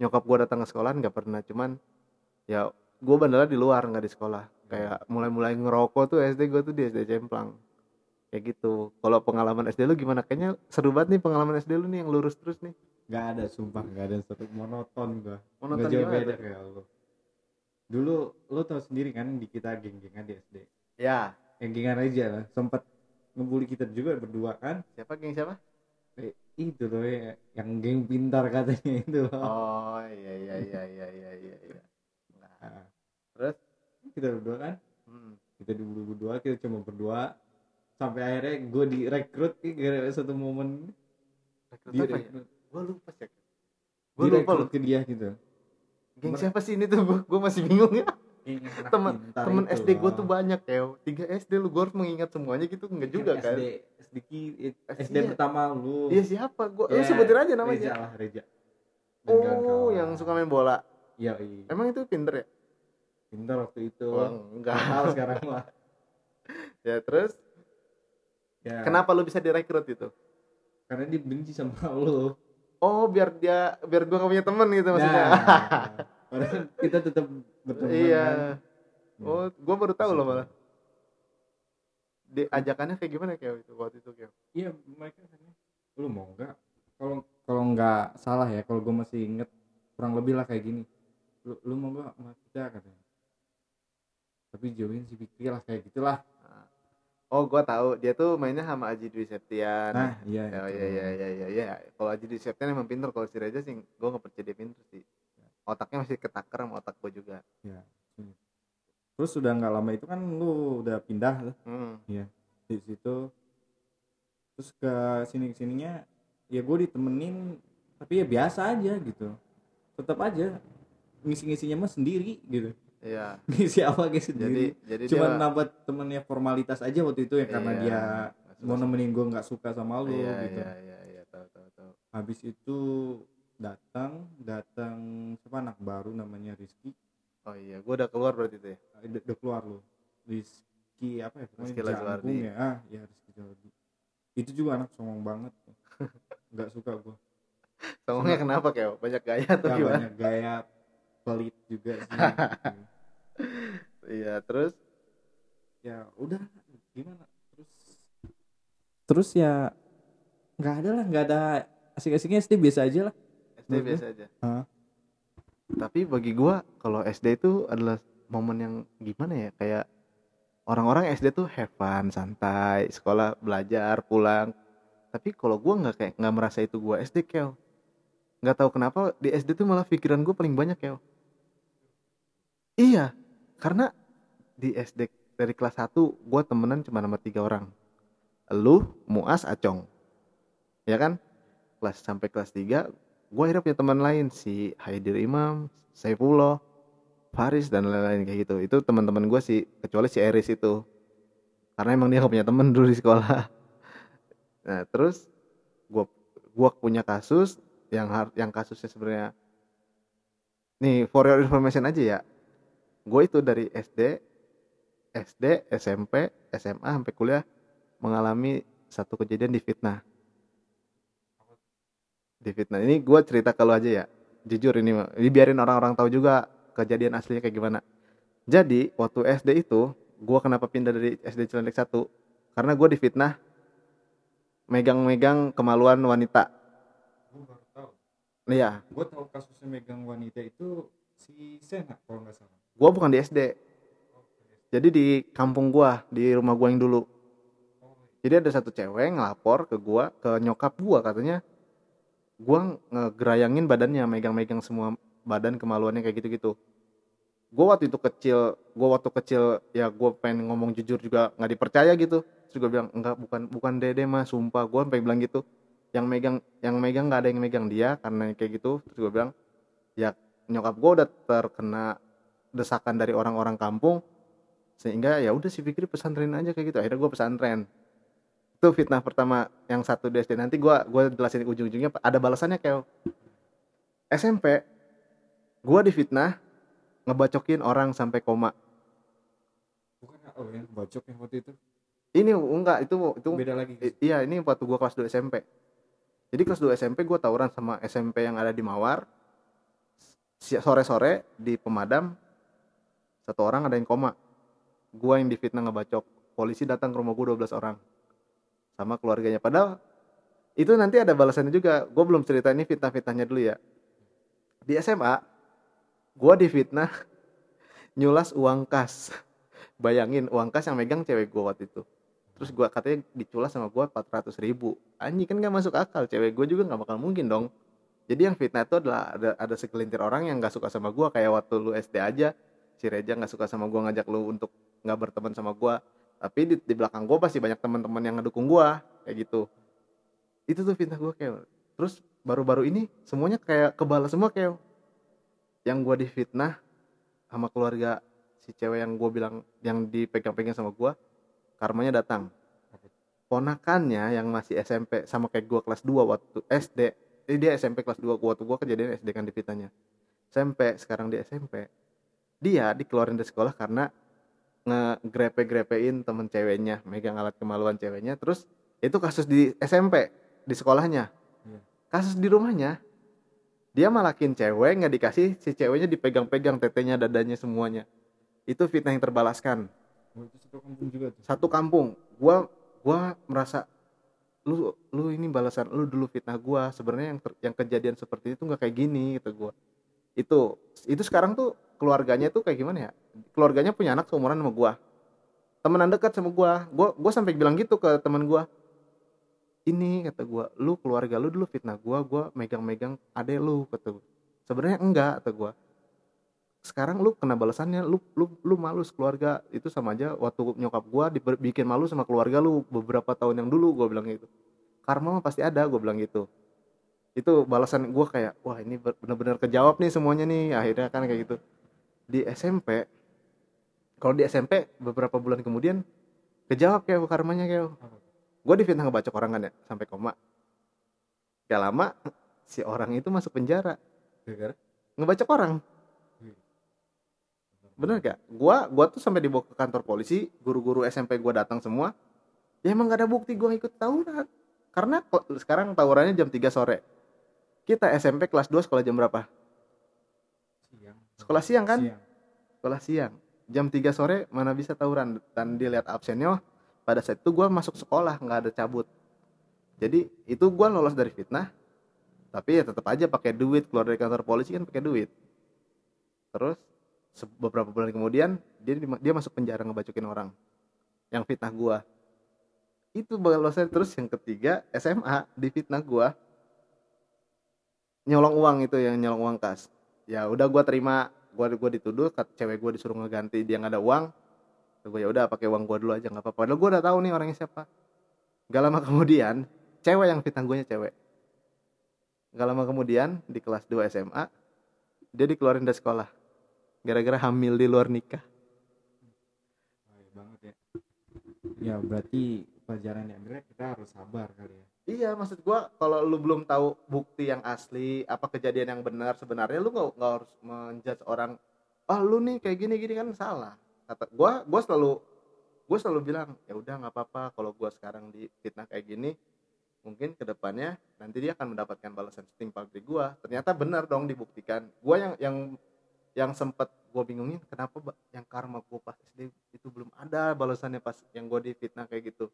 nyokap gue datang ke sekolah nggak pernah. Cuman ya gue bandelnya di luar nggak di sekolah. Kayak mulai-mulai ngerokok tuh SD gue tuh di SD Cemplang. Kayak gitu. Kalau pengalaman SD lu gimana? Kayaknya seru banget nih pengalaman SD lu nih yang lurus terus nih. Nggak ada sumpah. Nggak ada satu monoton gue Monoton nggak jauh beda kayak lo dulu lo tau sendiri kan di kita geng-gengan di SD ya. Geng-gengan aja lah sempat ngebully kita juga berdua kan? Siapa geng siapa? Eh, itu loh ya, yang geng pintar katanya itu loh. Oh iya iya iya iya iya iya iya. Nah, terus? Kita berdua kan? Hmm. kita dulu berdua kita cuma berdua. Sampai akhirnya gue direkrut gara-gara satu momen. Direkrut Gue lupa sih. gue lupa ke dia gitu Geng siapa sih ini tuh? Gue masih bingung ya. Temen itu SD gue lah. tuh banyak ya. Tiga SD lu gue harus mengingat semuanya gitu enggak juga kan? SD SD, ki- SD Iya. pertama lu Iya siapa? Gue lu Ya, sebutin aja namanya. lah Reza Dan Oh, yang suka main bola. iya iya Emang itu pinter ya? pintar waktu itu Oh, enggak. Nggak tahu sekarang lah Ya terus ya, kenapa lu bisa direkrut itu? karena dia benci sama lu Oh, biar dia biar gua gak punya temen gitu maksudnya. Nah, kita tetap berteman iya. kan. Oh, gua baru tahu loh malah. Di ajakannya kayak gimana kayak itu waktu itu kayak. iya mereka katanya lu mau nggak kalau kalau nggak salah ya kalau gue masih inget kurang lebih lah kayak gini lu, lu mau nggak sama kita katanya tapi jauhin si Fikri lah kayak gitulah Oh, gua tahu dia tuh mainnya sama Aji Dwi Septian. nah iya Oh, iya iya iya iya iya. Kalau Aji Dwi Septian emang pinter, kalau si Reza sih gua nggak percaya dia pinter sih. Otaknya masih ketakar sama otak gua juga. ya sini. terus udah nggak lama itu kan lu udah pindah tuh Hmm. di situ terus ke sini sininya ya gue ditemenin tapi ya biasa aja gitu tetap aja ngisi ngisinya mah sendiri gitu Iya. ngisi apa Jadi sendiri jadi cuma dia nambah temennya formalitas aja waktu itu ya karena Iya. dia mau nemenin gue nggak suka sama lu iya, gitu Iya iya iya tahu tahu tahu. habis itu datang datang siapa anak baru namanya Rizky Oh iya, gua udah keluar berarti itu ya. Eh, udah udah keluar lo Rizky apa ya Rizky Lazuardi. ya ah ya Rizky Lazuardi itu juga anak songong banget nggak suka gue Songongnya kenapa kayak banyak gaya atau gimana? banyak gaya pelit juga sih gitu. Iya, terus ya udah gimana terus terus ya nggak ada lah nggak ada asik-asiknya SD biasa aja lah SD Menurut biasa aja. Hah? Tapi bagi gua kalau SD itu adalah momen yang gimana ya? Kayak orang-orang SD tuh have fun, santai, sekolah belajar, pulang. Tapi kalau gua nggak kayak nggak merasa itu gua SD kel. Nggak tahu kenapa di SD tuh malah pikiran gua paling banyak kel. Iya, karena di SD dari kelas 1 gua temenan cuma sama tiga orang. Lu, Muas, Acong. Ya kan? Kelas sampai kelas 3 gue akhirnya punya teman lain si Haidir Imam, Saifullah, Faris dan lain-lain kayak gitu. Itu teman-teman gue sih, kecuali si Eris itu. Karena emang dia gak punya temen dulu di sekolah. Nah terus gue gua punya kasus yang yang kasusnya sebenarnya nih for your information aja ya. Gue itu dari SD, SD, SMP, SMA sampai kuliah mengalami satu kejadian di fitnah. Di fitnah. Ini gue cerita kalau aja ya. Jujur ini ini biarin orang-orang tahu juga kejadian aslinya kayak gimana. Jadi waktu SD itu gue kenapa pindah dari SD Cilandak 1 karena gue difitnah megang-megang kemaluan wanita. Gue baru tahu. Iya. Gue tahu kasusnya megang wanita itu si Sena kalau nggak salah gue bukan di SD jadi di kampung gue di rumah gue yang dulu. Jadi ada satu cewek ngelapor ke gue ke nyokap gue katanya. Gue ngegerayangin badannya megang-megang semua badan kemaluannya kayak gitu-gitu. Gue waktu itu kecil gue waktu kecil ya gue pengen ngomong jujur juga nggak dipercaya gitu. Terus gue bilang enggak bukan bukan dede mah sumpah. Gue sampai bilang gitu. Yang megang yang megang nggak ada yang megang dia karena kayak gitu. Terus gue bilang ya nyokap gue udah terkena desakan dari orang-orang kampung sehingga ya udah si Fikri pesantren aja kayak gitu. Akhirnya gue pesantren. Itu fitnah pertama yang satu di SD nanti gue gua jelasin ujung-ujungnya ada balasannya kayak SMP gue difitnah ngebacokin orang sampai koma. Bukan oh yang bocok yang waktu itu? Ini enggak itu itu beda lagi I- iya ini waktu gua kelas 2 SMP jadi kelas 2 SMP gua tawuran sama SMP yang ada di Mawar sore-sore di pemadam satu orang ada yang koma. Gua yang difitnah ngebacok. Polisi datang ke rumah gua 12 orang. Sama keluarganya. Padahal itu nanti ada balasannya juga. Gua belum cerita ini fitnah-fitnahnya dulu ya. Di SMA gua difitnah nyulas uang kas. Bayangin uang kas yang megang cewek gua waktu itu. Terus gua katanya diculas sama gua 400 ribu. Anjing kan gak masuk akal. Cewek gua juga nggak bakal mungkin dong. Jadi yang fitnah itu adalah ada ada segelintir orang yang nggak suka sama gua. Kayak waktu lu SD aja si Reja nggak suka sama gua ngajak lu untuk nggak berteman sama gue tapi di, di belakang gue pasti banyak teman-teman yang ngedukung gue kayak gitu. Itu tuh fitnah gue kayak terus baru-baru ini semuanya kayak kebal semua kayak yang gue difitnah sama keluarga si cewek yang gue bilang yang dipegang-pegang sama gue karmanya datang. Ponakannya yang masih SMP sama kayak gue kelas 2 waktu SD eh, dia SMP kelas 2 waktu gue kejadian SD kan difitnahnya SMP sekarang di SMP dia dikeluarin dari sekolah karena ngegrepe-grepein temen ceweknya megang alat kemaluan ceweknya terus itu kasus di SMP di sekolahnya. Iya. kasus di rumahnya dia malakin cewek nggak dikasih si ceweknya dipegang-pegang tetenya dadanya semuanya. Itu fitnah yang terbalaskan. Oh, itu satu kampung juga tuh? Satu kampung. Gua gua merasa lu lu ini balasan lu dulu fitnah gua. Sebenarnya yang ter- yang kejadian seperti itu nggak kayak gini gitu gua. Itu itu sekarang tuh keluarganya tuh kayak gimana ya? Keluarganya punya anak seumuran sama gua. Temenan dekat sama gua. Gua gua sampai bilang gitu ke teman gua. Ini kata gua lu keluarga lu dulu fitnah gua gua megang-megang ade lu kata gua. Sebenarnya enggak kata gua. Sekarang lu kena balasannya lu lu lu malu keluarga. Itu sama aja waktu nyokap gua dibikin malu sama keluarga lu beberapa tahun yang dulu gua bilang gitu. Karma mah pasti ada gua bilang gitu. Itu balasan gua kayak wah ini bener-bener kejawab nih semuanya nih. Akhirnya kan kayak gitu di SMP kalau di SMP beberapa bulan kemudian kejawab kayak karmanya kayak gue difitnah ngebacok orang kan ya sampai koma. Gak lama si orang itu masuk penjara. Gara-gara? Ngebacok orang. Bener gak? Gua gua tuh sampai dibawa ke kantor polisi guru-guru SMP gua datang semua. Ya emang gak ada bukti gua ikut tawuran. Karena sekarang tawurannya jam 3 sore. Kita SMP kelas 2 sekolah jam berapa sekolah siang kan? Siang. Sekolah siang. Jam 3 sore mana bisa tawuran? Dan dilihat absennya wah, pada saat itu gua masuk sekolah nggak ada cabut. Jadi itu gua lolos dari fitnah tapi ya tetap aja pakai duit. Keluar dari kantor polisi kan pakai duit. Terus beberapa bulan kemudian dia di- dia masuk penjara ngebacokin orang yang fitnah gua. Itu balosnya terus yang ketiga SMA di fitnah gua. Nyolong uang itu yang nyolong uang kas ya udah gua terima gua gua dituduh cewek gua disuruh ngeganti dia nggak ada uang. Gue ya udah pakai uang gua dulu aja nggak apa-apa. Padahal gua udah tahu nih orangnya siapa. Gak lama kemudian cewek yang fitnah gue cewek. Gak lama kemudian di kelas 2 SMA dia dikeluarin dari sekolah. Gara-gara hamil di luar nikah. Bahaya banget ya. Ya berarti pelajaran yang kita harus sabar kali ya iya maksud gua kalau lu belum tahu bukti yang asli apa kejadian yang benar sebenarnya lu nggak harus menjudge orang ah lu nih kayak gini gini kan salah. Kata gua gua selalu gua selalu bilang ya udah nggak apa-apa kalau gua sekarang di fitnah kayak gini mungkin ke depannya nanti dia akan mendapatkan balasan setimpal dari gua. Ternyata benar dong dibuktikan. Gua yang yang yang sempat gua bingungin kenapa yang karma gua pas SD itu belum ada balasannya pas yang gua di fitnah kayak gitu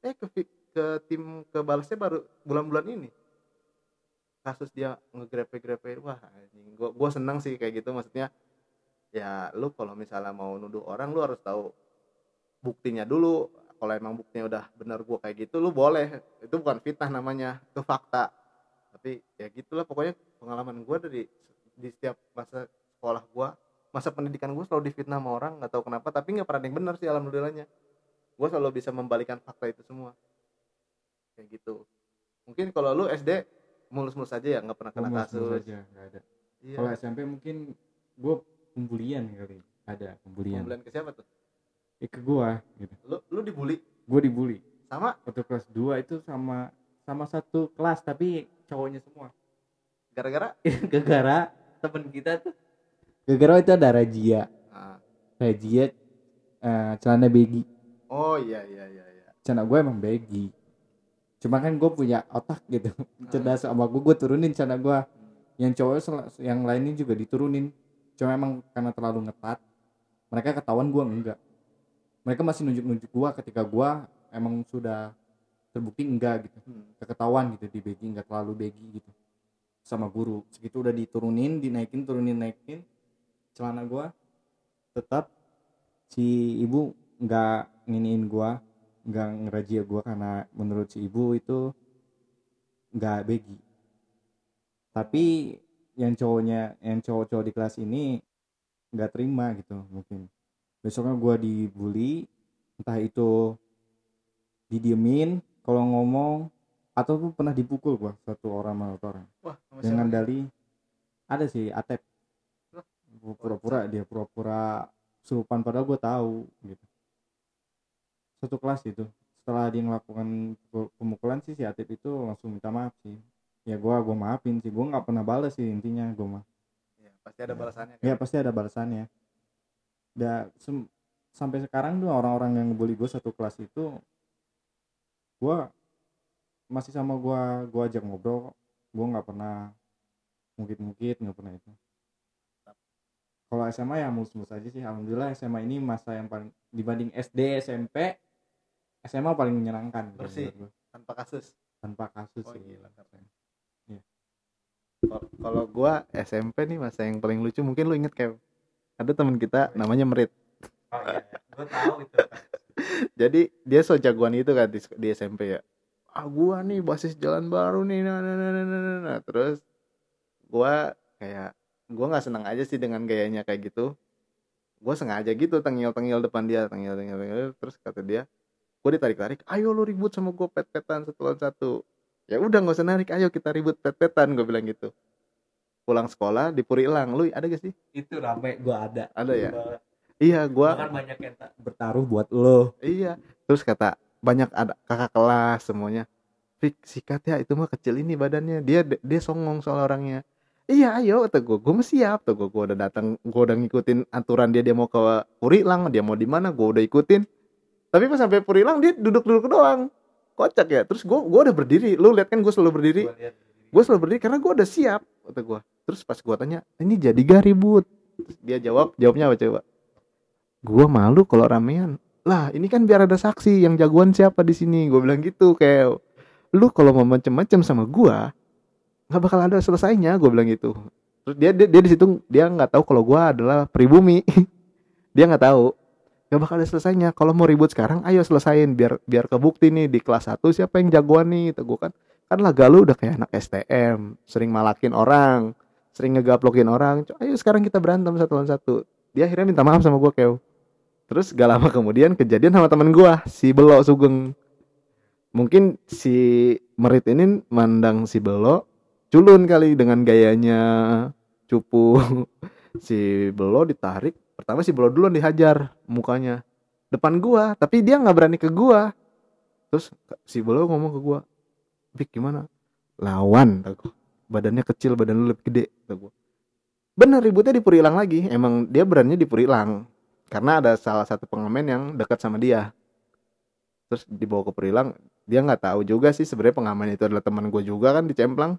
eh ke ke tim ke balasnya baru bulan-bulan ini. Kasus dia ngegrepe-grepe wah anjing. Gua gua senang sih kayak gitu. Maksudnya ya lu kalau misalnya mau nuduh orang lu harus tahu buktinya dulu. Kalau emang buktinya udah benar gua kayak gitu lu boleh. Itu bukan fitnah namanya itu fakta. Tapi ya gitulah. Pokoknya pengalaman gua dari di setiap masa sekolah gua masa pendidikan gua selalu difitnah sama orang nggak tahu kenapa. Tapi nggak pernah yang benar sih alhamdulillahnya gua selalu bisa membalikan fakta itu semua. Kayak gitu. Mungkin kalau lu SD mulus-mulus aja ya nggak pernah kena Oh, mulus-mulus kasus. aja nggak ada. Iya. Kalau SMP mungkin gue pembulian kali ada pembulian. Pembulian ke siapa tuh? Eh, ke gua gitu. Lu lu dibully? Gue dibully. Sama? Waktu kelas 2 itu sama sama satu kelas tapi cowoknya semua. Gara-gara? Gara-gara temen kita tuh. Gara-gara itu ada Rajia. Ah. Rajia eh, celana baggy oh iya iya iya iya. Celana gue emang baggy. Cuma kan gue punya otak gitu. Cerdas sama gue gue turunin celana gue yang cowok yang lainnya juga diturunin. Cuma emang karena terlalu ngetat mereka ketahuan gue enggak. Mereka masih nunjuk-nunjuk gue ketika gue emang sudah terbukti enggak gitu. Hmm. ketahuan gitu di baggy nggak terlalu baggy gitu sama guru. Segitu udah diturunin dinaikin turunin naikin celana gua tetap si ibu nggak nginiin gua nggak ngerajia gua karena menurut si ibu itu nggak baggy tapi yang cowoknya yang cowok-cowok di kelas ini nggak terima gitu mungkin. Besoknya gue dibully entah itu didiemin kalau ngomong atau tuh pernah dipukul gua satu orang sama satu orang. Wah, sama dengan siapa? dali ada sih atep. Pura-pura dia pura-pura surupan padahal gue tahu gitu satu kelas itu setelah dia melakukan pemukulan sih si atep itu langsung minta maaf sih. Ya gua gua maafin sih. Gua nggak pernah balas sih intinya gua mah. Iya, pasti ada balasannya. kan? ya pasti ada balasannya. Da sampai sekarang tuh orang-orang yang ngebully gue satu kelas itu gua masih sama gua gua ajak ngobrol gua nggak pernah mungkit-mungkit nggak pernah itu. Kalau SMA ya mulus-mulus aja sih. Alhamdulillah SMA ini masa yang paling dibanding SD SMP SMA paling menyenangkan gitu Bersih. gua. Tanpa kasus. tanpa kasus Oh, sih gila, keren. Iya. Kal- Kalau gua SMP nih masa yang paling lucu mungkin lu inget kayak ada teman kita namanya Merit. oh iya gue tahu itu Jadi dia so jagoan itu kan di, di SMP ya. Ah gua nih basis jalan baru nih nah, nah, nah, nah, nah, nah, nah. Terus gua kayak gua nggak senang aja sih dengan gayanya kayak gitu. Gua sengaja gitu tengil-tengil depan dia, tengil-tengil tengil. terus kata dia, gua ditarik-tarik, "Ayo lu ribut sama gua pet-petan satu lawan satu." Ya udah nggak usah narik, ayo kita ribut pet-petan, gue bilang gitu. Pulang sekolah di Puri Ilang, lu ada gak sih? itu rame gue ada Ada ya? Iya, gua bahkan banyak yang tak bertaruh buat lo Iya. Terus kata banyak ada kakak kelas semuanya. Fik sikat ya itu mah kecil ini badannya. Dia dia songong soal orangnya. Iya ayo kata gue, gue mah siap tuh gue gue udah datang, gue udah ngikutin aturan dia dia mau ke Purilang, dia mau di mana, gue udah ikutin. Tapi pas sampai Purilang dia duduk-duduk doang, kocak ya. Terus gue gue udah berdiri, lu lihat kan gue selalu berdiri, gue selalu berdiri karena gue udah siap kata gue. Terus pas gue tanya, ini jadi gak ribut? Terus dia jawab, jawabnya apa coba? Gue malu kalau ramean. Lah ini kan biar ada saksi. Yang jagoan siapa di sini? Gue bilang gitu kayak lu kalau mau macem-macem sama gua nggak bakal ada selesainya. Gue bilang gitu. Terus dia dia, dia di situ dia nggak tahu kalau gua adalah pribumi. Dia nggak tahu nggak bakal ada selesainya. Kalau mau ribut sekarang ayo selesain. Biar biar kebukti nih di kelas 1 siapa yang jagoan nih? Kata gua kan kan laga lu udah kayak anak STM sering malakin orang sering ngegaplokin orang. Ayo sekarang kita berantem satu lawan satu. Dia akhirnya minta maaf sama gua kayak Terus gak lama kemudian kejadian sama temen gua si Belo Sugeng. Mungkin si Merit ini mandang si Belo culun kali dengan gayanya. Cupu. si Belo ditarik, pertama si Belo duluan dihajar mukanya depan gua, tapi dia nggak berani ke gua. Terus si Belo ngomong ke gua, "Bik gimana?" Lawan, gua. Badannya kecil, badan lu lebih gede, kata gua. Bener ributnya di Purilang lagi, emang dia berani di Purilang karena ada salah satu pengamen yang dekat sama dia terus dibawa ke Perilang dia nggak tahu juga sih sebenarnya pengamen itu adalah teman gue juga kan di Cemplang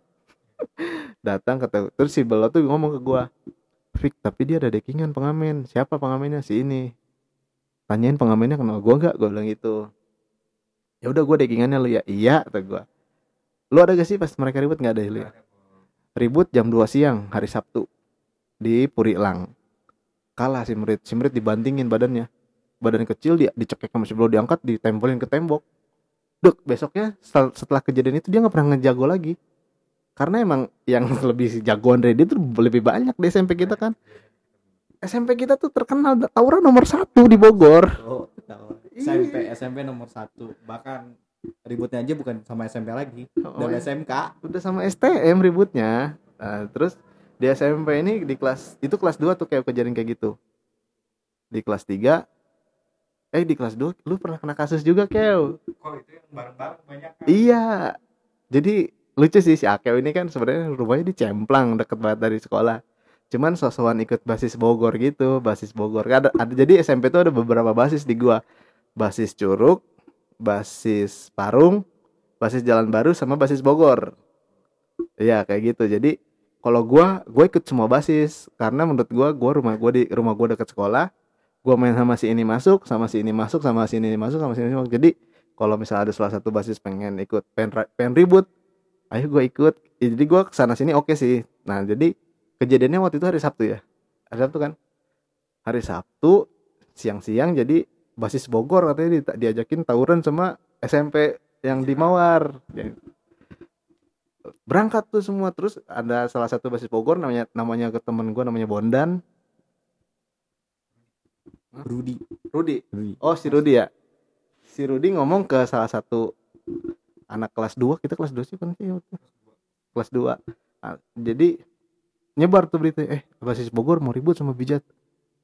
datang kata terus si Belo tuh ngomong ke gue Fik tapi dia ada dekingan pengamen. Siapa pengamennya? Si ini. Tanyain pengamennya kenal gue nggak? Gue bilang gitu. Ya udah gue dekingannya lu. Ya iya kata gue lu ada gak sih pas mereka ribut? Nggak ada lu ya ribut jam 2 siang hari Sabtu di Purilang. Kalah si Merit si Merit dibantingin badannya. Badan kecil dia dicekek sama si diangkat ditempelin ke tembok. Duk, besoknya setel- setelah kejadian itu dia nggak pernah ngejago lagi karena emang yang lebih jagoan dari dia tuh lebih banyak di SMP kita kan. SMP kita tuh terkenal. Tawuran nomor satu di Bogor. Oh tahu. Iya. SMP SMP nomor satu. Bahkan ributnya aja bukan sama SMP lagi. Oh, dan iya. SMK udah sama STM ributnya. Nah, terus di SMP ini di kelas itu kelas 2 tuh kayak kejadian kayak gitu. Di kelas 3 eh di kelas 2 lu pernah kena kasus juga Kew kok itu yang bareng-bareng banyak kan? Iya. Jadi lucu sih si Akew ini kan sebenarnya rumahnya di Cemplang deket banget dari sekolah. Cuman sosokan ikut basis Bogor gitu, basis Bogor. Ada, ada jadi SMP tuh ada beberapa basis di gua. Basis Curug, basis Parung, basis Jalan Baru sama basis Bogor. Iya, kayak gitu. Jadi kalau gua gua ikut semua basis karena menurut gua gua rumah gua di rumah gua deket sekolah. Gua main sama si ini masuk, sama si ini masuk, sama si ini masuk, sama si ini masuk. Jadi kalau misalnya ada salah satu basis pengen ikut ra- pengen ribut ayo gue ikut. Ya, jadi gue ke sana sini oke sih. Nah jadi kejadiannya waktu itu hari Sabtu ya. Hari Sabtu kan? Hari Sabtu siang-siang jadi basis Bogor katanya di- diajakin tawuran sama SMP yang di Mawar. Ya. berangkat tuh semua. Terus ada salah satu basis Bogor namanya namanya ke temen gue namanya Bondan. Rudi Rudi oh si Rudi ya. Si Rudi ngomong ke salah satu anak kelas 2 kita kelas 2 sih kan sih? Kelas 2 Ah, jadi nyebar tuh berita eh basis Bogor mau ribut sama Bijat.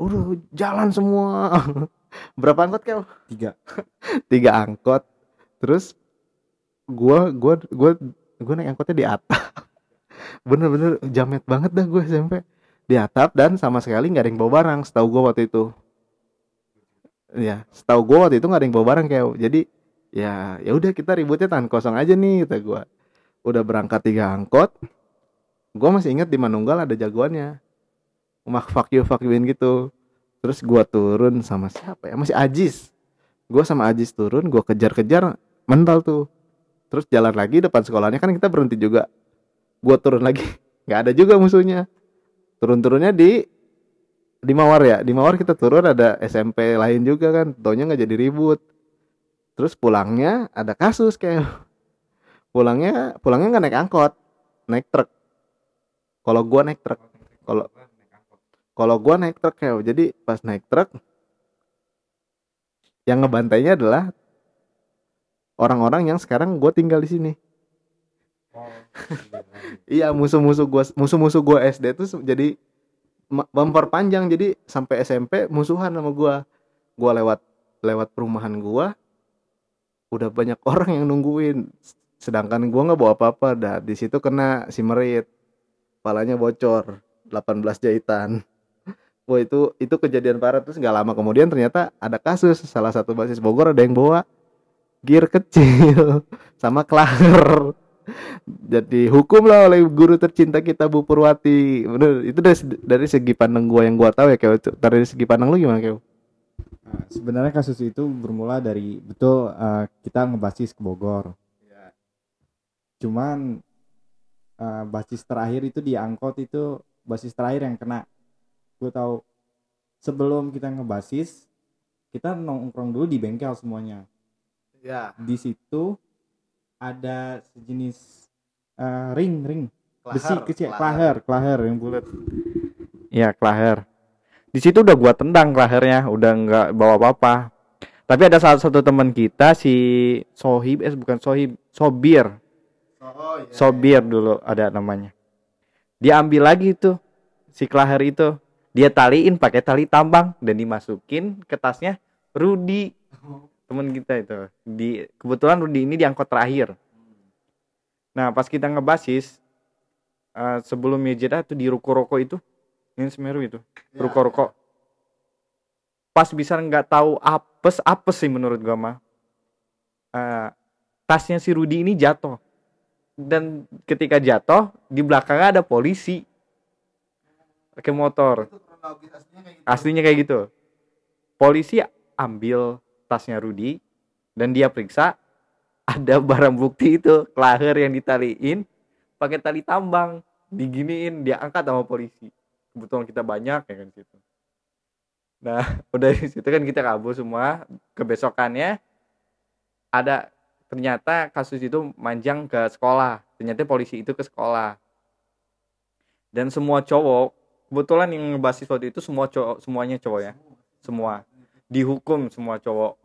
Udah jalan semua. Berapa angkot kau tiga. Tiga angkot. Terus gua gua gua gua naik angkotnya di atap. Bener-bener jamet banget dah gue SMP di atap dan sama sekali nggak ada yang bawa barang setahu gua waktu itu. Ya setahu gua waktu itu nggak ada yang bawa barang kayak jadi ya ya udah kita ributnya tangan kosong aja nih kata gua. Udah berangkat tiga angkot gua masih inget di Manunggal ada jagoannya. Mak fuck you fuck youin gitu. Terus gua turun sama siapa ya? Masih Ajis. Gue sama Ajis turun gue kejar-kejar mental tuh. Terus jalan lagi depan sekolahnya kan kita berhenti juga. Gue turun lagi nggak ada juga musuhnya. Turun-turunnya di di Mawar ya? Di Mawar kita turun ada SMP lain juga kan taunya nggak jadi ribut terus pulangnya ada kasus kayak pulangnya pulangnya nggak naik angkot naik truk. Kalau gua naik truk kalau kalau gua naik truk kayak jadi pas naik truk yang ngebantainya adalah orang-orang yang sekarang gue tinggal di sini. Iya musuh-musuh gua musuh-musuh gua SD se- jadi memperpanjang. Jadi sampai SMP musuhan sama gua. Gua lewat lewat perumahan gua udah banyak orang yang nungguin. Sedangkan gua nggak bawa apa-apa. Dah di situ kena si merit. Kepalanya bocor. 18 jahitan. Wah itu itu kejadian parah. Terus nggak lama kemudian ternyata ada kasus. Salah satu basis Bogor ada yang bawa gear kecil sama klaher jadi hukum lah oleh guru tercinta kita Bu Purwati. Bener itu dari, dari segi pandang gua yang gua tahu ya kayak dari segi pandang lu gimana kayak sebenarnya kasus itu bermula dari betul eh, kita ngebasis ke Bogor. Cuman eh, basis terakhir itu di angkot itu basis terakhir yang kena. Gue tahu sebelum kita ngebasis kita nongkrong dulu di bengkel semuanya. ya Di situ ada sejenis eh, ring ring besi kecil klaher klaher yang bulat. Iya klaher. Di situ udah gua tendang klahernya, udah nggak bawa apa-apa. Tapi ada salah satu teman kita si Sohib, eh bukan Sohib, Sobir, oh, iya, Sobir dulu ada namanya. Dia ambil lagi tuh si klaher itu, dia taliin pakai tali tambang dan dimasukin ke tasnya Rudi teman kita itu. Di kebetulan Rudi ini diangkut terakhir. Nah pas kita ngebasis eh, sebelum jeda tuh di ruko-ruko itu ini Semeru itu Ya, ruko-ruko. Pas bisa nggak tahu apes apes sih menurut gua mah. Eh, tasnya si Rudi ini jatuh. Dan ketika jatuh di belakangnya ada polisi. Pakai motor. Aslinya kayak gitu. aslinya kayak gitu. Polisi ambil tasnya Rudi dan dia periksa ada barang bukti itu klaher yang ditaliin pakai tali tambang diginiin dia angkat sama polisi kebetulan kita banyak ya kan situ nah udah di situ kan kita kabur semua kebesokannya ada ternyata kasus itu manjang ke sekolah. Ternyata polisi itu ke sekolah. Dan semua cowok kebetulan yang ngebasis waktu itu semua cowok semuanya cowok ya. Semua. Dihukum semua cowok.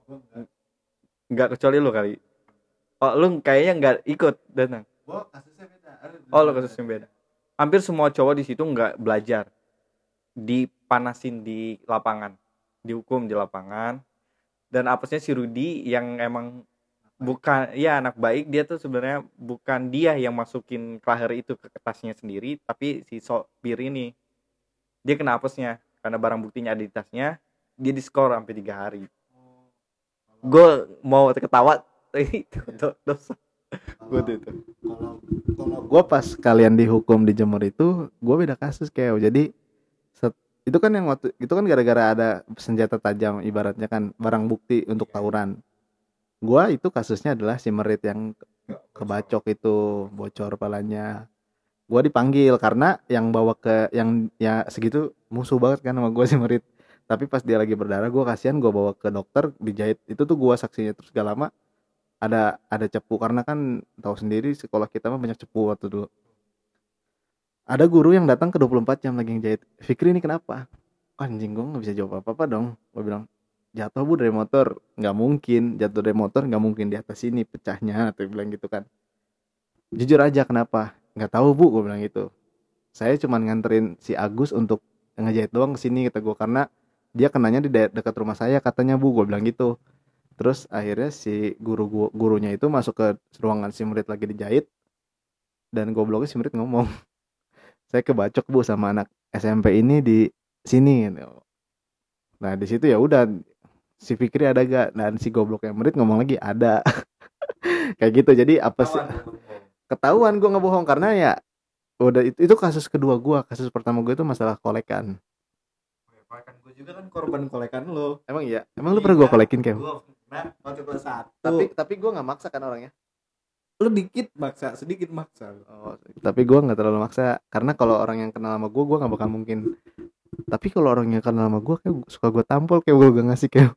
Nggak kecuali lu kali. Oh lu kayaknya nggak ikut datang. Gua kasusnya beda. oh lu kasusnya beda. Hampir semua cowok di situ nggak belajar dipanasin di lapangan dihukum di lapangan. Dan apesnya si Rudi yang emang bukan ya anak baik dia tuh sebenarnya bukan dia yang masukin klaher itu ke tasnya sendiri tapi si sopir ini. Dia kena apesnya karena barang buktinya ada di tasnya dia diskor sampai tiga hari. Gue mau ketawa itu do- dosa. Gue tuh itu. kalau gue pas kalian dihukum di Jember itu gue beda kasus kayak jadi itu kan yang waktu itu kan gara-gara ada senjata tajam ibaratnya kan barang bukti untuk tawuran. Gue itu kasusnya adalah si merit yang ke- kebacok itu bocor palanya. Gue dipanggil karena yang bawa ke yang ya segitu musuh banget kan sama gue si merit. Tapi pas dia lagi berdarah gue kasihan gue bawa ke dokter dijahit. Itu tuh gue saksinya. Terus gak lama ada ada cepu. Karena kan tahu sendiri sekolah kita mah banyak cepu waktu dulu ada guru yang datang ke 24 jam lagi ngejahit. Fikri ini kenapa? Anjing gue nggak bisa jawab apa apa dong. Gue bilang jatuh bu dari motor. Nggak mungkin. Jatuh dari motor nggak mungkin di atas sini pecahnya atau bilang gitu kan. Jujur aja kenapa? Nggak tahu bu gue bilang gitu. Saya cuma nganterin si Agus untuk ngejahit doang ke sini kata gue karena dia kenanya di de- dekat rumah saya katanya bu gue bilang gitu. Terus akhirnya si guru gua, gurunya itu masuk ke ruangan si murid lagi dijahit dan gobloknya si murid ngomong saya kebacok bu sama anak SMP ini di sini gitu. nah di situ ya udah si Fikri ada gak? Dan si gobloknya murid ngomong lagi ada. Kayak gitu. Jadi apa sih? Ketahuan gue ngebohong. Karena ya udah itu, itu kasus kedua gue kasus pertama gue itu masalah kolekan. Kolekan gue juga kan korban kolekan lo. emang iya? Emang lu pernah gue kolekin kayak Gue pernah waktu kelas satu. tapi tapi gue nggak maksa kan orangnya lu dikit maksa, sedikit maksa. oh, tapi gue nggak terlalu maksa karena kalau orang yang kenal sama gue gue nggak bakal mungkin tapi kalau orang yang kenal sama gue kayak suka gue tampol kayak gue gak ngasih kayak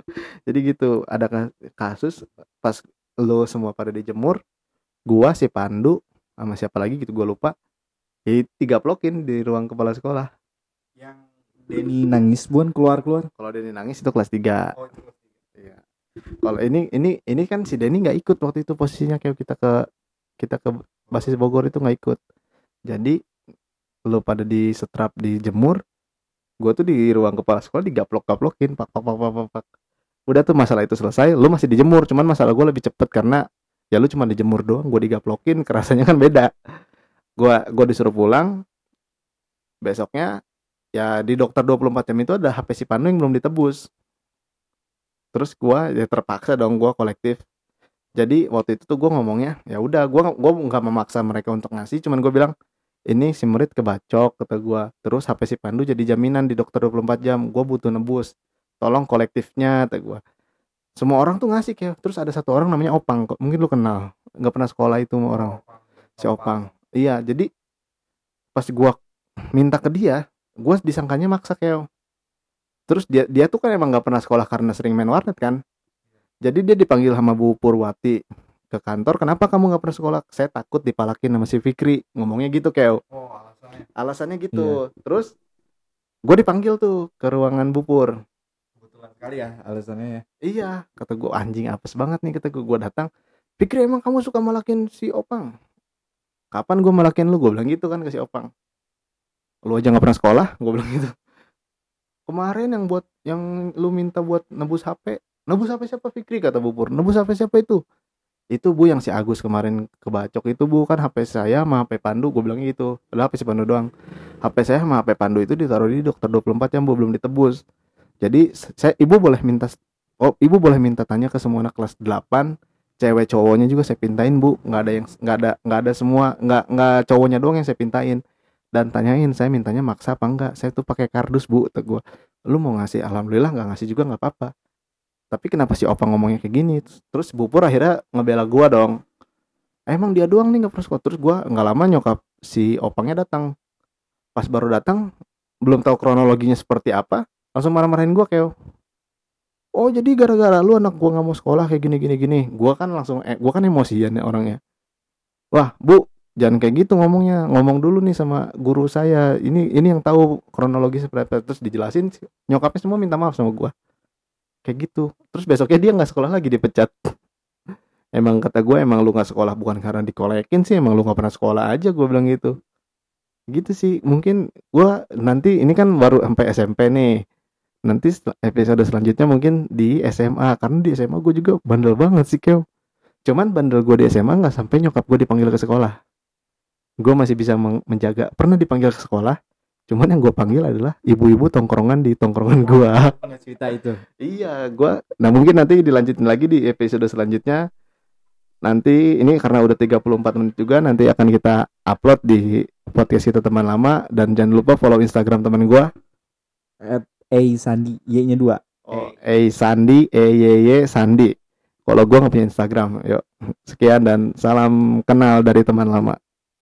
jadi gitu ada ka- kasus pas lo semua pada dijemur gua si Pandu sama siapa lagi gitu gue lupa ya tiga plokin di ruang kepala sekolah Yang Denny nangis buan keluar-keluar. kalau Denny nangis itu kelas 3 Oh, itu tiga. Kalau ini ini ini kan si Denny nggak ikut waktu itu posisinya kayak kita ke kita ke basis Bogor itu nggak ikut. Jadi lo pada di setrap di jemur, gue tuh di ruang kepala sekolah digaplok gaplokin pak pak pak pak pak, pak. Udah tuh masalah itu selesai, lo masih dijemur, cuman masalah gue lebih cepet karena ya lu cuma dijemur doang, gue digaplokin, kerasanya kan beda. Gue gue disuruh pulang, besoknya ya di dokter 24 jam itu ada HP si Panu yang belum ditebus terus gua ya terpaksa dong gua kolektif. Jadi waktu itu tuh gua ngomongnya ya udah gua gua nggak memaksa mereka untuk ngasih cuman gua bilang ini si murid kebacok kata gua. Terus HP si Pandu jadi jaminan di dokter 24 jam gua butuh nebus. Tolong kolektifnya kata gua. Semua orang tuh ngasih kayak terus ada satu orang namanya Opang kok mungkin lu kenal. Nggak pernah sekolah itu orang. Si Opang. Iya jadi pas gua minta ke dia gua disangkanya maksa kayak terus dia dia tuh kan emang nggak pernah sekolah karena sering main warnet kan? Jadi dia dipanggil sama Bu Purwati ke kantor kenapa kamu nggak pernah sekolah? Saya takut dipalakin sama si Fikri. Ngomongnya gitu kayak Oh, alasannya. alasannya gitu. Terus gue dipanggil tuh ke ruangan Bupur Kebetulan sekali ya alasannya ya. iya kata gue anjing apes banget nih kata gue gue datang. Fikri emang kamu suka malakin si Opang? Kapan gue malakin lu? Gue bilang gitu kan ke si Opang. Lu aja nggak pernah sekolah? Gue bilang gitu kemarin yang buat yang lu minta buat nebus HP nebus HP siapa Fikri? kata Bupur nebus HP siapa itu? Itu bu yang si Agus kemarin kebacok itu bu. Kan HP saya sama HP Pandu. Gue bilang gitu. Padahal HP si Pandu doang. HP saya sama HP Pandu itu ditaruh di dokter 24 jam bu belum ditebus. Jadi saya ibu boleh minta oh ibu boleh minta tanya ke semua anak kelas 8 cewek cowoknya juga saya pintain bu. Nggak ada yang nggak ada nggak ada semua nggak nggak cowoknya doang yang saya pintain dan tanyain saya mintanya maksa apa enggak? Saya tuh pakai kardus bu kata gua. Lu mau ngasih alhamdulillah nggak ngasih juga nggak apa-apa. Tapi kenapa si opang ngomongnya kayak gini? Terus bu pur akhirnya ngebela gua dong. Emang dia doang nih nggak pernah terus gua nggak lama nyokap si opangnya datang. Pas baru datang belum tahu kronologinya seperti apa langsung marah-marahin gua kayak oh jadi gara-gara lu anak gua nggak mau sekolah kayak gini gini gini. Gua kan langsung eh, gua kan emosian ya orangnya. Wah bu jangan kayak gitu ngomongnya. Ngomong dulu nih sama guru saya. Ini ini yang tahu kronologi seperti apa. Terus dijelasin nyokapnya semua minta maaf sama gua. Kayak gitu. Terus besoknya dia nggak sekolah lagi dipecat. Emang kata gue emang lu nggak sekolah bukan karena dikolekin sih. Emang lu nggak pernah sekolah aja gue bilang gitu. Gitu sih. Mungkin gua nanti ini kan baru sampai SMP nih. Nanti episode selanjutnya mungkin di SMA karena di SMA gue juga bandel banget sih Keo. Cuman bandel gue di SMA nggak sampai nyokap gue dipanggil ke sekolah gue masih bisa menjaga pernah dipanggil ke sekolah cuman yang gue panggil adalah ibu-ibu tongkrongan di tongkrongan gue Pernah cerita itu. Iya, gua nah mungkin nanti dilanjutin lagi di episode selanjutnya. Nanti ini karena udah 34 menit juga nanti akan kita upload di podcast kita teman lama dan jangan lupa follow Instagram teman gua. At A Sandi Y-nya dua. Oh, E Sandi E Y Y Sandi. Kalau gua nggak punya Instagram, yuk. Sekian dan salam kenal dari teman lama.